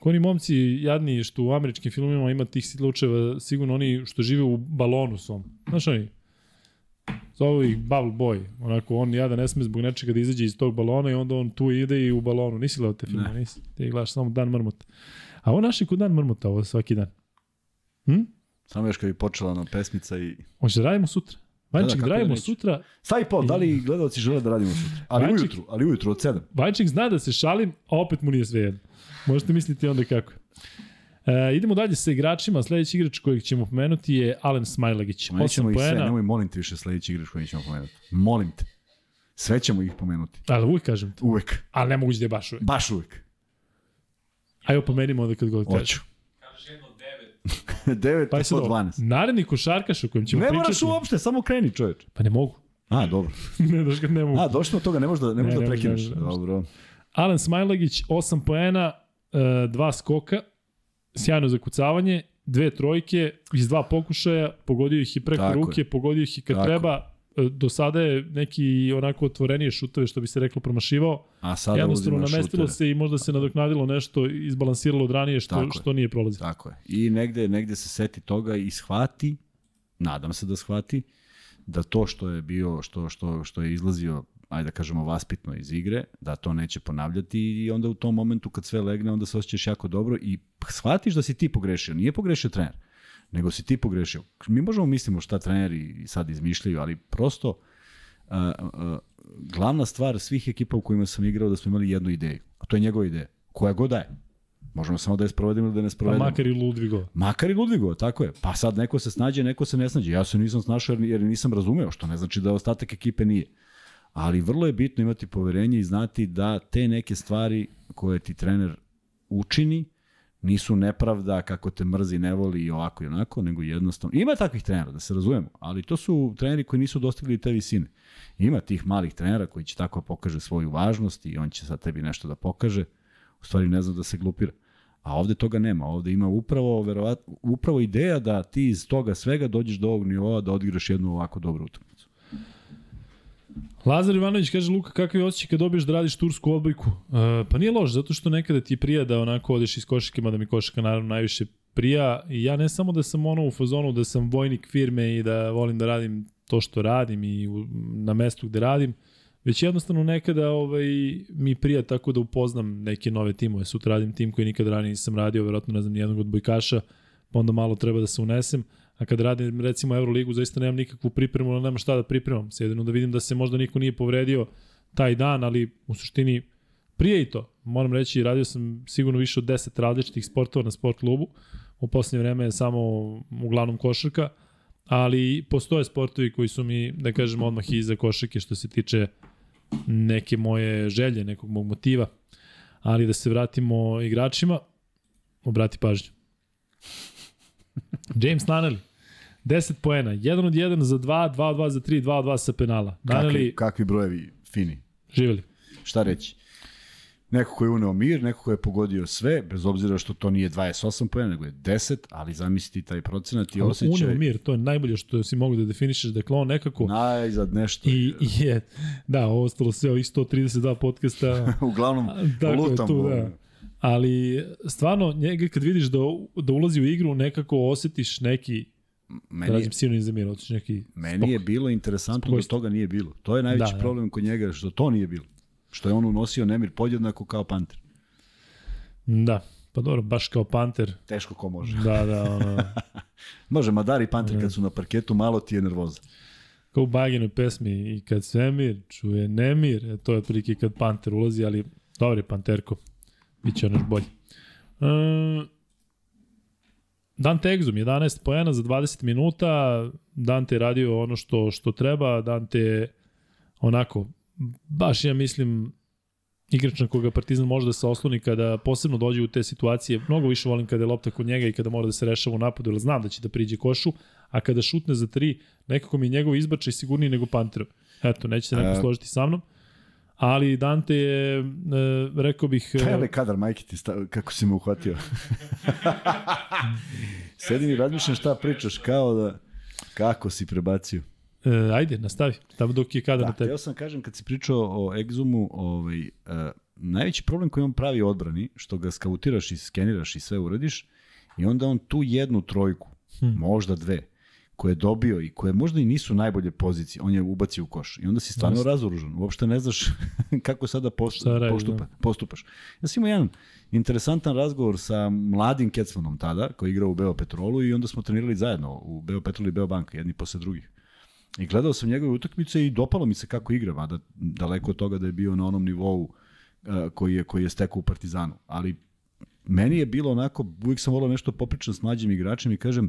oni momci jadni što u američkim filmima ima tih slučajeva, sigurno oni što žive u balonu svom. Znaš oni? Zovu ih Bubble Boy. Onako, on jadan ne sme zbog nečega da izađe iz tog balona i onda on tu ide i u balonu. Nisi gledao te filme, nisi. Ti gledaš samo Dan Mrmota. A ovo naši kod Dan Mrmota, ovo svaki dan. Hm? Samo još kad bi počela na pesmica i... Hoće da radimo sutra. Vanček, kako da da radimo neću. sutra. Stavi pod, da li gledalci žele da radimo sutra? Ali Vanček- ujutru, ali ujutru od 7. Vanček zna da se šalim, a opet mu nije sve jedno. Možete misliti onda kako. E, idemo dalje sa igračima. Sledeći igrač kojeg ćemo pomenuti je Alen Smajlagić. Nećemo 8 ih sve, nemoj molim te više sledeći igrač koji ćemo pomenuti. Molim te. Sve ćemo ih pomenuti. ali uvijek kažem to. Uvek. Ali ne moguće da je baš uvijek. Baš uvek. Ajde pomenimo onda kad god kažem. Hoću. Kažeš jedno devet, 9 Pa je ovo. 12. Naredni košarkaš o kojem ćemo Ne pričati. moraš uopšte, samo kreni čoveč. Pa ne mogu. A, dobro. ne, daš ga ne mogu. A, došli smo od toga, ne možeš da, ne možeš Ne, da ne prekineš. može, ne može. Dobro. Alen Smajlagić, 8 poena, 2 skoka, sjajno zakucavanje, dve trojke, iz dva pokušaja, pogodio ih i preko Tako ruke, pogodio ih i kad Tako. treba. Do sada je neki onako otvorenije šutove, što bi se reklo, promašivao. A sada Jednostavno namestilo šutere. se i možda se nadoknadilo nešto, izbalansiralo od ranije što, Tako je. što nije prolazilo. Tako je. I negde, negde se seti toga i shvati, nadam se da shvati, da to što je bio, što, što, što je izlazio, ajde da kažemo, vaspitno iz igre, da to neće ponavljati i onda u tom momentu kad sve legne, onda se osjećaš jako dobro i shvatiš da si ti pogrešio. Nije pogrešio trener, nego si ti pogrešio. Mi možemo mislimo šta treneri sad izmišljaju, ali prosto a, a, glavna stvar svih ekipa u kojima sam igrao da smo imali jednu ideju, a to je njegova ideja, koja god da je. Možemo samo da je sprovedemo ili da ne Pa sprovedemo. makar i Ludvigo. Makar i Ludvigo, tako je. Pa sad neko se snađe, neko se ne snađe. Ja se nisam snašao jer, jer nisam razumeo, što ne znači da ostatak ekipe nije. Ali vrlo je bitno imati poverenje i znati da te neke stvari koje ti trener učini nisu nepravda kako te mrzi, ne voli i ovako i onako, nego jednostavno... Ima takvih trenera, da se razumemo, ali to su treneri koji nisu dostigli te visine. Ima tih malih trenera koji će tako pokaže svoju važnost i on će sad tebi nešto da pokaže, u stvari ne zna da se glupira. A ovde toga nema. Ovde ima upravo, verovatno, upravo ideja da ti iz toga svega dođeš do ovog nivoa da odigraš jednu ovako dobru utakmicu. Lazar Ivanović kaže, Luka, kakav je osjećaj kad dobiješ da radiš tursku odbojku? Uh, pa nije loš, zato što nekada ti prija da onako odeš iz košake, mada mi košaka naravno najviše prija. I ja ne samo da sam ono u fazonu da sam vojnik firme i da volim da radim to što radim i u, na mestu gde radim, već jednostavno nekada ovaj, mi prija tako da upoznam neke nove timove. Sutra radim tim koji nikad ranije nisam radio, verovatno ne znam nijednog odbojkaša, pa onda malo treba da se unesem. A kad radim recimo Euroligu, zaista nemam nikakvu pripremu, nemam šta da pripremam. Sjedino da vidim da se možda niko nije povredio taj dan, ali u suštini prije i to. Moram reći, radio sam sigurno više od 10 različitih sportova na sport klubu. U poslednje vreme je samo uglavnom košarka, ali postoje sportovi koji su mi, da kažem, odmah iza košarke što se tiče neke moje želje, nekog mog motiva. Ali da se vratimo igračima, obrati pažnju. James Naneli, 10 poena, 1 od 1 za 2, 2 od 2 za 3, 2 od 2 sa penala. Kakvi, Naneli, kakvi brojevi fini. živeli. Šta reći? Neko ko je uneo mir, neko ko je pogodio sve, bez obzira što to nije 28 pojena, nego je 10, ali zamisli taj procenat i osjećaj. Unio mir, to je najbolje što si mogu da definišeš, dakle on nekako... Najzad nešto. I, i je, da, ostalo sve ovih 132 podcasta Uglavnom, Tako je lutam. tu, da. Ali stvarno njega kad vidiš da, da ulazi u igru nekako osetiš neki Meni, Tražim sinonim za mir, otiš neki meni je bilo interesantno da Spokojstvo. toga nije bilo. To je najveći Da, da. problem kod njega, što to nije bilo. Što je on unosio nemir podjednako kao panter. Da, pa dobro, baš kao panter. Teško ko može. Da, da, ono, Može, Madar i panter kad su na parketu, malo ti je nervoza. kao u Baginoj pesmi i kad svemir čuje nemir, e, to je otprilike kad panter ulazi, ali dobro je panterko, bit će ono još bolje. E, Dante Exum, 11 pojena za 20 minuta, Dante je radio ono što, što treba, Dante je onako, baš ja mislim, igrač na koga Partizan može da se osloni kada posebno dođe u te situacije. Mnogo više volim kada je lopta kod njega i kada mora da se rešava u napadu, jer znam da će da priđe košu, a kada šutne za tri, nekako mi je njegov izbačaj sigurniji nego Panterov. Eto, neće se neko E. složiti sa mnom. Ali Dante je, e, rekao bih... e, kadar, majke ti, sta, kako si me uhvatio? Sedim i razmišljam šta pričaš, kao da... Kako si prebacio? e, ajde, nastavi. Tamo dok je kada Da, na tebi. teo sam kažem kad si pričao o Exumu, ovaj, uh, najveći problem koji on pravi odbrani, što ga skautiraš i skeniraš i sve uradiš, i onda on tu jednu trojku, Hm. možda dve, koje je dobio i koje možda i nisu najbolje pozicije, on je ubacio u koš. I onda si stvarno Jeste. razoružan. Uopšte ne znaš kako sada post, Šta radiš, postupa, da. postupaš. Ja sam imao jedan interesantan razgovor sa mladim Kecmanom tada, koji je igrao u Beopetrolu i onda smo trenirali zajedno u Beopetrolu i Beobanka, jedni posle drugih. I gledao sam njegove utakmice i dopalo mi se kako igra, mada daleko od toga da je bio na onom nivou uh, koji je koji je stekao u Partizanu. Ali meni je bilo onako, uvijek sam volao nešto popričan s mlađim igračem i kažem,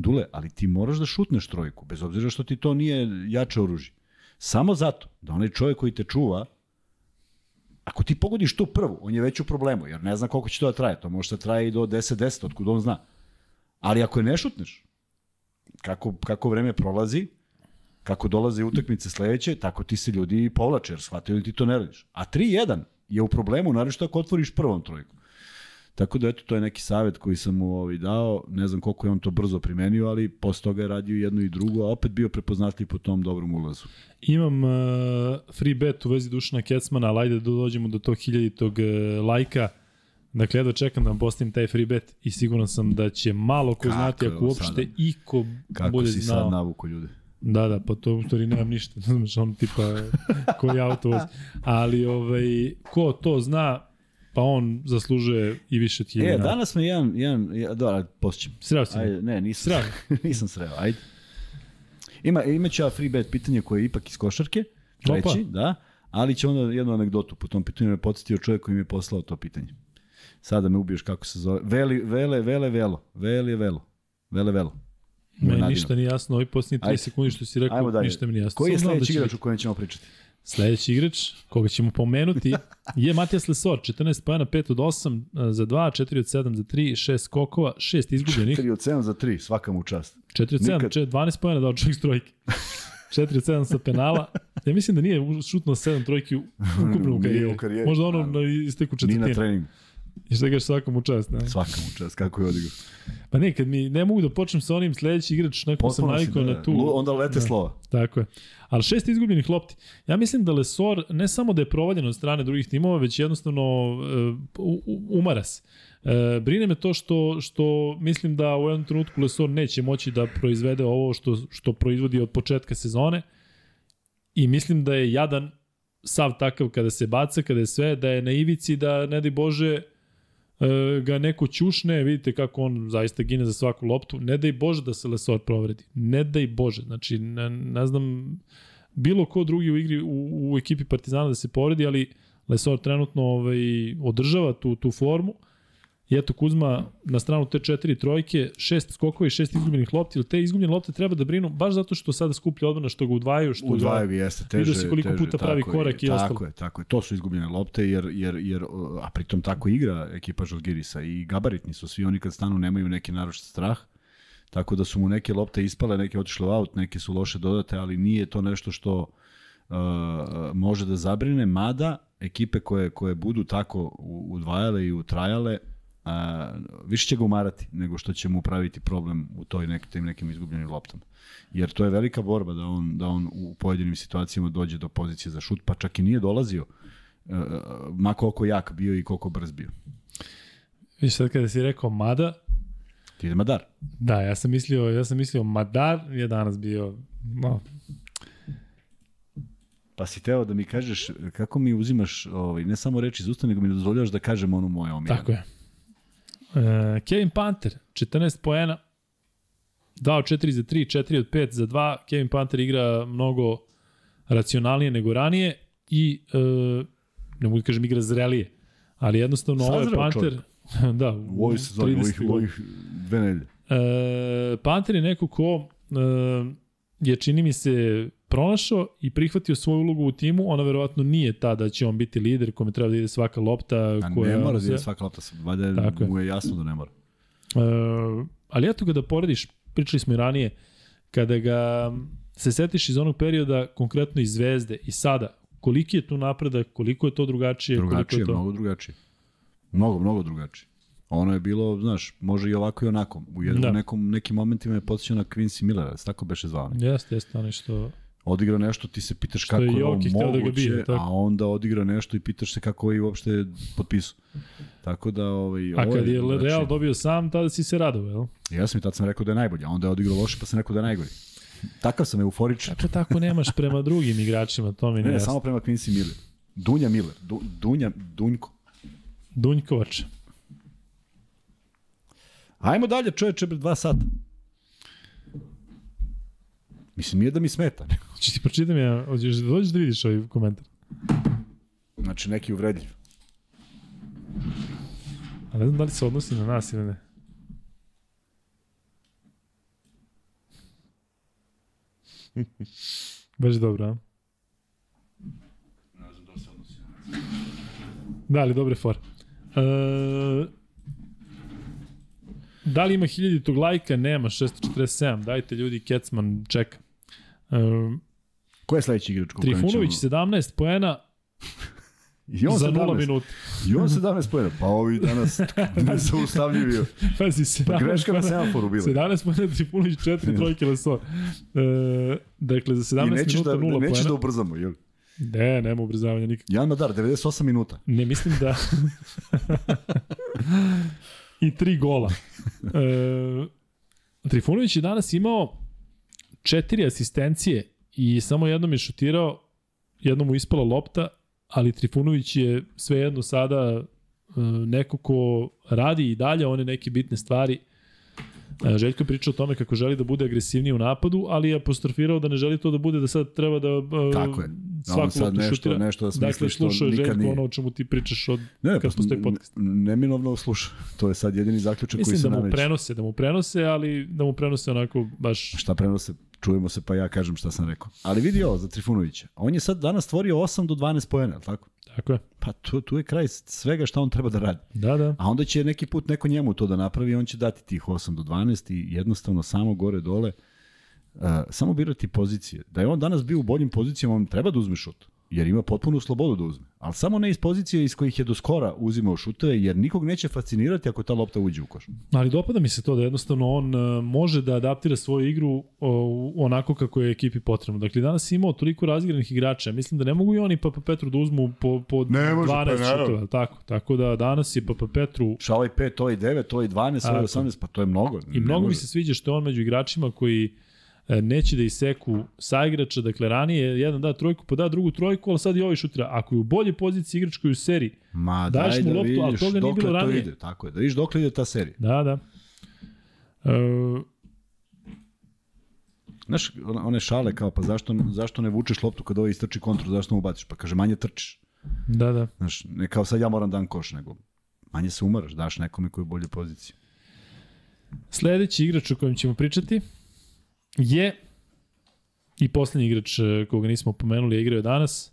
Dule, ali ti moraš da šutneš trojku, bez obzira što ti to nije jače oružje. Samo zato da onaj čovjek koji te čuva, ako ti pogodiš tu prvu, on je već u problemu, jer ne zna koliko će to da traje. To može da traje i do 10-10, otkud on zna. Ali ako je ne šutneš, kako, kako vreme prolazi, kako dolaze utakmice sledeće, tako ti se ljudi povlače, jer shvataju da ti to ne radiš. A 3-1 je u problemu, naravno ako otvoriš prvom trojku. Tako da eto, to je neki savet koji sam mu ovaj, dao, ne znam koliko je on to brzo primenio, ali posle toga je radio jedno i drugo, a opet bio prepoznatljiv po tom dobrom ulazu. Imam uh, free bet u vezi Dušana Kecmana, ali ajde da dođemo do tog hiljaditog uh, lajka. Dakle, jedva čekam da vam postavim taj free bet i siguran sam da će malo ko Kako znati, ako uopšte sada? iko Kako bude si znao. sad navuko ljude? Da, da, pa to u stvari nemam ništa, znaš, on tipa koji auto vozi. Ali ovaj, ko to zna, pa on zaslužuje i više od E, danas me jedan, jedan, ja, da, posjećam. Sreo si me. Ajde, ne, nisam, Sreo. nisam sreo, ajde. Ima, imaću ja free bet pitanje koje je ipak iz košarke, Opa. treći, da, ali će onda jednu anegdotu po tom pitanju me podsjetio čovjek koji mi je poslao to pitanje. Sada me ubiješ kako se zove. Veli, vele, vele, velo. Veli velo. Vele, velo. Meni nadimak. ništa nije jasno, ovi posljednji 3 Ajde. sekundi što si rekao, ništa mi nije jasno. Koji je da sledeći igrač o kojem ćemo pričati? Sledeći igrač, koga ćemo pomenuti, je Matijas Lesor, 14 pojena, 5 od 8 za 2, 4 od 7 za 3, 6 skokova, 6 izgubljenih, 3 od 7 za 3, svaka mu čast. 4 od 7, Nikad- 12 pojena dao čovjek s trojke. 4 od 7 sa penala. Ja mislim da nije šutno 7 trojki ukupno u karijeri. Možda ono na isteku Ni na četvrtine. treningu. I šta kažeš svakom u čast. Ne? Svaka mu čast, kako je odigrao. Pa ne, kad mi ne mogu da počnem sa onim sledeći igrač, neko sam navikao da, na tu. Lu- Onda lete slova. Tako je. Ali šest izgubljenih lopti. Ja mislim da Lesor ne samo da je provaljen od strane drugih timova, već jednostavno uh, u- u- umara se. E, brine me to što, što mislim da u jednom trenutku Lesor neće moći da proizvede ovo što, što proizvodi od početka sezone i mislim da je jadan sav takav kada se baca, kada je sve, da je na ivici, da ne daj Bože ga neko ćušne, vidite kako on zaista gine za svaku loptu, ne daj Bože da se Lesor provredi, ne daj Bože, znači ne, ne znam bilo ko drugi u igri u, u ekipi Partizana da se povredi, ali Lesor trenutno ovaj, održava tu, tu formu I eto Kuzma na stranu te četiri trojke, šest skokova i šest izgubljenih lopti, ili te izgubljene lopte treba da brinu baš zato što sada skuplja odbrana, što ga udvajaju, što Udvajaju ga... jeste, teže. Vidio si koliko teže, puta pravi tako je, korak i tako ostalo. je, tako je. To su izgubljene lopte, jer, jer, jer, a pritom tako igra ekipa Žalgirisa i gabaritni su svi oni kad stanu nemaju neki naročit strah. Tako da su mu neke lopte ispale, neke otišle u aut, neke su loše dodate, ali nije to nešto što uh, može da zabrine, mada ekipe koje, koje budu tako udvajale i utrajale, a, više će ga umarati nego što će mu praviti problem u toj nek, tim nekim izgubljenim loptama. Jer to je velika borba da on, da on u pojedinim situacijama dođe do pozicije za šut, pa čak i nije dolazio, uh, ma koliko jak bio i koliko brz bio. Viš sad kada si rekao Mada, Ti je Madar. da, ja sam mislio, ja sam mislio Madar je danas bio, no, Pa si teo da mi kažeš kako mi uzimaš ovaj, ne samo reči iz usta, nego mi dozvoljavaš da kažem ono moje omiljeno. tako je. E, Kevin Panter, 14 poena, dao 4 za 3, 4 od 5 za 2. Kevin Panter igra mnogo racionalnije nego ranije i e, ne mogu da kažem igra zrelije. Ali jednostavno ovo je Panter... da, U ovoj sezoni, u ovih, 30. u ovih dve nedelje. E, Panter je neko ko e, je čini mi se pronašao i prihvatio svoju ulogu u timu, ona verovatno nije ta da će on biti lider kome treba da ide svaka lopta. A koja, ne mora da je svaka lopta, valjda Tako mu je jasno da ne mora. E, ali eto ga da porediš, pričali smo i ranije, kada ga se setiš iz onog perioda, konkretno iz Zvezde i sada, koliki je tu napredak, koliko je to drugačije, Drugačije, koliko je to... mnogo drugačije. Mnogo, mnogo drugačije. Ono je bilo, znaš, može i ovako i onako. U jednom, Da. nekom, nekim momentima je podsjećao na Quincy Millera, se tako beše zvao. Jeste, jeste, ono što... Odigra nešto, ti se pitaš Što kako je je, ovo da ga moguće, bije, tako. a onda odigra nešto i pitaš se kako je uopšte potpisao. Tako da, ovaj, A kad je drugačije. Real dobio sam, tada si se radovao, jel? Ja sam i tad sam rekao da je najbolji, a onda je odigrao loše, pa sam rekao da je najgori. Takav sam euforičan. Kako tako nemaš prema drugim igračima, to mi Ne, ne, samo prema Quincy Miller. Dunja Miller. Du, Dunja, Dunjko. Dunjkovač. Ajmo dalje, čoveče, dva sata. Mislim, nije da mi smeta. Hoćeš ti pročitam ja, hoćeš da dođeš da vidiš ovaj komentar. Znači, neki uvredljiv. A ne znam da li se odnosi na nas ili ne. Baš dobro, a? Ne znam da se odnosi. Da, ali dobre for. E, da li ima hiljaditog lajka? Nema, 647. Dajte ljudi, Kecman čeka. E, Ko je sledeći igrač? Trifunović ćemo- 17 poena I on za 17. 0 minuta. I on 17 pojena. Pa ovi danas nezaustavljivi. Pazi, 17 Pa greška na semaforu bila. 17 poena Trifunović, 4 trojke Leso. E, dakle, za 17 I nećeš minuta da, 0 nećeš poena. da ubrzamo, jel? Ne, nema ubrzavanja nikak. Jan Madar, 98 minuta. Ne mislim da... I tri gola. E, Trifunović je danas imao četiri asistencije i samo jednom je šutirao, jednom mu ispala lopta, ali Trifunović je svejedno sada e, neko ko radi i dalje one neke bitne stvari. E, Željko je pričao o tome kako želi da bude agresivniji u napadu, ali je apostrofirao da ne želi to da bude da sad treba da e, Tako je. On svaku sad nešto, šutira. nešto da smisli Dakle, slušao je Željko nije. ono o čemu ti pričaš od Ne, kad postoji podcast. Neminovno sluša. To je sad jedini zaključak koji Mislim se da mu nameće. prenose, da mu prenose, ali da mu prenose onako baš... Šta prenose, čujemo se pa ja kažem šta sam rekao. Ali vidi ovo za Trifunovića. On je sad danas stvorio 8 do 12 pojena, jel tako? Tako je. Pa tu, tu je kraj svega šta on treba da radi. Da, da. A onda će neki put neko njemu to da napravi on će dati tih 8 do 12 i jednostavno samo gore dole uh, samo birati pozicije. Da je on danas bio u boljim pozicijama, on treba da uzme šut. Jer ima potpunu slobodu da uzme. Ali samo ne iz pozicije iz kojih je do skora uzimao šuteve, jer nikog neće fascinirati ako ta lopta uđe u koš. Ali dopada mi se to da jednostavno on uh, može da adaptira svoju igru uh, onako kako je ekipi potrebno. Dakle, danas je imao toliko razgranih igrača. Mislim da ne mogu i oni Papa Petru da uzmu po, po Ne može, pa 12 naravno. šutova. Tako, tako da danas je Papa Petru Šta ovaj 5, ovaj 9, ovaj 12, ovaj Tako. 18, pa to je mnogo. I mnogo mi se sviđa što je on među igračima koji e, neće da iseku sa igrača, dakle ranije jedan da trojku, pa da drugu trojku, ali sad i ovaj šutira. Ako je u boljoj poziciji igrač koji u seriji, Ma Daješ daj mu da loptu, ali vidiš toga nije bilo ranije. ide. Tako je, da vidiš dokle ide ta serija. da, da. E, Znaš, one šale kao, pa zašto, zašto ne vučeš loptu kad ovaj istrči kontru, zašto mu baciš? Pa kaže, manje trčiš. da, da. Znaš, ne kao sad ja moram dan koš, nego manje se umaraš, daš nekome koji je u boljoj poziciji. Sledeći igrač o kojem ćemo pričati je i poslednji igrač e, koga nismo pomenuli, igrao je danas,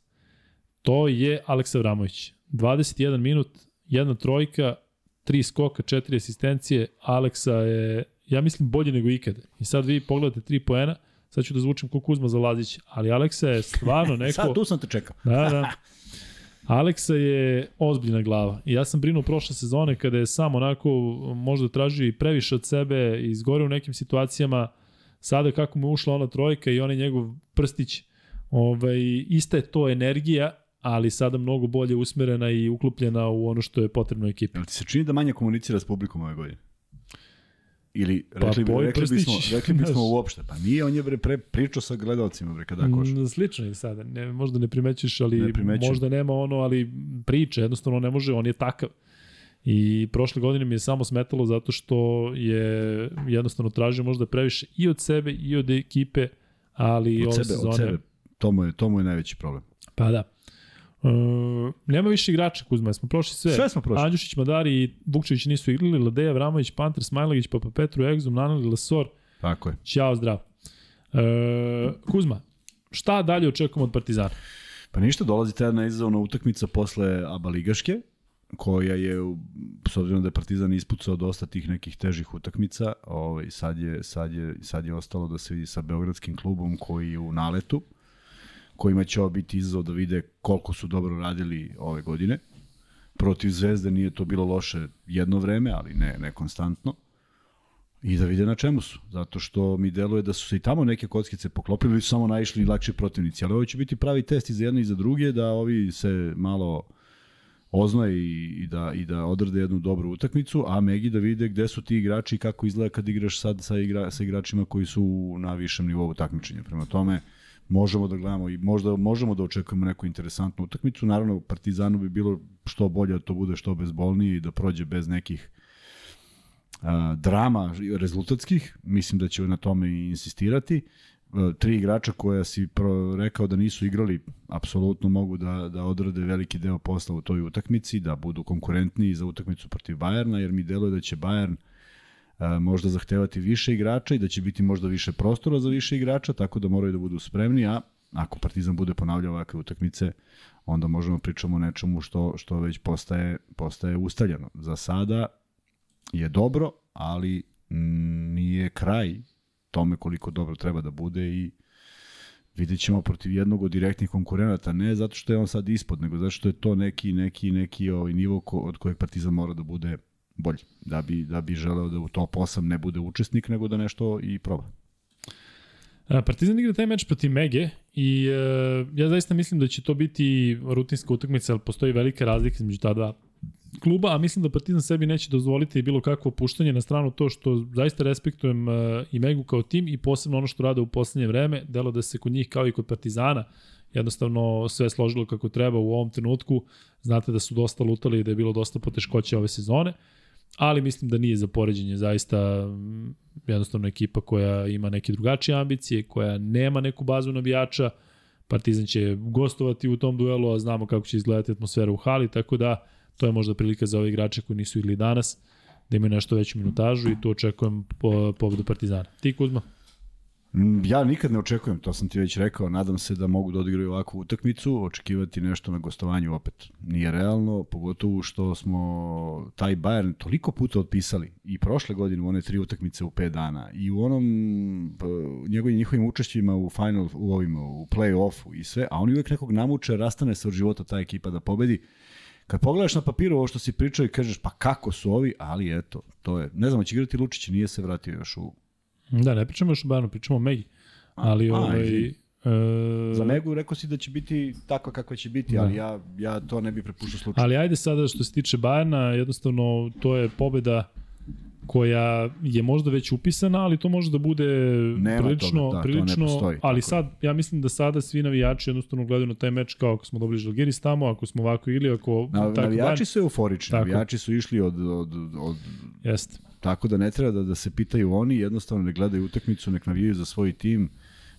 to je Aleksa Vramović. 21 minut, jedna trojka, tri skoka, četiri asistencije. Aleksa je, ja mislim, bolji nego ikada. I sad vi pogledate tri poena, sad ću da zvučim ko Kuzma za Lazić, ali Aleksa je stvarno neko... Sad tu sam te čekao. Da, da. Aleksa je ozbiljna glava. I ja sam brinuo prošle sezone kada je sam onako možda tražio i previše od sebe i izgore u nekim situacijama. Sada kako mu je ušla ona trojka i onaj njegov prstić, ovaj, ista je to energija, ali sada mnogo bolje usmerena i uklopljena u ono što je potrebno ekipi. Jel ti se čini da manje komunicira s publikom ove godine? Ili Pa, rekli, bi, Boj rekli, Prstić, bismo, rekli bismo znaš. uopšte. Pa nije, on je bre, pre, pričao sa gledalcima bre, kada koš. Mm, Slično je sada, ne, možda ne primećuješ, ali Ne možda nema ono, ali priče, jednostavno ne može, on je takav. I prošle godine mi je samo smetalo zato što je jednostavno tražio možda previše i od sebe i od ekipe, ali Od ove sebe, sezone... od sebe. To mu, je, to mu je najveći problem. Pa da. E, nema više igrača Kuzma, smo prošli sve. Sve smo prošli. Andjušić, Madari i Vukčević nisu igrali, Ladeja, Vramović, Panter, Smajlagić, Papa Petru, Egzum, Nanali, Lesor, Tako je. Ćao, zdrav. E, Kuzma, šta dalje očekujemo od Partizana? Pa ništa, dolazi ta jedna izazovna utakmica posle Aba Ligaške, koja je, s obzirom da je Partizan ispucao dosta tih nekih težih utakmica, ovaj, sad, je, sad, je, sad je ostalo da se vidi sa Beogradskim klubom koji je u naletu, kojima će ovo biti izazov da vide koliko su dobro radili ove godine. Protiv Zvezde nije to bilo loše jedno vreme, ali ne, ne konstantno. I da vide na čemu su. Zato što mi deluje da su se i tamo neke kockice poklopili ili su samo naišli lakši protivnici. Ali ovo će biti pravi test i za jedno i za druge, da ovi se malo oznoje i, i, da, i da odrade jednu dobru utakmicu, a Megi da vide gde su ti igrači i kako izgleda kad igraš sad sa, igra, sa igračima koji su na višem nivou takmičenja. Prema tome, možemo da gledamo i možda možemo da očekujemo neku interesantnu utakmicu. Naravno, Partizanu bi bilo što bolje da to bude što bezbolnije i da prođe bez nekih a, drama rezultatskih. Mislim da će na tome i insistirati. E, Tri igrača koja si pro, rekao da nisu igrali, apsolutno mogu da, da odrade veliki deo posla u toj utakmici, da budu konkurentniji za utakmicu protiv Bajerna, jer mi deluje da će Bayern a, možda zahtevati više igrača i da će biti možda više prostora za više igrača, tako da moraju da budu spremni, a ako Partizan bude ponavljao ovakve utakmice, onda možemo pričamo o nečemu što, što već postaje, postaje ustaljeno. Za sada je dobro, ali nije kraj tome koliko dobro treba da bude i vidjet ćemo protiv jednog od direktnih konkurenata, ne zato što je on sad ispod, nego zato što je to neki, neki, neki ovaj nivo ko, od kojeg Partizan mora da bude bolji, da bi, da bi želeo da u top 8 ne bude učesnik, nego da nešto i proba. A, Partizan igra taj meč protiv Mege i e, ja zaista mislim da će to biti rutinska utakmica, ali postoji velika razlika između ta dva kluba, a mislim da Partizan sebi neće dozvoliti bilo kakvo opuštanje na stranu to što zaista respektujem e, i Megu kao tim i posebno ono što rade u poslednje vreme, delo da se kod njih kao i kod Partizana jednostavno sve složilo kako treba u ovom trenutku. Znate da su dosta lutali i da je bilo dosta poteškoća ove sezone, ali mislim da nije za poređenje zaista mm, jednostavno ekipa koja ima neke drugačije ambicije, koja nema neku bazu navijača. Partizan će gostovati u tom duelu, a znamo kako će izgledati atmosfera u hali, tako da to je možda prilika za ove igrače koji nisu igli danas, da imaju nešto veću minutažu i tu očekujem po, pobedu Partizana. Ti Kuzma? Mm, Ja nikad ne očekujem, to sam ti već rekao, nadam se da mogu da odigraju ovakvu utakmicu, očekivati nešto na gostovanju opet nije realno, pogotovo što smo taj Bayern toliko puta otpisali i prošle godine u one tri utakmice u 5 dana i u onom njegovim njihovim učešćima u final u ovim u play-offu i sve, a oni uvek nekog namuče, rastane se od života ta ekipa da pobedi. Kad pogledaš na papiru ovo što si pričao i kažeš pa kako su ovi, ali eto, to je, ne znam, će igrati Lučić, nije se vratio još u Da, ne pričamo još o Bayernu, pričamo o Megi. Ali a, ovaj... E, Za Megu rekao si da će biti takva kakva će biti, Da. ali ja, ja to ne bih prepuštao slučaju. Ali ajde sada što se tiče Bajerna, jednostavno to je pobeda koja je možda već upisana, ali to može da bude Nema prilično, toga, da, prilično postoji, ali sad, ja mislim da sada svi navijači jednostavno gledaju na taj meč kao ako smo dobili Žalgiris tamo, ako smo ovako ili ako Na, tako navijači Bayern- su euforični, Tako. navijači su išli od, od, od, Jeste. tako da ne treba da, da se pitaju oni, jednostavno ne gledaju utakmicu, nek navijaju za svoj tim,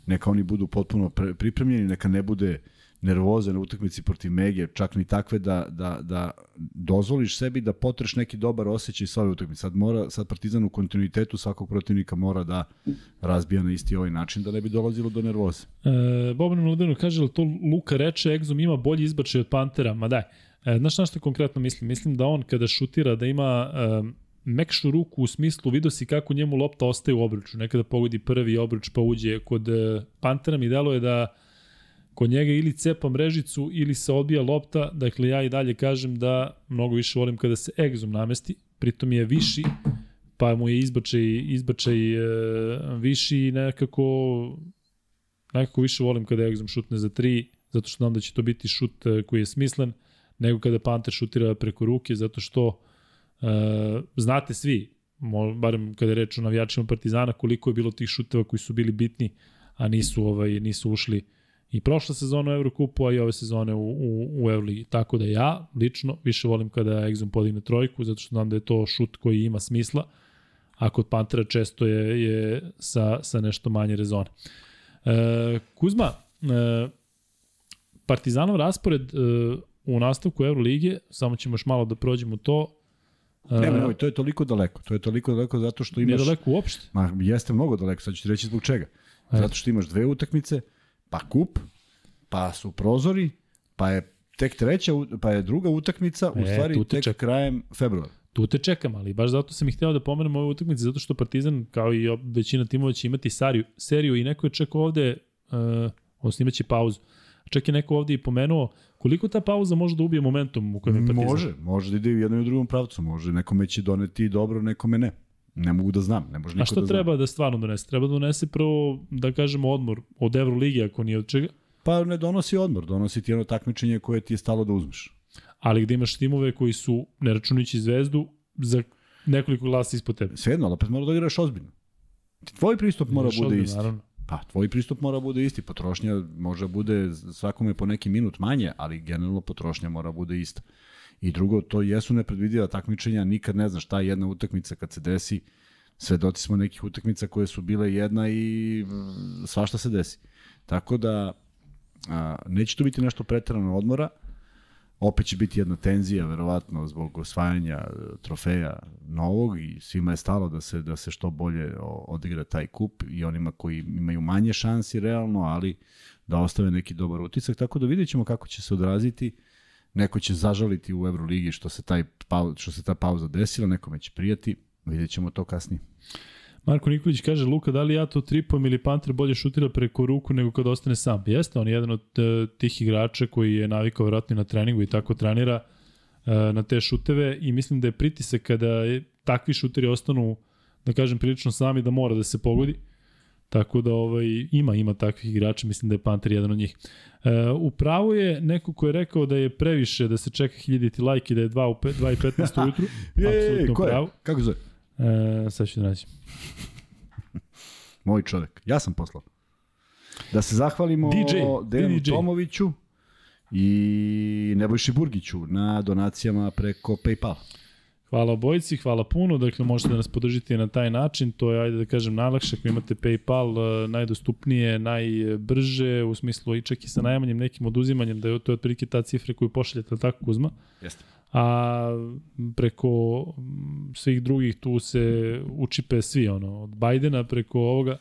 neka oni budu potpuno pre, pripremljeni, neka ne bude nervoze na utakmici protiv Mege, čak ni takve da, da, da dozvoliš sebi da potreš neki dobar osjećaj sa ove utakmice. Sad, mora, sad Partizan u kontinuitetu svakog protivnika mora da razbija na isti ovaj način da ne bi dolazilo do nervoze. E, Boban Mladenu kaže li to Luka reče, Exum ima bolji izbačaj od Pantera, ma daj. E, znaš na što konkretno mislim? Mislim da on kada šutira da ima e, mekšu ruku u smislu vidio si kako njemu lopta ostaje u obruču. Nekada pogodi prvi obruč pa uđe kod e, Pantera mi delo je da kod njega ili cepa mrežicu ili se odbija lopta, dakle ja i dalje kažem da mnogo više volim kada se egzom namesti, pritom je viši, pa mu je izbačaj, izbačaj e, viši i nekako nekako više volim kada egzom šutne za tri, zato što znam da će to biti šut e, koji je smislen, nego kada Panter šutira preko ruke, zato što e, znate svi, barem kada je reč o navijačima Partizana, koliko je bilo tih šuteva koji su bili bitni, a nisu ovaj nisu ušli i prošle sezone u Evrokupu, a i ove sezone u, u, u Euroligi. Tako da ja, lično, više volim kada Exum podigne trojku, zato što znam da je to šut koji ima smisla, a kod Pantera često je, je sa, sa nešto manje rezone. E, Kuzma, e, Partizanov raspored e, u nastavku Evrolige, samo ćemo još malo da prođemo to, Ne, ne, ne, to je toliko daleko. To je toliko daleko zato što imaš... Nije daleko uopšte. Ma, jeste mnogo daleko, sad ću ti reći zbog čega. Zato što imaš dve utakmice, pa kup, pa su prozori, pa je tek treća, u- pa je druga utakmica, u E, stvari tu te tek krajem februara. Tu te čekam, ali baš zato sam ih hteo da pomenem ove utakmice, zato što Partizan, kao i većina timova, će imati sariju, seriju i neko je čak ovde, uh, odnosno imaće pauzu. Čak je neko ovde i pomenuo koliko ta pauza može da ubije momentum u kojem je Partizan. Može, može da ide u jednom i u drugom pravcu, može. Nekome će doneti dobro, nekome ne. Ne mogu da znam, ne može niko A šta da treba da stvarno donese? Treba da donese prvo, da kažemo, odmor od Euroligi, ako nije od čega, zna. Pa ne donosi odmor, donosi ti jedno takmičenje koje ti je stalo da uzmeš. ali gde imaš timove koji su, ne računajući zvezdu, za nekoliko glasa ispod tebe. Svejedno, ali opet mora da igraš ozbiljno. Tvoj pristup mora bude ozbiljno, isti. Naravno. Pa, tvoj pristup mora bude isti. Potrošnja može bude svakome po neki minut manje, ali generalno potrošnja mora bude ista. I drugo, to jesu nepredvidiva takmičenja, nikad ne znaš šta je jedna utakmica kad se desi. Svedoci smo nekih utakmica koje su bile jedna i svašta se desi. Tako da, a, neće tu biti nešto preterano odmora, opet će biti jedna tenzija verovatno zbog osvajanja e, trofeja novog i svima je stalo da se da se što bolje odigra taj kup i onima koji imaju manje šansi realno, ali da ostave neki dobar utisak, tako da vidjet ćemo kako će se odraziti. Neko će zažaliti u Euroligi što se taj što se ta pauza desila, nekome će prijati, vidjet ćemo to kasnije. Marko Nikolić kaže, Luka, da li ja to tripom ili Panter bolje šutira preko ruku nego kad ostane sam? Jeste, on je jedan od e, tih igrača koji je navikao vjerojatno i na treningu i tako trenira e, na te šuteve i mislim da je pritisak kada takvi šuteri ostanu, da kažem, prilično sami da mora da se pogodi. Tako da ovaj, ima, ima takvih igrača, mislim da je Panter jedan od njih. E, u pravu je neko ko je rekao da je previše da se čeka 1000 lajki da je 2 u pe- 2 i 15 ujutru. Apsolutno pravu. Kako zove? E, sad ću da nađem. Moj čovek. Ja sam poslao. Da se zahvalimo DJ, Dejanu DJ. Tomoviću i Nebojši Burgiću na donacijama preko Paypal. Hvala obojici, hvala puno, dakle možete da nas podržite na taj način, to je, ajde da kažem, najlakše ako imate Paypal, eh, najdostupnije, najbrže, u smislu i čak i sa najmanjim nekim oduzimanjem, da je to je otprilike ta cifra koju pošaljete, ali tako Kuzma? Jeste. A preko svih drugih tu se učipe svi, ono, od Bajdena preko ovoga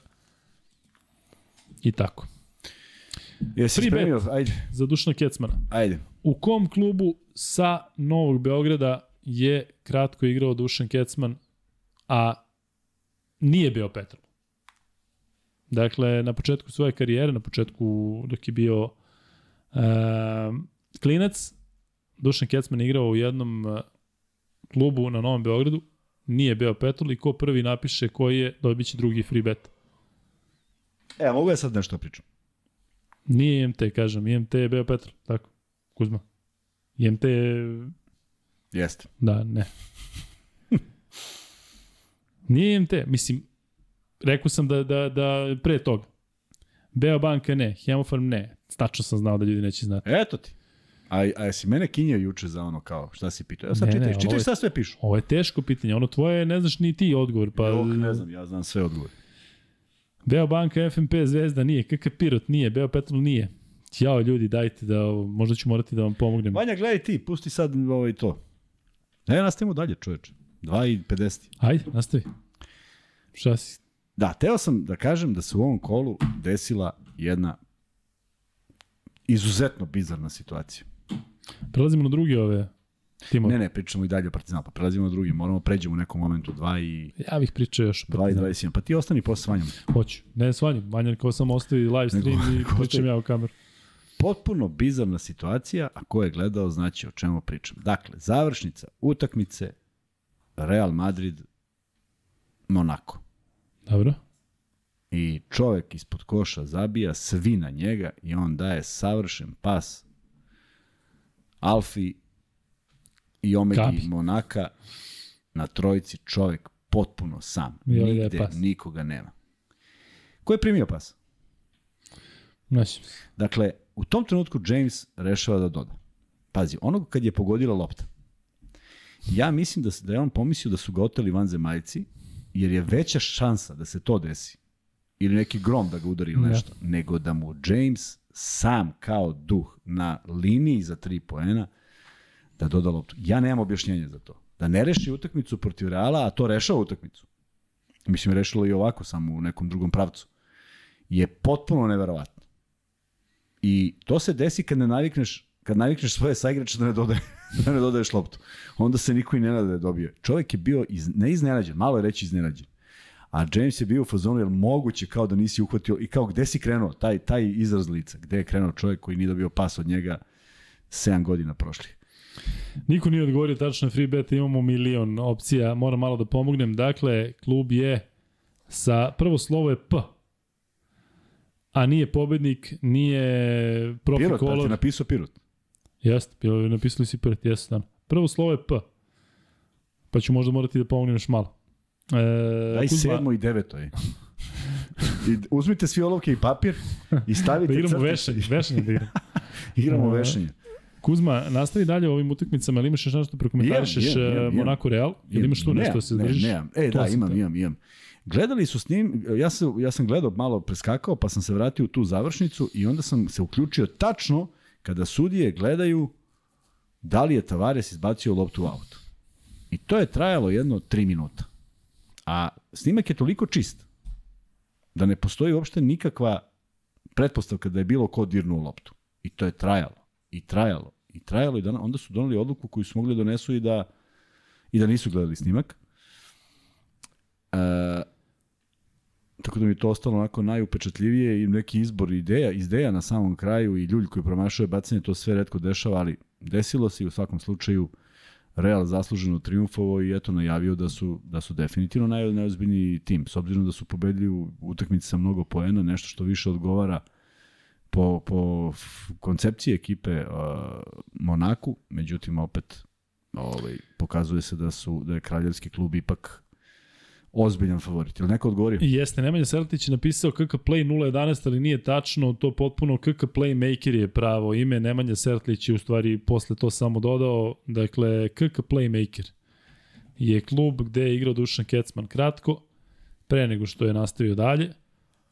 i tako. Jesi Free bet. spremio? Ajde, Za Dušna Kecmana. ajde. U kom klubu sa Novog Beograda je kratko igrao Dušan Kecman, a nije bio Petrov? Dakle, na početku svoje karijere, na početku dok je bio uh, klinac, Dušan Kecman je igrao u jednom uh, klubu na Novom Beogradu, nije bio Petrol i ko prvi napiše koji je, dobit će drugi free bet. E, mogu ja sad nešto da pričam? Nije IMT, kažem, IMT je bio Petrol, tako, Kuzma. IMT je Jeste. Da, ne. Nije MT, mislim, rekao sam da, da, da pre toga. Beobanka ne, Hemofarm ne. Tačno sam znao da ljudi neće znati. Eto ti. A, a jesi mene kinjao juče za ono kao, šta si pitao? Ja sad Ne, čitaš, ne, je- šta sve pišu. Ovo je teško pitanje, ono tvoje ne znaš ni ti odgovor. Pa, Pa, ne znam, ja znam sve odgovore. Beobanka, FNP, Zvezda nije, KK Pirot nije, Beo Petrol nije. Jao ljudi, dajte da, možda ću morati da vam pomognem. Vanja, gledaj ti, pusti sad ovaj to. Ne, nastavimo dalje, čoveče. 2,50. Ajde, nastavi. Šta si? Da, teo sam da kažem da se u ovom kolu desila jedna izuzetno bizarna situacija. Prelazimo na druge ove Timo, Ne, ne, pričamo i dalje o Partizanu, pa prelazimo na drugi. Moramo pređemo u nekom momentu 2 i ja bih pričao još o 2 i Partizanu. 21. Pa ti ostani posle s Vanjom. Hoću. Ne svanjim. Vanja kao samo ostavi live stream Nego- i pričam ja u kameru. Potpuno bizarna situacija, a ko je gledao znači o čemu pričam. Dakle, završnica utakmice Real Madrid Monako. Dobro. I čovek ispod koša zabija svi na njega i on daje savršen pas Alfi i Omegi Kapi. Monaka na trojici čovek potpuno sam. Ovaj Nigde nikoga nema. Ko je primio pas? Znači, Dakle, u tom trenutku James rešava da doda. Pazi, onog kad je pogodila lopta, ja mislim da, da je on pomislio da su ga oteli vanzemaljci, jer je veća šansa da se to desi, ili neki grom da ga udari ili Da. nešto, nego da mu James sam kao duh na liniji za tri poena da doda loptu. Ja nemam objašnjenja za to. Da ne reši utakmicu protiv Reala, a to rešava utakmicu. Mislim, rešilo i ovako, samo u nekom drugom pravcu. Je potpuno neverovatno. I to se desi kad ne navikneš, kad navikneš svoje saigrače da ne dodaje, da ne dodaješ loptu. Onda se niko i ne nada da je dobio. Čovjek je bio iz, ne iznenađen, malo je reći iznenađen. A James je bio u fazonu, jel moguće kao da nisi uhvatio, i kao gde si krenuo, taj, taj izraz lica, gde je krenuo čovjek koji nije dobio pas od njega 7 godina prošlih. Niko nije odgovorio tačno na free bet, imamo milion opcija, moram malo da pomognem. Dakle, klub je sa, prvo slovo je P, a nije pobednik, nije profi Pirot, pa ti color. napisao Pirot. Jeste, napisali si Pirot, jeste, dan. Prvo slovo je P, pa ću možda morati da pomognem još malo. E, Daj Kuzma, sedmo i deveto je. I uzmite svi olovke i papir i stavite da igramo vešanje, vešanje da igramo. Igramo E, vešanje. Kuzma, nastavi dalje ovim utakmicama, ali imaš još nešto da prokomentarišeš e. Monaco Real? Ili imaš tu nešto da se ne, držiš? Ne, e, To da, imam, imam, imam. Gledali su s njim, ja, se, ja sam gledao malo preskakao, pa sam se vratio u tu završnicu i onda sam se uključio tačno kada sudije gledaju da li je Tavares izbacio loptu u auto. I to je trajalo jedno tri minuta. A snimak je toliko čist da ne postoji uopšte nikakva pretpostavka da je bilo ko dirnuo loptu. I to je trajalo. I trajalo. I trajalo. I da, onda su doneli odluku koju su mogli da donesu i da, i da nisu gledali snimak. E, tako da mi je to ostalo onako najupečatljivije i neki izbor ideja, ideja na samom kraju i ljulj koji promašuje bacanje, to sve redko dešava, ali desilo se i u svakom slučaju Real zasluženo triumfovo i eto najavio da su, da su definitivno naj, najozbiljniji tim. S obzirom da su pobedili u utakmici sa mnogo poena, nešto što više odgovara po, po koncepciji ekipe uh, Monaku, međutim opet ovaj, pokazuje se da su da je kraljevski klub ipak ozbiljan favorit. Ili neko odgovorio? Jeste, Nemanja Sertić je napisao KK Play 011, ali nije tačno, to potpuno KK Playmaker je pravo ime, Nemanja Sertlić je u stvari posle to samo dodao, dakle KK Playmaker je klub gde je igrao Dušan Kecman kratko, pre nego što je nastavio dalje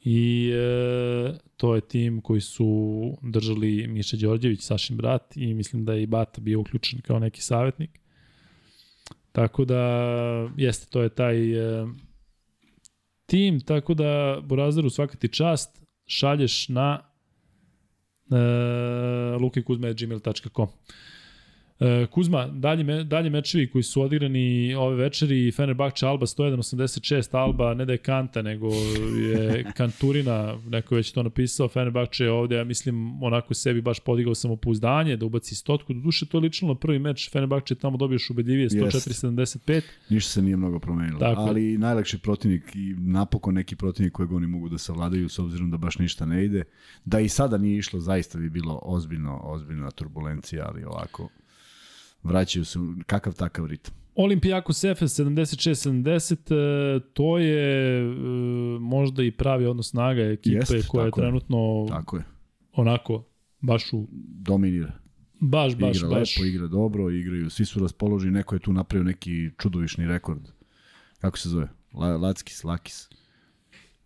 i e, to je tim koji su držali Miša Đorđević, Sašin brat i mislim da je i Bata bio uključen kao neki savjetnik. Tako da, jeste, to je taj e, tim, tako da, Borazaru, svaka ti čast, šalješ na e, lukikuzme.gmail.com Kuzma, dalje, me, dalje mečevi koji su odigrani ove večeri, Fenerbahče Alba 101-86, Alba ne da je Kanta, nego je Kanturina, neko je već to napisao, Fenerbahče je ovde, ja mislim, onako sebi baš podigao samopouzdanje, da ubaci stotku, do duše to je lično na prvi meč, Fenerbahče je tamo dobio ubedljivije 104-75, Ništa se nije mnogo promenilo. Tako ali najlakši protivnik i napokon neki protivnik kojeg oni mogu da savladaju s obzirom da baš ništa ne ide. Da i sada nije išlo, zaista bi bilo ozbiljno, ozbiljna turbulencija, ali ovako vraćaju se u kakav takav ritam. Olimpijakos Efes 76-70, e, to je e, možda i pravi odnos snaga ekipe Jest, koja je tako je. trenutno Tako je. onako baš u Dominira. baš baš igra baš lepo, igra dobro, igraju, svi su raspoloženi, neko je tu napravio neki čudovišni rekord. Kako se zove? La, Lackis, Lakis.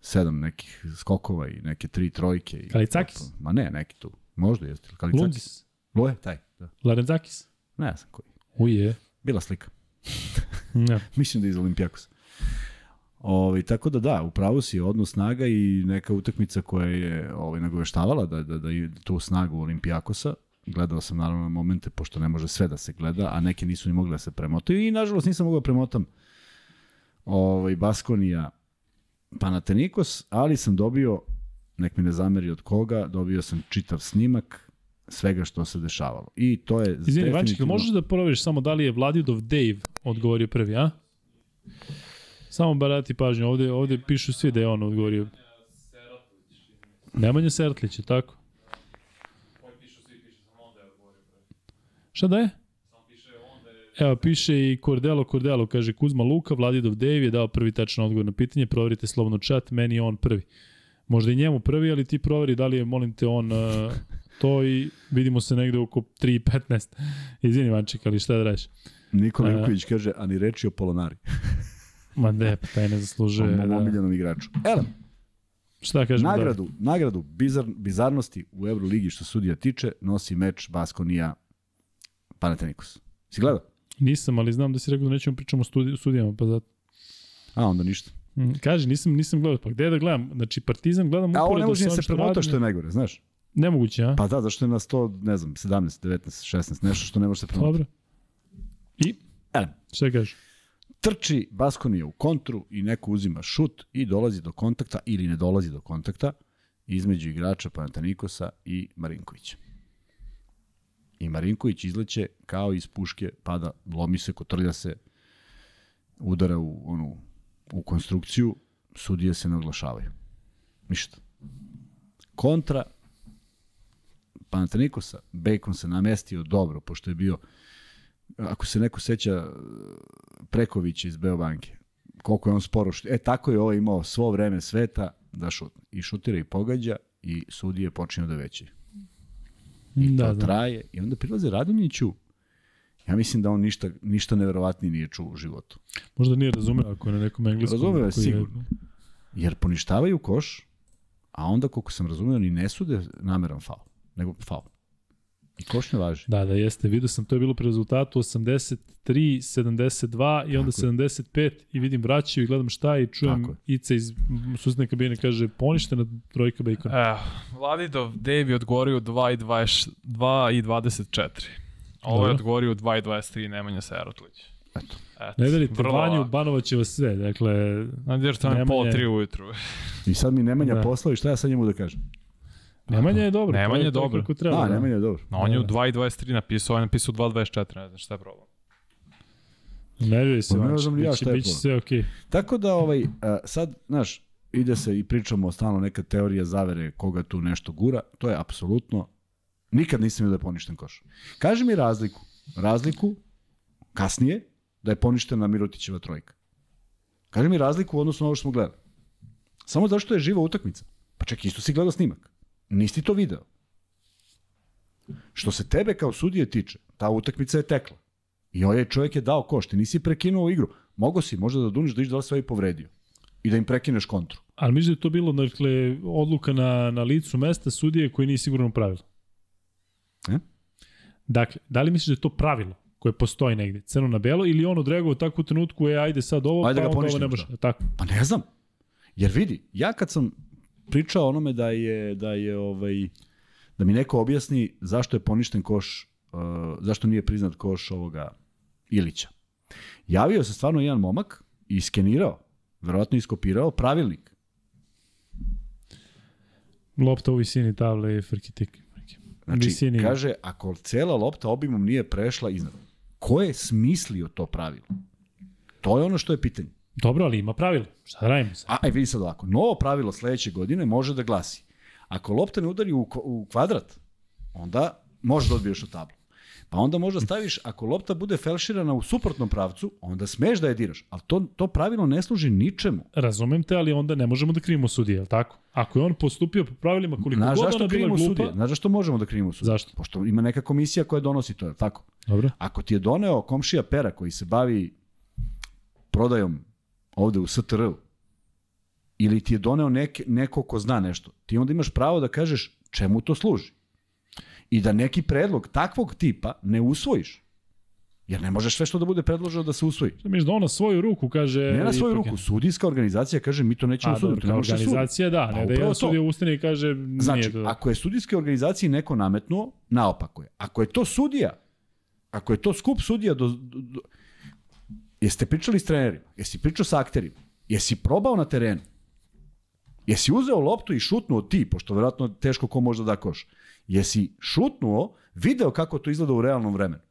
Sedam nekih skokova i neke tri trojke. I Kalicakis? Ma ne, neki tu. Možda jeste. Kalicakis. Lundis, Loje, taj. Da. Larenzakis. Ne znam koji. Uje. Bila slika. Ja. Mislim da je iz Olimpijakos. Ovaj tako da da, upravo si odnos snaga i neka utakmica koja je ovaj nagoveštavala da da da tu snagu Olimpijakosa gledao sam naravno momente, pošto ne može sve da se gleda, a neke nisu ni mogli da se premotaju i nažalost nisam mogao da premotam ovaj, Baskonija Panatenikos, ali sam dobio, nek mi ne zameri od koga, dobio sam čitav snimak svega što se dešavalo. I to je Izvini, Vanček, možeš da proveriš samo da li je Vladidov Dave odgovorio prvi, a? Samo barati pažnju, ovde, ovde pišu svi da je on odgovorio. Nemanja Sertlić, je tako? Šta da je... Evo, piše i Cordelo Cordelo, kaže Kuzma Luka, Vladidov Dave je dao prvi tačan odgovor na pitanje, proverite slobodno chat, meni je on prvi. Možda i njemu prvi, ali ti proveri da li je, molim te, on uh, to i vidimo se negde oko 3.15. Izvini, Vanček, ali šta da radiš? Nikola. Ivković kaže, a ni reči o Polonari, Ma ne, pa taj ne zaslužuje. o mom Da. omiljenom igraču. Elem, Šta kažem nagradu, nagradu bizar, bizarnosti u Euroligi što sudija tiče, nosi meč Baskonija Panathinaikos. Si gledao? Nisam, ali znam da si rekao da nećemo pričamo o studi, sudijama, pa zato. A, onda ništa. Mm, Kaži, nisam, nisam gledao, pa gde da gledam? Znači, Partizan gledam A ovo uporedo ne može sa ni ovim se premota radim. što je najgore, znaš? Nemoguće, a? Pa da, zašto je na 100, ne znam, 17, 19, 16, nešto što ne može se premota. Dobro. I, Elem, šta kažeš? trči Baskonija u kontru i neko uzima šut i dolazi do kontakta ili ne dolazi do kontakta između igrača Panatanikosa i Marinkovića. I Marinković izleće kao iz puške, pada, lomi se, kotrlja se, udara u, onu, u konstrukciju, sudije se ne oglašavaju. Ništa. Kontra Panatanikosa, Bacon se namestio dobro, pošto je bio ako se neko seća Prekovića iz Beobanke, koliko je on sporo šut... E, tako je ovo imao svo vreme sveta da šutne. I šutira i pogađa i sudije počinju da veće. I to Da, da. traje. I onda prilaze Radonjiću. Ja mislim da on ništa, ništa neverovatnije nije čuo u životu. Možda nije razumeo ako je na nekom engleskom. Razumeo je sigurno. Jer poništavaju koš, a onda, koliko sam razumeo, ni ne sude nameran faul, nego faul. I koš ne važi. Da, da, jeste. Vidio sam, to je bilo pri rezultatu 83, 72 i onda Tako je. 75 i vidim vraćaju i gledam šta i čujem Tako je. Ica iz susne kabine kaže poništena trojka Bacona. Evo, Vladidov Dave je odgovorio u 2 i, 20, 2 i 24. Ovo je Dobro. odgovorio u 2 i 23 Nemanja Serotlić. Eto. Eto, Ne verite, vrlo Vanju. Banovaćeva sve, dakle, Znači, jer to je pola tri ujutru. I sad mi Nemanja da. poslao i šta ja sad njemu da kažem? Nemanja je dobro. Nemanja je dobro. Kako treba, A, da. Nemanja je dobro. No, on je u Da, da. 2 i 23 napisao, on je napisao u 2 i 24, ne znam šta je problem. Ne veri se, Pa ne znam ja biće, šta je biće problem. sve okej. Tako da, ovaj, a, sad, znaš, ide se i pričamo stalno neka teorija zavere koga tu nešto gura, to je apsolutno, nikad nisam vidio da je poništen koš. Kaži mi razliku, razliku kasnije da je poništena Mirotićeva trojka. Kaži mi razliku u odnosu na ovo što smo gledali. Samo zato što je živa utakmica. Pa čekaj, isto si gledao snimak. Nisi to video. Što se tebe kao sudije tiče, ta utakmica je tekla. I ovaj čovjek je dao koš, ti nisi prekinuo igru. Mogo si možda da duniš da iš da li se ovaj povredio. I da im prekineš kontru. Ali mislim da je to bilo, dakle, odluka na, na licu mesta sudije koji nije sigurno pravilo. E? Dakle, da li misliš da je to pravilo koje postoji negde, crno na belo, ili on odreagovao tako u trenutku, e, ajde sad ovo, Ajde pa ga onda ovo ne može. šta? Tako. Pa ne znam. Jer vidi, ja kad sam pričao o onome da je, da je ovaj, da mi neko objasni zašto je poništen koš, uh, zašto nije priznat koš ovoga Ilića. Javio se stvarno jedan momak i iskenirao, verovatno iskopirao pravilnik. Lopta u visini table i frkitik. Znači, Visini. kaže, ako cela lopta obimom nije prešla iznad, ko je smislio to pravilo? To je ono što je pitanje. Dobro, ali ima pravilo. Šta da radimo sad? Aj vidi sad ovako, novo pravilo sledeće godine može da glasi, ako lopta ne udari u, u kvadrat, onda možeš da odbiješ od tablu. Pa onda možda staviš, ako lopta bude felširana u suprotnom pravcu, onda smeš da je diraš. Ali to, to pravilo ne služi ničemu. Razumem te, ali onda ne možemo da krivimo sudije, je li tako? Ako je on postupio po pravilima koliko Znaš god ona bila glupa... sudije? Znaš zašto možemo da krivimo sudije? Zašto? Pošto ima neka komisija koja donosi to, je li tako? Dobro. Ako ti je doneo komšija Pera koji se bavi prodajom ovde u STR-u, ili ti je doneo nek, neko ko zna nešto, ti onda imaš pravo da kažeš čemu to služi. I da neki predlog takvog tipa ne usvojiš. Jer ne može sve što da bude predloženo da se usvoji. Šta misliš da on na svoju ruku kaže... Ne na svoju ruku, sudijska organizacija kaže mi to nećemo dobro, to ne organizacija, da, Pa ne da upravo jedan sudija ustane i kaže nije Znači, to. ako je sudijske organizaciji neko nametnuo, naopako je. Ako je to sudija, ako je to skup sudija, do, do, do, jeste pričali s trenerima, jesi pričao sa akterima, jesi probao na terenu, jesi uzeo loptu i šutnuo ti, pošto verovatno teško ko može da koš, jesi šutnuo, video kako to izgleda u realnom vremenu.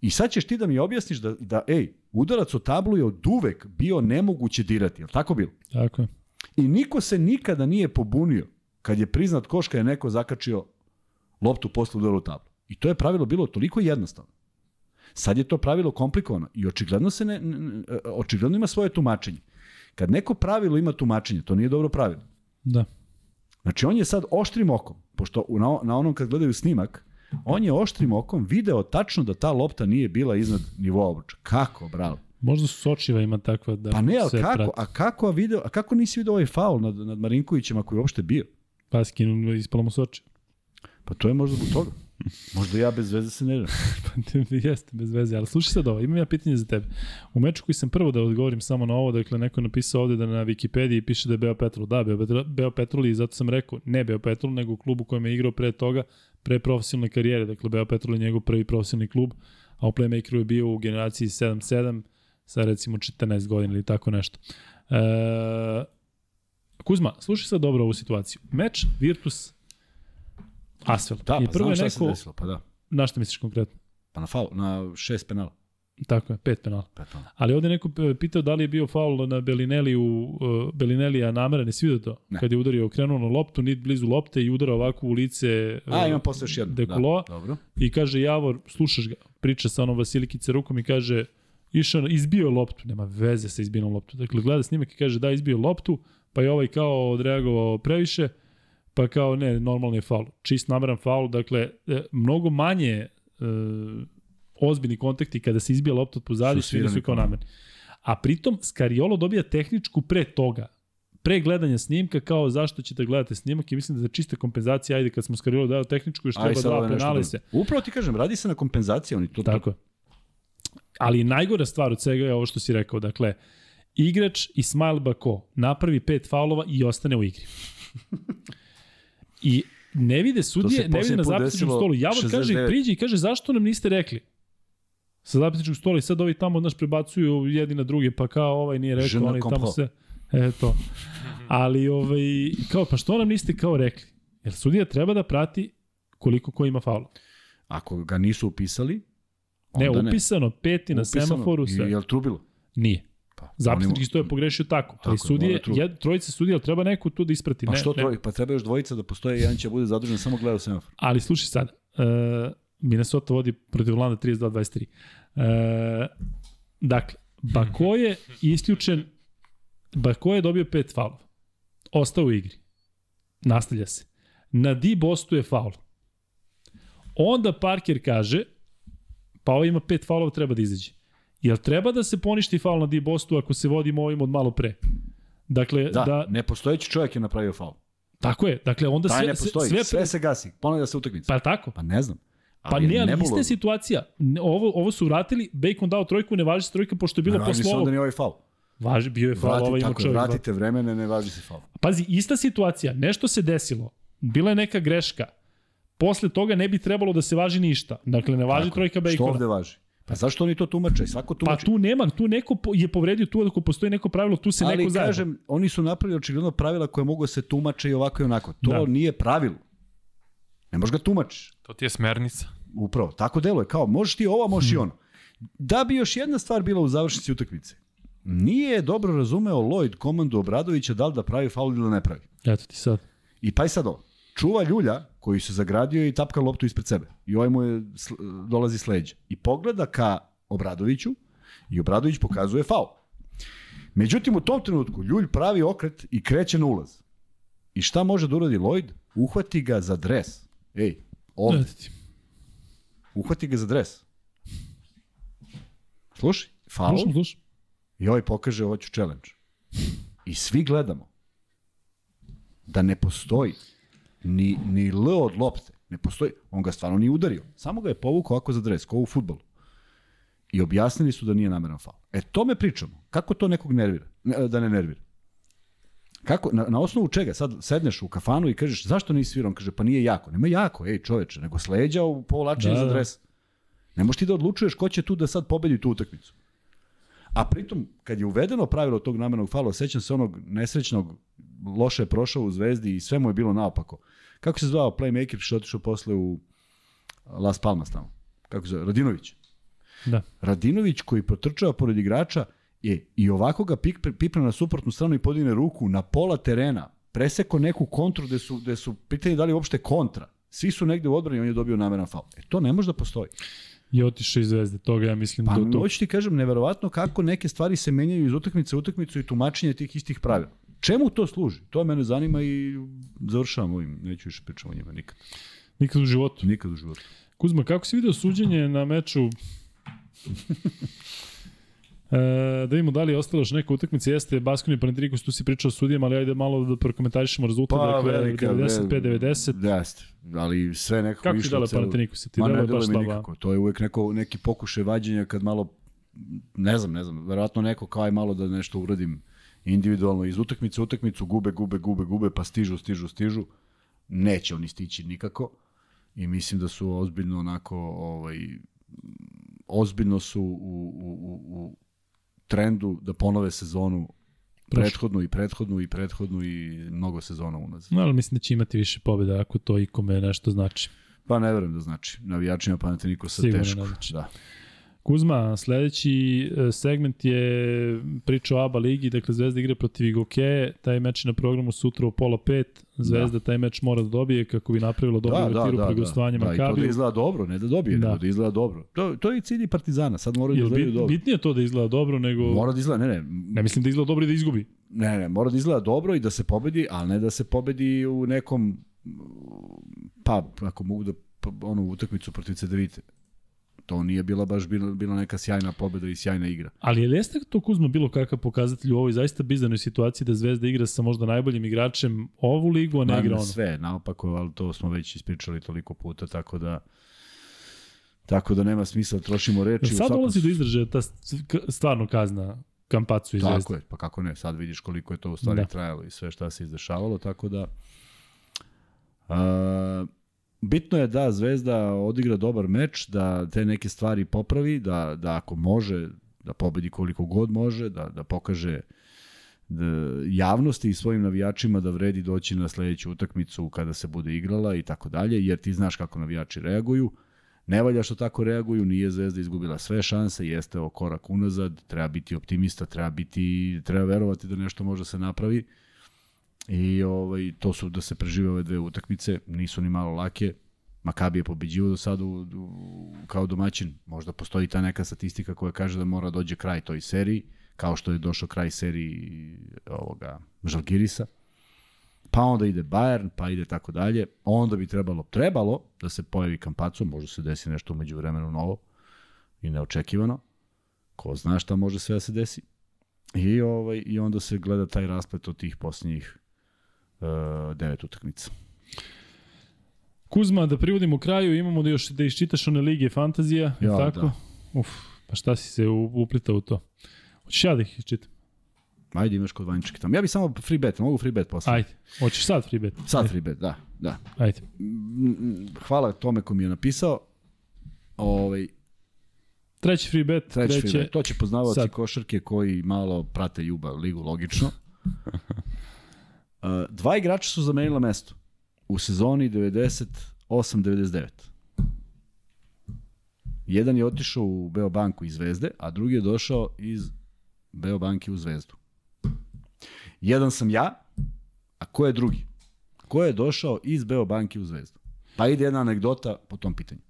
I sad ćeš ti da mi objasniš da, da ej, udarac o tablu je od uvek bio nemoguće dirati, je tako bilo? Tako je. I niko se nikada nije pobunio kad je priznat koš kad je neko zakačio loptu posle udara u tablu. I to je pravilo bilo toliko jednostavno. Sad je to pravilo komplikovano i očigledno se ne, ne, očigledno ima svoje tumačenje. Kad neko pravilo ima tumačenje, to nije dobro pravilo. Da. Znači on je sad oštrim okom, pošto na, na onom kad gledaju snimak, on je oštrim okom video tačno da ta lopta nije bila iznad nivoa obruča. Kako, bravo? Možda su Sočiva ima takva da Pa ne, ali kako? prati. A kako, a, video, a kako nisi video ovaj faul nad, nad Marinkovićem ako je uopšte bio? Pa skinu, ispalo mu Soči. Pa to je možda zbog toga. Možda ja bez veze se ne želim. Jeste, bez veze. Ali slušaj sad ovo, imam ja pitanje za tebe. U meču koji sam prvo da odgovorim samo na ovo, dakle neko je napisao ovde da na Wikipediji piše da je Beo Petrol. Da, Beo Beo Petrol i zato sam rekao, ne Beo Petrol, nego u klubu kojem je igrao pre toga, pre profesionalne karijere. Dakle, Beo Petrol je njegov prvi profesionalni klub, a u Playmakeru je bio u generaciji 7-7 sa recimo 14 godina ili tako nešto. E, Kuzma, slušaj sad dobro ovu situaciju. Meč Virtus Asvel. Da, I pa prvo znam je šta se neko, desilo, pa da. na šta misliš konkretno? Pa na faul, na šest penala. Tako je, pet penala. Pa to. Ali ovde neko e, pitao da li je bio faul na Belinelli u uh, Belinellija namera, ne svi to. Ne. Kad je udario, okrenuo na loptu, nit blizu lopte i udarao ovako u lice A, uh, imam posle još jedno. Dekolo. Da, dobro. i kaže Javor, slušaš ga, priča sa onom Vasilikice rukom i kaže išao, izbio loptu, nema veze sa izbijenom loptu. Dakle, gleda snimak i kaže da, izbio loptu, pa je ovaj kao odreagovao previše, pa kao ne, normalni je faul. Čist nameran faul, dakle, e, mnogo manje e, ozbiljni kontakti kada se izbija lopta od pozadi Su su, kao namerni. A pritom Skariolo dobija tehničku pre toga, pre gledanja snimka kao zašto ćete gledate snimak i mislim da je čista kompenzacija, ajde kad smo Skariolo dao tehničku, još treba dva je nešto penale drugo. se. Upravo ti kažem, radi se na kompenzaciji, oni to Tako je. Ali najgora stvar od svega je ovo što si rekao. Dakle, igrač Ismail Bako napravi pet faulova i ostane u igri. I ne vide sudije, ne vide na zapisničkom stolu. Javor kaže, 69. priđe i kaže, zašto nam niste rekli? Sa zapisničkog stola i sad ovi tamo, znaš, prebacuju jedni na druge, pa kao ovaj nije Je rekao, ne oni tamo se... Eto. Ali, ovaj, kao, pa što nam niste kao rekli? Jer sudija treba da prati koliko ko ima faula. Ako ga nisu upisali, Ne, onda upisano, peti na Upisano. semaforu, I sve. je li trubilo? Nije. Pa, Zapisnički oni- sto je pogrešio tako, ali Tako je, sudije, jed, trojice sudija, ali treba neko tu da isprati. Pa ne, što ne, troj, pa treba još dvojica da postoje, jedan će bude zadužen samo gleda u semafor. Ali slušaj sad, uh, Minnesota vodi protiv Orlanda 32-23. Uh, dakle, Bako je isključen, Bako je dobio pet faulova. Ostao u igri. Nastavlja se. Na Di Bostu je faul. Onda Parker kaže, pa ovo ima pet faulova, treba da izađe. Jel treba da se poništi faul na Di Bostu ako se vodimo ovim od malo pre? Dakle, Da, da, nepostojeći čovjek je napravio faul. tako je. Dakle, onda Taj sve, ne postoji, sve, sve, se gasi, ponavlja se utakmica. Pa tako? Pa ne znam. Pa je ne, ali je situacija. Ovo, ovo su vratili, Bacon dao trojku, ne važi se trojka pošto je bilo Ne važi se onda ovog. ni ovaj faul. Važi, bio je faul, Vrati, ovaj ima čovjek. vratite vremene, ne važi se faul. Pazi, ista situacija, nešto se desilo, bila je neka greška, posle toga ne bi trebalo da se važi ništa. Dakle, ne važi Tako, trojka Što Bacona. ovde važi? Pa zašto oni to tumače? Svako Pa tumači. tu nema, tu neko po- je povredio, tu ako postoji neko pravilo, tu se Ali neko zajedno. kažem, oni su napravili očigledno pravila koje mogu da se tumače i ovako i onako. To Da. nije pravilo. Ne možeš ga tumačiš. To ti je smernica. Upravo, tako deluje. Kao, možeš ti ovo, možeš i ono. Da bi još jedna stvar bila u završnici utakmice. Nije dobro razumeo Lloyd komandu Obradovića da li da pravi faul ili da ne pravi. Eto ti sad. I pa i sad ovo. Čuva ljulja koji se zagradio i tapka loptu ispred sebe. I ovaj mu je, sl- dolazi s leđa. I pogleda ka Obradoviću i Obradović pokazuje faul. Međutim, u tom trenutku Ljulj pravi okret i kreće na ulaz. I šta može da uradi Lloyd? Uhvati ga za dres. Ej, ovde. Uhvati ga za dres. Slušaj, faul. Slušam, slušam. I ovaj pokaže hoću challenge. I svi gledamo da ne postoji ni, ni L od lopte. Ne postoji. On ga stvarno nije udario. Samo ga je povukao ovako za dres, kao u futbolu. I objasnili su da nije nameran faul. E, to me pričamo. Kako to nekog nervira? Ne, da ne nervira? Kako, na, na osnovu čega? Sad sedneš u kafanu i kažeš zašto nisi svirao? On kaže pa nije jako. Nema jako, ej čoveče, nego sleđa u povlačenje Da, za da. dres. Ne možeš ti da odlučuješ ko će tu da sad pobedi tu utakmicu. A pritom, kad je uvedeno pravilo tog namernog faula, sećam se onog nesrećnog, loše je prošao u Zvezdi i sve mu je bilo naopako. Kako se zvao playmaker što je otišao posle u Las Palmas tamo? Kako se zove? Radinović. Da. Radinović koji protrčava pored igrača je i ovako ga pipne na suprotnu stranu i podigne ruku na pola terena, preseko neku kontru gde su, gde su pitanje da li uopšte kontra. Svi su negde u odbrani, on je dobio nameran faul. E, to ne može da postoji. I otišao iz Zvezde, toga ja mislim Pa da to... hoću ti kažem, neverovatno kako neke stvari se menjaju iz utakmice u utakmicu i tumačenje tih istih pravila. Čemu to služi? To mene zanima i završavam ovim. Neću više pričam o njima nikad. Nikad u životu. Nikad u životu. Kuzma, kako si video suđenje na meču E, da vidimo da li je ostalo još neka utakmica, jeste Baskoni Panathinaikos, tu si pričao o sudijama, ali ajde malo da prokomentarišemo rezultat, Pa, dakle, velika, 95-90. Jeste, ali sve nekako Kako ti išlo dele celo- Panathinaikos? Ti Ma ne dele mi nikako. To je uvek neko, neki pokušaj vađenja kad malo, ne znam, ne znam, verovatno neko kao aj malo da nešto uradim individualno iz utakmice utakmicu, gube, gube, gube, gube, pa stižu, stižu, stižu. Neće oni stići nikako. I mislim da su ozbiljno onako, ovaj, ozbiljno su u, u, u, u trendu da ponove sezonu prethodnu i prethodnu i prethodnu i mnogo sezona unazad. No, ali mislim da će imati više pobjeda ako to ikome nešto znači. Pa ne verujem da znači. Navijačima Panathinaikosa Sigurno teško. ne znači. Da. Kuzma, sledeći e, segment je priča o ABA ligi, dakle Zvezda igra protiv Igoke, taj meč je na programu sutra u pola pet, Zvezda da. taj meč mora da dobije kako bi napravila dobru Da, da, uvertiru da, pri da, gostovanju da, i to da Makabiju. izgleda dobro, ne da dobije, Da. nego da izgleda dobro. To, to je i cilj i Partizana, sad moraju da Jel izgledaju bit, dobro. bitnije to da izgleda dobro nego... Mora da izgleda, ne, ne, Ne mislim da izgleda dobro i da izgubi. ne, ne, mora da izgleda dobro i da se pobedi, ali ne da se pobedi u nekom, pa, ako mogu da, pa, onu utakmicu protiv Cedevite. To nije bila baš bila, bila neka sjajna pobeda i sjajna igra. Ali je jeste to Kuzma bilo kakav pokazatelj u ovoj zaista bizarnoj situaciji da Zvezda igra sa možda najboljim igračem ovu ligu, a ne Ma, igra ono? Sve, naopako, ali to smo već ispričali toliko puta, tako da tako da nema smisla trošimo reči. Sad svakom dolazi do izražaja ta stvarno kazna Kampacu i Zvezda? Tako je, pa kako ne, sad vidiš koliko je to u stvari Da. da. trajalo i sve šta se izdešavalo, tako da a, bitno je da Zvezda odigra dobar meč, da te neke stvari popravi, da, da ako može, da pobedi koliko god može, da, da pokaže da, javnosti i svojim navijačima da vredi doći na sledeću utakmicu kada se bude igrala i tako dalje, jer ti znaš kako navijači reaguju. Ne valja što tako reaguju, nije Zvezda izgubila sve šanse, jeste ovo korak unazad, treba biti optimista, treba biti, treba verovati da nešto može se napravi. I ovaj, to su da se prežive ove dve utakmice, nisu ni malo lake. Makabi je pobeđivo do sada kao domaćin. Možda postoji ta neka statistika koja kaže da mora dođe kraj toj seriji, kao što je došao kraj seriji ovoga Žalgirisa. Pa onda ide Bayern, pa ide tako dalje. Onda bi trebalo, trebalo da se pojavi Kampaco, možda se desi nešto umeđu vremenu novo i neočekivano. Ko zna šta može sve da se desi. I, ovaj, I onda se gleda taj rasplet od tih posljednjih devet utakmica. Kuzma, da privodimo kraju, imamo da još da iščitaš one lige fantazija, ja, Ja, tako? da. Uf, pa šta si se u- uplitao u to? Hoćeš ja da ih iščitam? Ajde, imaš kod vanjčike tamo. Ja bih samo free bet, mogu free bet posle. Ajde, hoćeš sad free bet? Sad free bet, da, da. Ajde. Mm, Hvala tome ko mi je napisao. Ovaj, Treći free bet treći kreće... free bet. To će poznavaoci sad. košarke koji malo prate Juba ligu, logično. Uh, dva igrača su zamenila mesto u sezoni 98-99. Jedan je otišao u Beobanku iz Zvezde, a drugi je došao iz Beobanke u Zvezdu. Jedan sam ja, a ko je drugi? Ko je došao iz Beobanke u Zvezdu? Pa ide jedna anegdota po tom pitanju.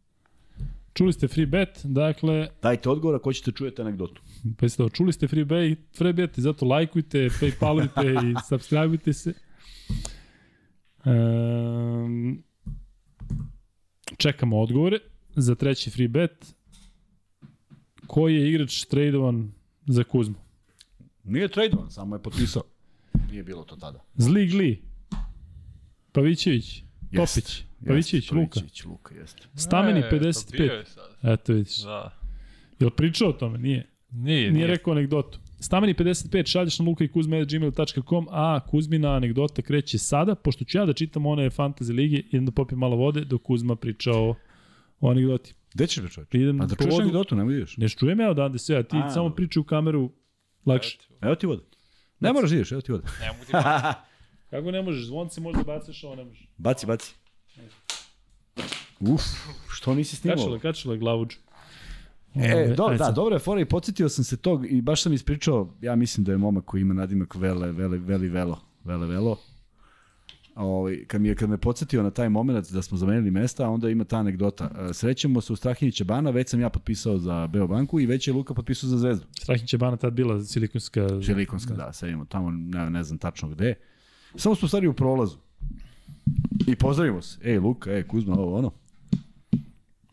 Čuli ste free bet, dakle, Dajte odgovor ako ćete čujete anegdotu. pa jeste čuli ste free bet, free bet i zato lajkujte, paypalujte i subscribeujte se. Um, čekamo odgovore za treći free bet. Koji je igrač tradovan za Kuzmu? Nije tradovan, samo je potpisao. Nije bilo to tada. Zli Gli. Pavićević. Jeste, Topić. Pavićević, jeste, Luka. Pavićević, Luka, jeste. Stameni E, bio 55. je sad. Eto vidiš. Da. Jel pričao o tome? Nije. Nije, Nije, nije. rekao anegdotu. Stameni 55, šalješ na luka i kuzme.gmail.com, a Kuzmina anegdota kreće sada, pošto ću ja da čitam one fantasy lige, idem da popijem malo vode, dok Kuzma priča o, o anegdoti. Gde ćeš da čovječe? Idem A da čuješ anegdotu, nemoj ideš. Ne čujem ja odande sve, a ti A, samo pričaj u kameru lakše. Evo ti voda. Ne moraš da ideš, evo ti voda. Ne mogu ti. Kako ne možeš? Zvonce možda bacaš, ovo ne možeš. Baci, baci. Uf, što nisi snimao? Kačala, kačala glavuđu. E, Ove, do, da, sad. dobra je fora i podsjetio sam se tog i baš sam ispričao, ja mislim da je momak koji ima nadimak Vele, Vele, Veli Velo, Vele Velo. Ovaj, kad, mi je, kad me podsjetio na taj moment da smo zamenili mesta, onda ima ta anegdota. E, Srećemo se u Strahinjića Bana, već sam ja potpisao za Beobanku i već je Luka potpisao za Zvezdu. Strahinć je bana tad bila silikonska... Želikonska, da, sad imamo tamo, ne, ne znam tačno gde. Samo smo u stvari u prolazu. I pozdravimo se. Ej, Luka, ej, Kuzma, ovo, ono.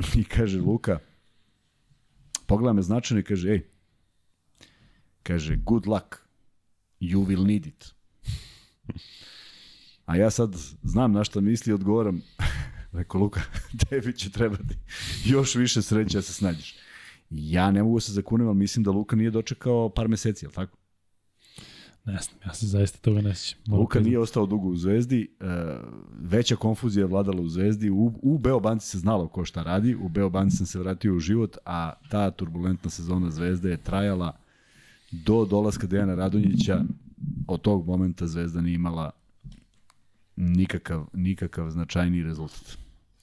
I kaže Luka, pogleda me značajno i kaže, ej, kaže, good luck, you will need it. A ja sad znam na šta misli i odgovoram, rekao Luka, tebi će trebati još više sreće da se snađeš. Ja ne mogu se zakunem, ali mislim da Luka nije dočekao par meseci, jel tako? Ne znam, ja se zaista toga ne sjećam. Luka nije ostao dugo u Zvezdi, e, veća konfuzija je vladala u Zvezdi, u, u Beobanci se znalo ko šta radi, u Beobanci sam se vratio u život, a ta turbulentna sezona Zvezde je trajala do dolaska Dejana Radonjića, od tog momenta Zvezda nije imala nikakav, nikakav značajni rezultat.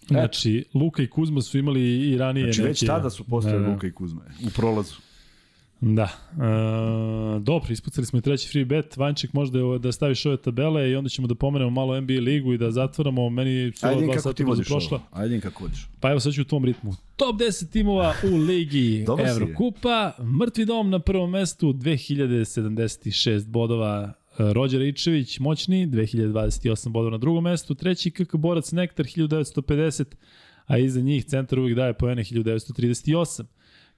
Znači, Luka i Kuzma su imali i ranije Znači, već neke- tada su postali Da, da. Luka i Kuzma, u prolazu. Da. E, dobro, ispucali smo i treći free bet. Vanček možda je da staviš ove tabele i onda ćemo da pomenemo malo NBA ligu i da zatvaramo. Meni su ova dva sata brzo vodiš prošla. Ajde, kako vodiš. Pa evo sad ću u tom ritmu. Top 10 timova u ligi. Evrokupa. Mrtvi dom na prvom mestu, 2076 bodova. E, Rođer Ičević, moćni, 2028 bodova na drugom mestu. Treći KK Borac Nektar, 1950, a iza njih centar uvijek daje poene 1938.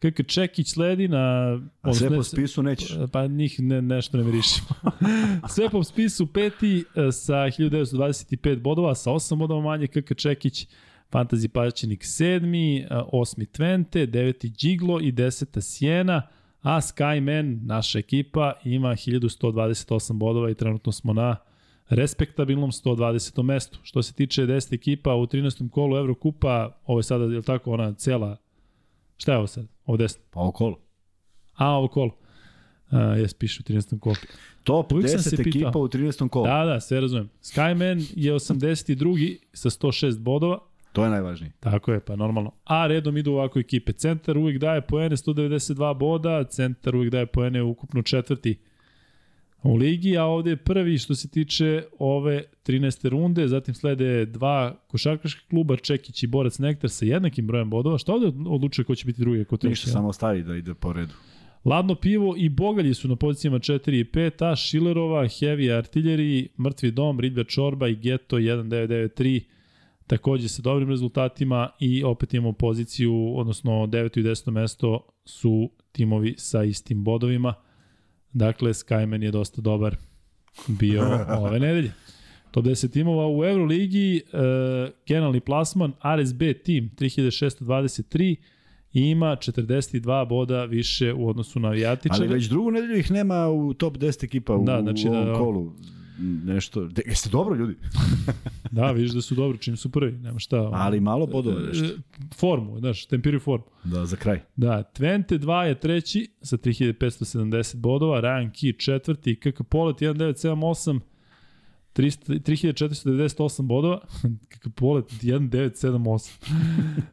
KK Čekić sledi na... A sve po spisu nećeš. Pa njih ne, nešto ne mirišimo. Sve po spisu peti e, sa 1925 bodova, sa 8 bodova manje KK Čekić, Fantasy Paćenik sedmi, e, osmi Twente, deveti Giglo i deseta Siena, a Skyman, naša ekipa, ima 1128 bodova i trenutno smo na respektabilnom 120. mestu. Što se tiče 10 ekipa u 13. kolu Evrokupa, ovo je sada, je li tako, ona cela, šta je ovo sad? Ovo 10. Pa okolo. A, ovo kolo. A, jes, piše u 13. kolu. Top Uvijek sam 10 se ekipa pitao. u 13. kolu. Da, da, sve razumem. Skyman je 82. sa 106 bodova. To je najvažnije. Tako je, pa normalno. A redom idu ovako ekipe. Centar uvijek daje poene 192 boda, centar uvijek daje poene ukupno četvrti u ligi, a ovde je prvi što se tiče ove 13. runde, zatim slede dva košarkaška kluba, Čekić i Borac Nektar sa jednakim brojem bodova. Šta ovde odlučuje ko će biti drugi, ko? Ništa, samo ostavi da ide po redu. Ladno pivo i Bogalji su na pozicijama 4 i 5, a Šilerova, Heavy Artillery, Mrtvi dom, Ridlja Čorba i Geto 1993 takođe sa dobrim rezultatima i opet imamo poziciju, odnosno 9. i 10. mesto su timovi sa istim bodovima. Dakle, Skyman je dosta dobar bio ove nedelje. Top 10 timova u Euroligi, e, generalni plasman, RSB tim 3623 i ima 42 boda više u odnosu na Vijatičara. Ali već drugu nedelju ih nema u top 10 ekipa u, Da, znači u ovom da- kolu. Nešto. De, jeste dobro, ljudi? Da, vidiš da su dobri čim su prvi, nema šta. Ali malo bodova E, nešto. Formu, znaš, tempiraju formu. Da, za kraj. Da, Twente 2 je treći sa 3570 bodova, Ryan Key četvrti, KK Polet 1978, 300 3498 bodova, KK Polet 1978.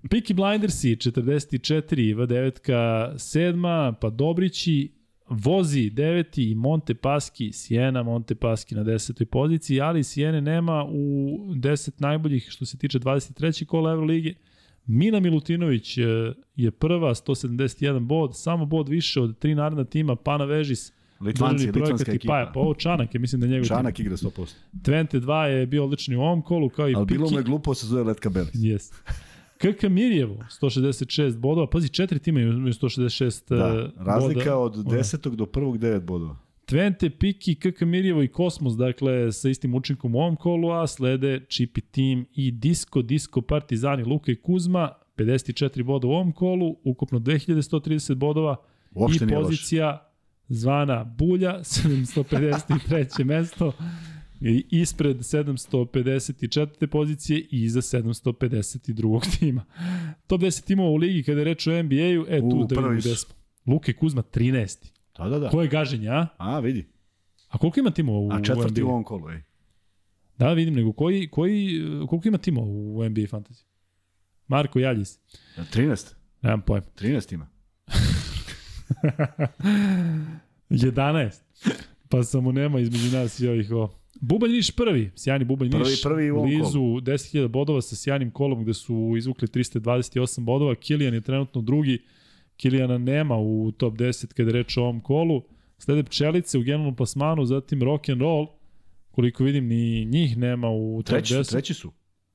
Peaky Blindersi 44, V9 sedma, pa Dobrići, Vozi deveti i Monte Paschi, Siena Monte Paschi na desetoj poziciji, ali Siene nema u 10 najboljih što se tiče 23. kola Evrolige. Mina Milutinović e, je prva, 171 bod, samo bod više od tri naredna tima, Pana Vežis, Litvanci, litvanska i Paja. ekipa. Pa ovo Čanak je, mislim da je njegov tim. Čanak igra 100%. Twente 2 je bio odličan i u ovom kolu, kao i Ali bilo mu je glupo se zove Letka Belis. Yes. KK Mirjevo, 166 bodova. Pazi, četiri tima imaju 166 Da, e, razlika boda. od 10. do prvog 9 bodova. Twente, Piki, KK Mirjevo i Kosmos, dakle, sa istim učinkom u ovom kolu, a slede Chipi Team i Disco, Disco Partizani, Luka i Kuzma, 54 boda u ovom kolu, ukupno 2130 bodova Uopšte i pozicija zvana Bulja, 753. mesto, ispred 754. pozicije i iza 752. tima. Top 10 timova u ligi kada je reč o NBA-u, e tu U, da vidimo gde smo. Luke Kuzma 13. Da, da, da. Ko je gaženje, a? A, vidi. A koliko ima timova u, A četvrti NBA? u ovom kolu, ej. Da, vidim, nego koji, koji, koliko ima timova u NBA Fantasy? Marko Jaljis. 13. Nemam pojma. 13 ima. 11. Pa samo nema između nas i ovih o. Bubanj Niš prvi, sjajni Bubanj Prvi, Niš, prvi u ovom blizu 10.000 bodova sa sjajnim kolom gde su izvukli 328 bodova, Kilijan je trenutno drugi, Kilijana nema u top 10 kada reč o ovom kolu, slede Pčelice u generalnom plasmanu, zatim Rock and Roll, koliko vidim ni njih nema u top Treći, 10. su, treći su.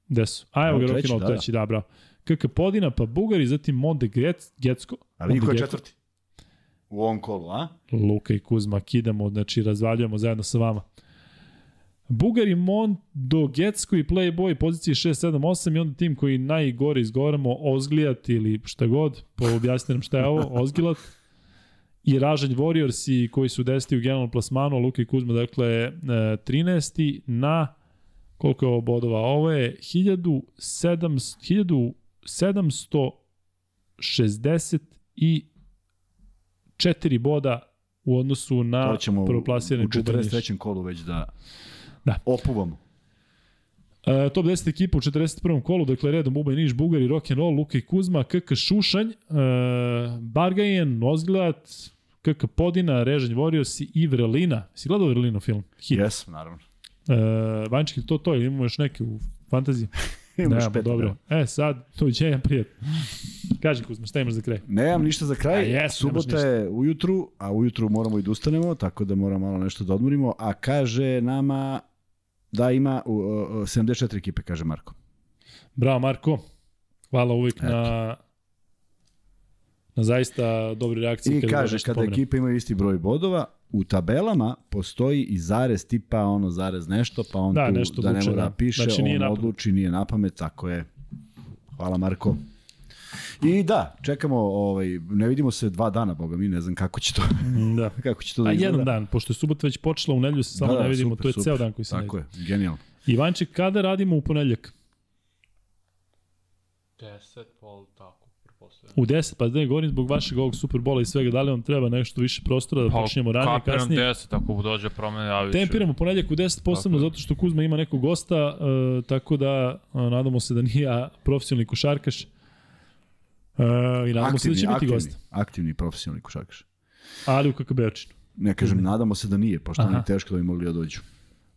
Gde su? A evo ga Rock and Roll da, da. treći, da, bravo. KK Podina, pa Bugari, zatim Monde Grec, Gecko, A vidi ko je četvrti? U ovom kolu, a? Luka i Kuzma kidamo, znači razvaljujemo zajedno sa vama. Bugari, Mondo, Getsko i Playboy pozicije 6, 7, 8 i onda tim koji najgore izgovaramo Ozglijat ili šta god, pa objasni nam šta je ovo, Ozgilat. I Ražanj Warriors i koji su 10. u generalnom plasmanu, Luka i Kuzma dakle e, 13. na koliko je ovo bodova? Ovo je 1700, 1764 boda u odnosu na To ćemo u, u prvoplasirani Bubanj Niš. 43. kolu već da, Da. opuvamo. E, top 10 ekipa u 41. kolu, dakle redom Bubaj Niš, Bugari, Rock'n'Roll, Luka i Kuzma, KK Šušanj, e, Bargajen, Ozglat, KK Podina, Režanj Warriors i Vrelina. Si gledao Vrelino film? Hit. Yes, naravno. E, Vančki, to to, ili imamo još neke u fantaziji? Imaš pet, dobro. E, sad, doviđenja, prijatno. Kaži Kuzma, šta imaš za kraj? Nemam ništa za kraj. A nemaš Subota je ujutru, a ujutru moramo i da ustanemo, tako da moramo malo nešto da odmorimo. A kaže nama da ima uh, uh, 74 ekipe, kaže Marko. Bravo, Marko. Hvala uvijek na na zaista dobre reakcije. I kada kaže, kada pomenem. ekipe imaju isti broj bodova, u tabelama postoji i zarez tipa ono zarez nešto, pa on Da, tu nešto da ne mora da. da piše, Znači, on napamet. odluči, nije na pamet, tako je. Hvala Marko. I da, čekamo, ovaj, ne vidimo se dva dana, boga mi, ne znam kako će to, Da. kako će to da A izgleda. jedan dan, pošto je subota već počela, u nedelju se samo Da, da, ne vidimo, super, to je super. ceo dan koji se ne Tako je, genijalno. Ivanček, kada radimo u ponedljak? 10, pol, tako. U 10, pa da ne govorim zbog vašeg ovog Superbola i svega, da li vam treba nešto više prostora da počinjemo ranije, kapiram kasnije? 10, ako dođe promene, javit ću. Tempiramo ponedljak u 10 posebno Tako zato što Kuzma ima nekog gosta, uh, tako da uh, nadamo se da nije ja profesionalni košarkaš. Uh, I nadamo se da će biti aktivni, gost. aktivni profesionalni košarkaš. Ali u KKB-činu. Ne kažem, nadamo se da nije, pošto Aha. oni teško da bi mogli da dođu.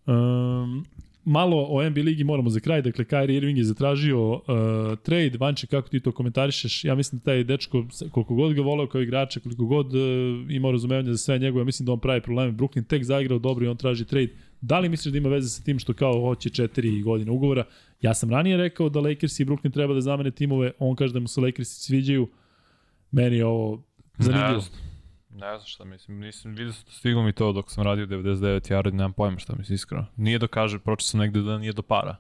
Um, malo o NBA ligi moramo za kraj. Dakle, Kyrie Irving je zatražio uh, trade. Vanče, kako ti to komentarišeš? Ja mislim da taj dečko, koliko god ga voleo kao igrača, koliko god uh, imao razumevanje za sve njegove, mislim da on pravi probleme. Brooklyn tek zaigrao dobro i on traži trade. Da li misliš da ima veze sa tim što kao hoće četiri godine ugovora? Ja sam ranije rekao da Lakers i Brooklyn treba da zamene timove. On kaže da mu se Lakersi sviđaju. Meni je ovo zanimljivo. Ne znam. Ne znam šta mislim, nisam vidio sam stiglo mi to dok sam radio 99 yard, nemam pojma šta mislim iskreno. Nije do kaže, pročito sam negde da nije do para.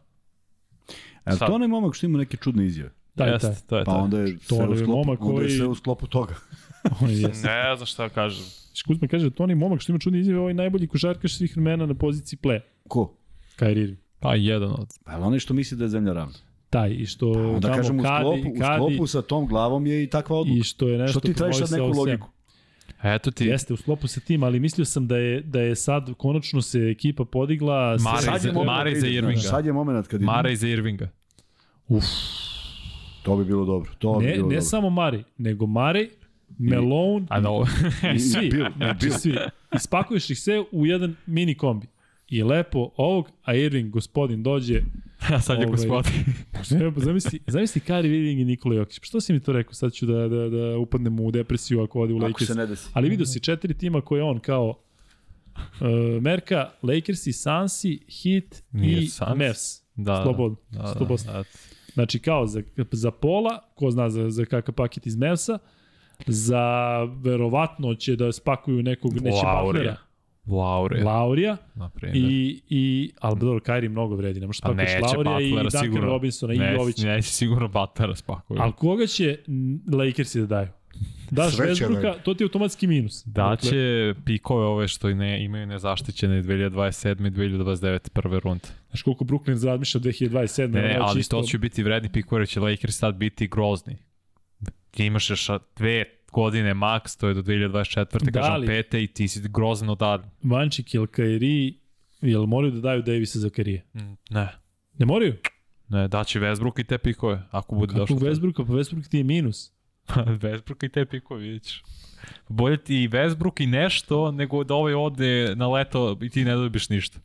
E, Sad. to onaj momak što ima neke čudne izjave. Taj, Jeste, taj. to je Pa to. onda je sve onaj u sklopu, momak onda je koji- sve u sklopu toga. Ne znam šta kažem. Kuzma kaže da Toni momak što ima čudne izjave, ovaj najbolji košarkaš svih vremena na poziciji play. Ko? Kyrie Irving. Pa jedan od. Pa je onaj što misli da je zemlja ravna. Taj, i što Pa Onda tamo kažem, u kadi, sklopu, u kadi, sklopu sa tom glavom je i takva odluka. i što je nešto Što ti tražiš sad neku logiku? Eto ti, Jeste, u sklopu sa tim, ali mislio sam da je, da je sad konačno se ekipa podigla. Mare Sad je moment Mare iza ide, Irvinga. znaš, Sad je moment kad ide. Mara iza Irvinga. Uf, To bi bilo dobro. To bi ne, bilo ne dobro. samo Mari, nego Mari, Malone A no, i svi. Bill, znači svi. Ispakuješ ih sve u jedan mini kombi. I lepo ovog, a Irving, gospodin, dođe. a sad je Ovaj, gospodin. Pa zamisli, zamisli Kyrie Irving i Nikola Jokić. Što si mi to rekao? Sad ću da, da, da upadnem u depresiju ako ode u Ako Lakers. se ne desi. Ali vidio si četiri tima koje on kao uh, Merka, Lakersi, Sansi, Heat Nije i Suns. Mavs. Da, Slobodno. Da, da, 100%. da. Znači kao za, za pola, ko zna za, za kakav paket iz Mavsa, za verovatno će da spakuju nekog, neće Laurija. Butlera. Laurija primjer. i, i ali dobro, Kairi mnogo vredi. Ne možeš Pa spakaš neće Laurija i Butlera Duncan sigurno. Robinsona i ne, Jovića. neće sigurno Butlera spakuju. Ali koga će Lakersi da daju? Daš daju. to ti je automatski minus. Da će pikove ove što i ne, imaju nezaštićene 2027. i 2029. prve runde. Znaš koliko Brooklyn razmišlja 2027. Ne, ne, ali čisto- to će biti vredni pikove, će Lakers sad biti grozni. Imaš još dve godine max, to je do 2024. Da, kažem pete i ti si grozan od Vančik ili Kairi, jel moraju da daju Davisa za Kairije? Mm, Ne, Ne moraju? ne, daće Westbrook i te pikove, ako bude Kako došlo. Westbrooka? Pa Westbrook ti je minus. Westbrook i te pikove, vidit ćeš. Bolje ti i Westbrook i nešto, nego da ovaj ode na leto i ti ne dobiš ništa.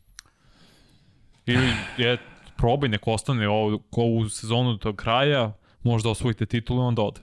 Ili je, probaj, nek ostane ovo, ko u sezonu do kraja, možda osvojite titulu i onda ode.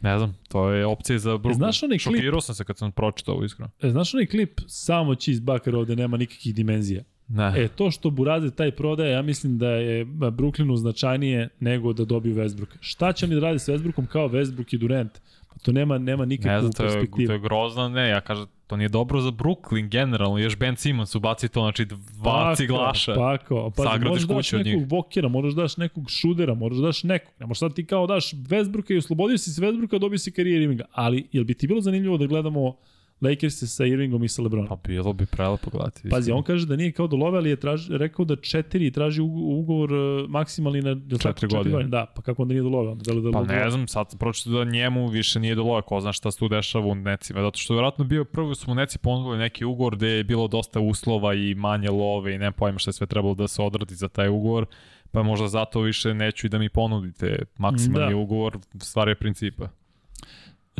Ne znam, to je opcija za Brooklyn. znaš onaj klip- Šokirao sam se kad sam pročitao ovo iskreno. E, znaš onaj klip samo Cheese Bakar ovde nema nikakvih dimenzija. Ne. E, to što Buraze taj prodaje, ja mislim da je Brooklynu značajnije nego da dobiju Westbrooka. Šta će oni da rade sa Westbrookom kao Westbrook i Durant? Pa to nema, nema Ne nikakvu znam, to je, perspektivu. to je grozno, ne, ja kažem, to nije dobro za Brooklyn generalno, još Ben Simmons ubaci to, znači dva ciglaša. Pako, pa Sagradiš možeš daš kuću od nekog njih. bokera, možeš daš nekog šudera, možeš daš nekog. Ne možeš sad ti kao daš Westbrooka i oslobodio si se Westbrooka, dobio si karijer Irvinga. Ali, jel bi ti bilo zanimljivo da gledamo Lakers sa Irvingom i sa Lebronom? Pa bilo bi prelepo gledati. Pazi, on kaže da nije kao do love, ali je traž, rekao da četiri traži ugo- ugovor uh, maksimalni na jel tako, Četiri godine. Da, pa kako onda nije do love? Onda da da Pa ne znam, sad pročito da njemu više nije do loja, ko zna šta se tu dešava u necima, zato što je vjerojatno bio prvo su mu neci ponudili neki ugovor gde je bilo dosta uslova i manje love i ne pojma šta je sve trebalo da se odradi za taj ugovor, pa možda zato više neću i da mi ponudite maksimalni Da. ugovor, stvar je principa.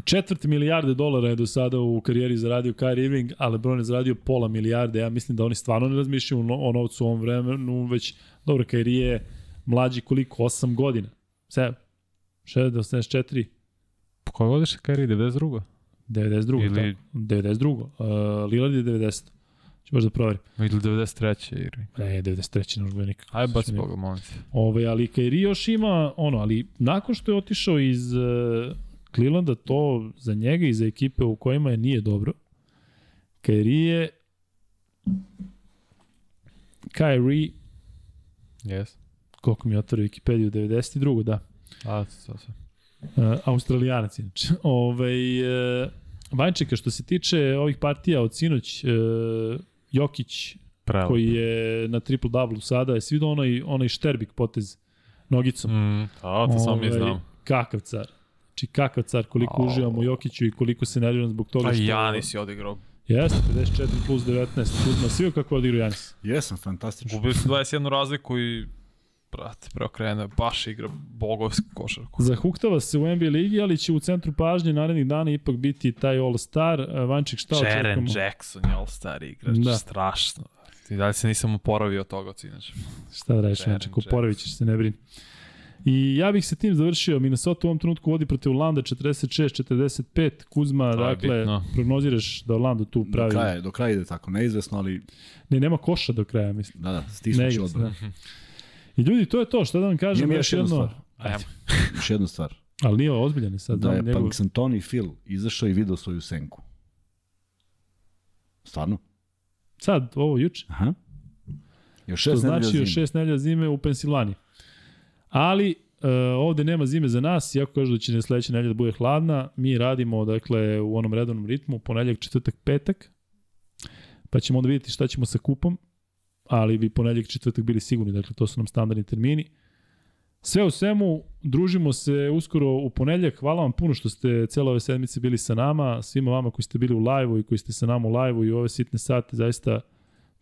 Četvrt milijarde dolara je do sada u karijeri zaradio Kyrie Irving, a LeBron je zaradio pola milijarde. Ja mislim da oni stvarno ne razmišljaju o no- o novcu u ovom vremenu, već, dobro, Kyrie je mlađi koliko? 8 godina. 7, 6, 84, Koje godište Kyrie, 92. 92. Ili- Ili... 92. Uh, Lillard je 90. Ću baš da proverim. Ili 93. Ili... Ne, 93. ne možda nikako. Aj, baci. Boga, molim te. Ove, ali Kairi još ima, ono, ali nakon što je otišao iz uh, Clevelanda, to za njega i za ekipe u kojima je nije dobro. Kairi je Kairi, Yes. koliko mi je otvorio Wikipediju, 92. da. A, sad sam. Uh, Australijanac inače. Ove, uh, Vančeka, što se tiče ovih partija od sinoć, uh, Jokić, Prelepo. koji je na triple-double sada, je svidio onaj, onaj šterbik potez nogicom. Mm, a, to samo mi znam. Kakav car. Znači kakav car, koliko Au. uživamo u Jokiću i koliko se nerviram zbog toga Pa što... Janis je odigrao. Jeste, 54 plus 19. Kuzma, svi kako je odigrao Janis. Jesam, fantastično. Gubio si 21 razliku i brate, preokrenuo je, baš igra bogovsku košarku. Zahuktava se u NBA ligi, ali će u centru pažnje narednih dana ipak biti taj All-Star. Vanček, šta Jaren očekujemo? Jackson je all-star igrač, Da. da. strašno. I dalje se nisam oporavio od toga od sinoć. Šta da radiš, Jaren Vanček, oporavit ćeš se, ne brini. I ja bih se tim završio. Minnesota u ovom trenutku vodi protiv Orlanda 46-45. Kuzma, To je dakle, bitno. prognoziraš da Orlando tu Do pravi... kraja, do kraja ide tako, neizvesno, ali Ne, nema koša do kraja, mislim. da, da, stisnući odbranu. da. I ljudi, to je to, šta da vam kažem, Imam još jednu jedno, stvar. Ajmo. Još jednu stvar. ali nije ozbiljan sad, Da je da, njegov, Punxsutawney Phil izašao i video svoju senku. Stvarno? sad, ovo juče, Aha. Još to šest nedelja znači još šest nedelja zime u Pensilvaniji. Ali, e, ovde nema zime za nas, iako kažu da će ne sledeća nedelja da bude hladna, mi radimo, dakle, u onom redovnom ritmu, ponedljak, četvrtak, petak, pa ćemo onda vidjeti šta ćemo sa kupom, ali bi ponedljak, četvrtak bili sigurni, dakle, to su nam standardni termini. Sve u svemu, družimo se uskoro u ponedljak. Hvala vam puno što ste cele ove sedmice bili sa nama, svima vama koji ste bili u live-u i koji ste sa nama u live-u i u ove sitne sate, zaista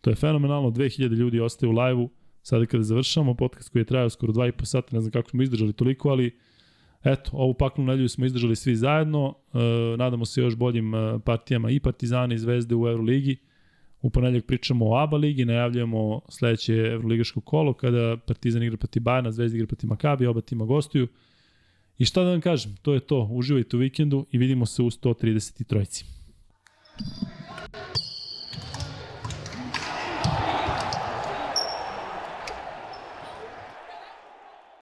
to je fenomenalno. 2000 ljudi ostaje u live-u sada kada završamo podcast koji je trajao skoro 2,5 sata, ne znam kako smo izdržali toliko, ali eto, ovu paklu nedelju smo izdržali svi zajedno. E, nadamo se još boljim e, partijama i Partizana i Zvezde u Euroligi. U ponedljak pričamo o ABA ligi, najavljujemo sledeće Euroligaško kolo kada Partizan igra protiv Bajana, Zvezda igra protiv Makabi, oba tima gostuju. I šta da vam kažem, to je to. Uživajte u vikendu i vidimo se u 133.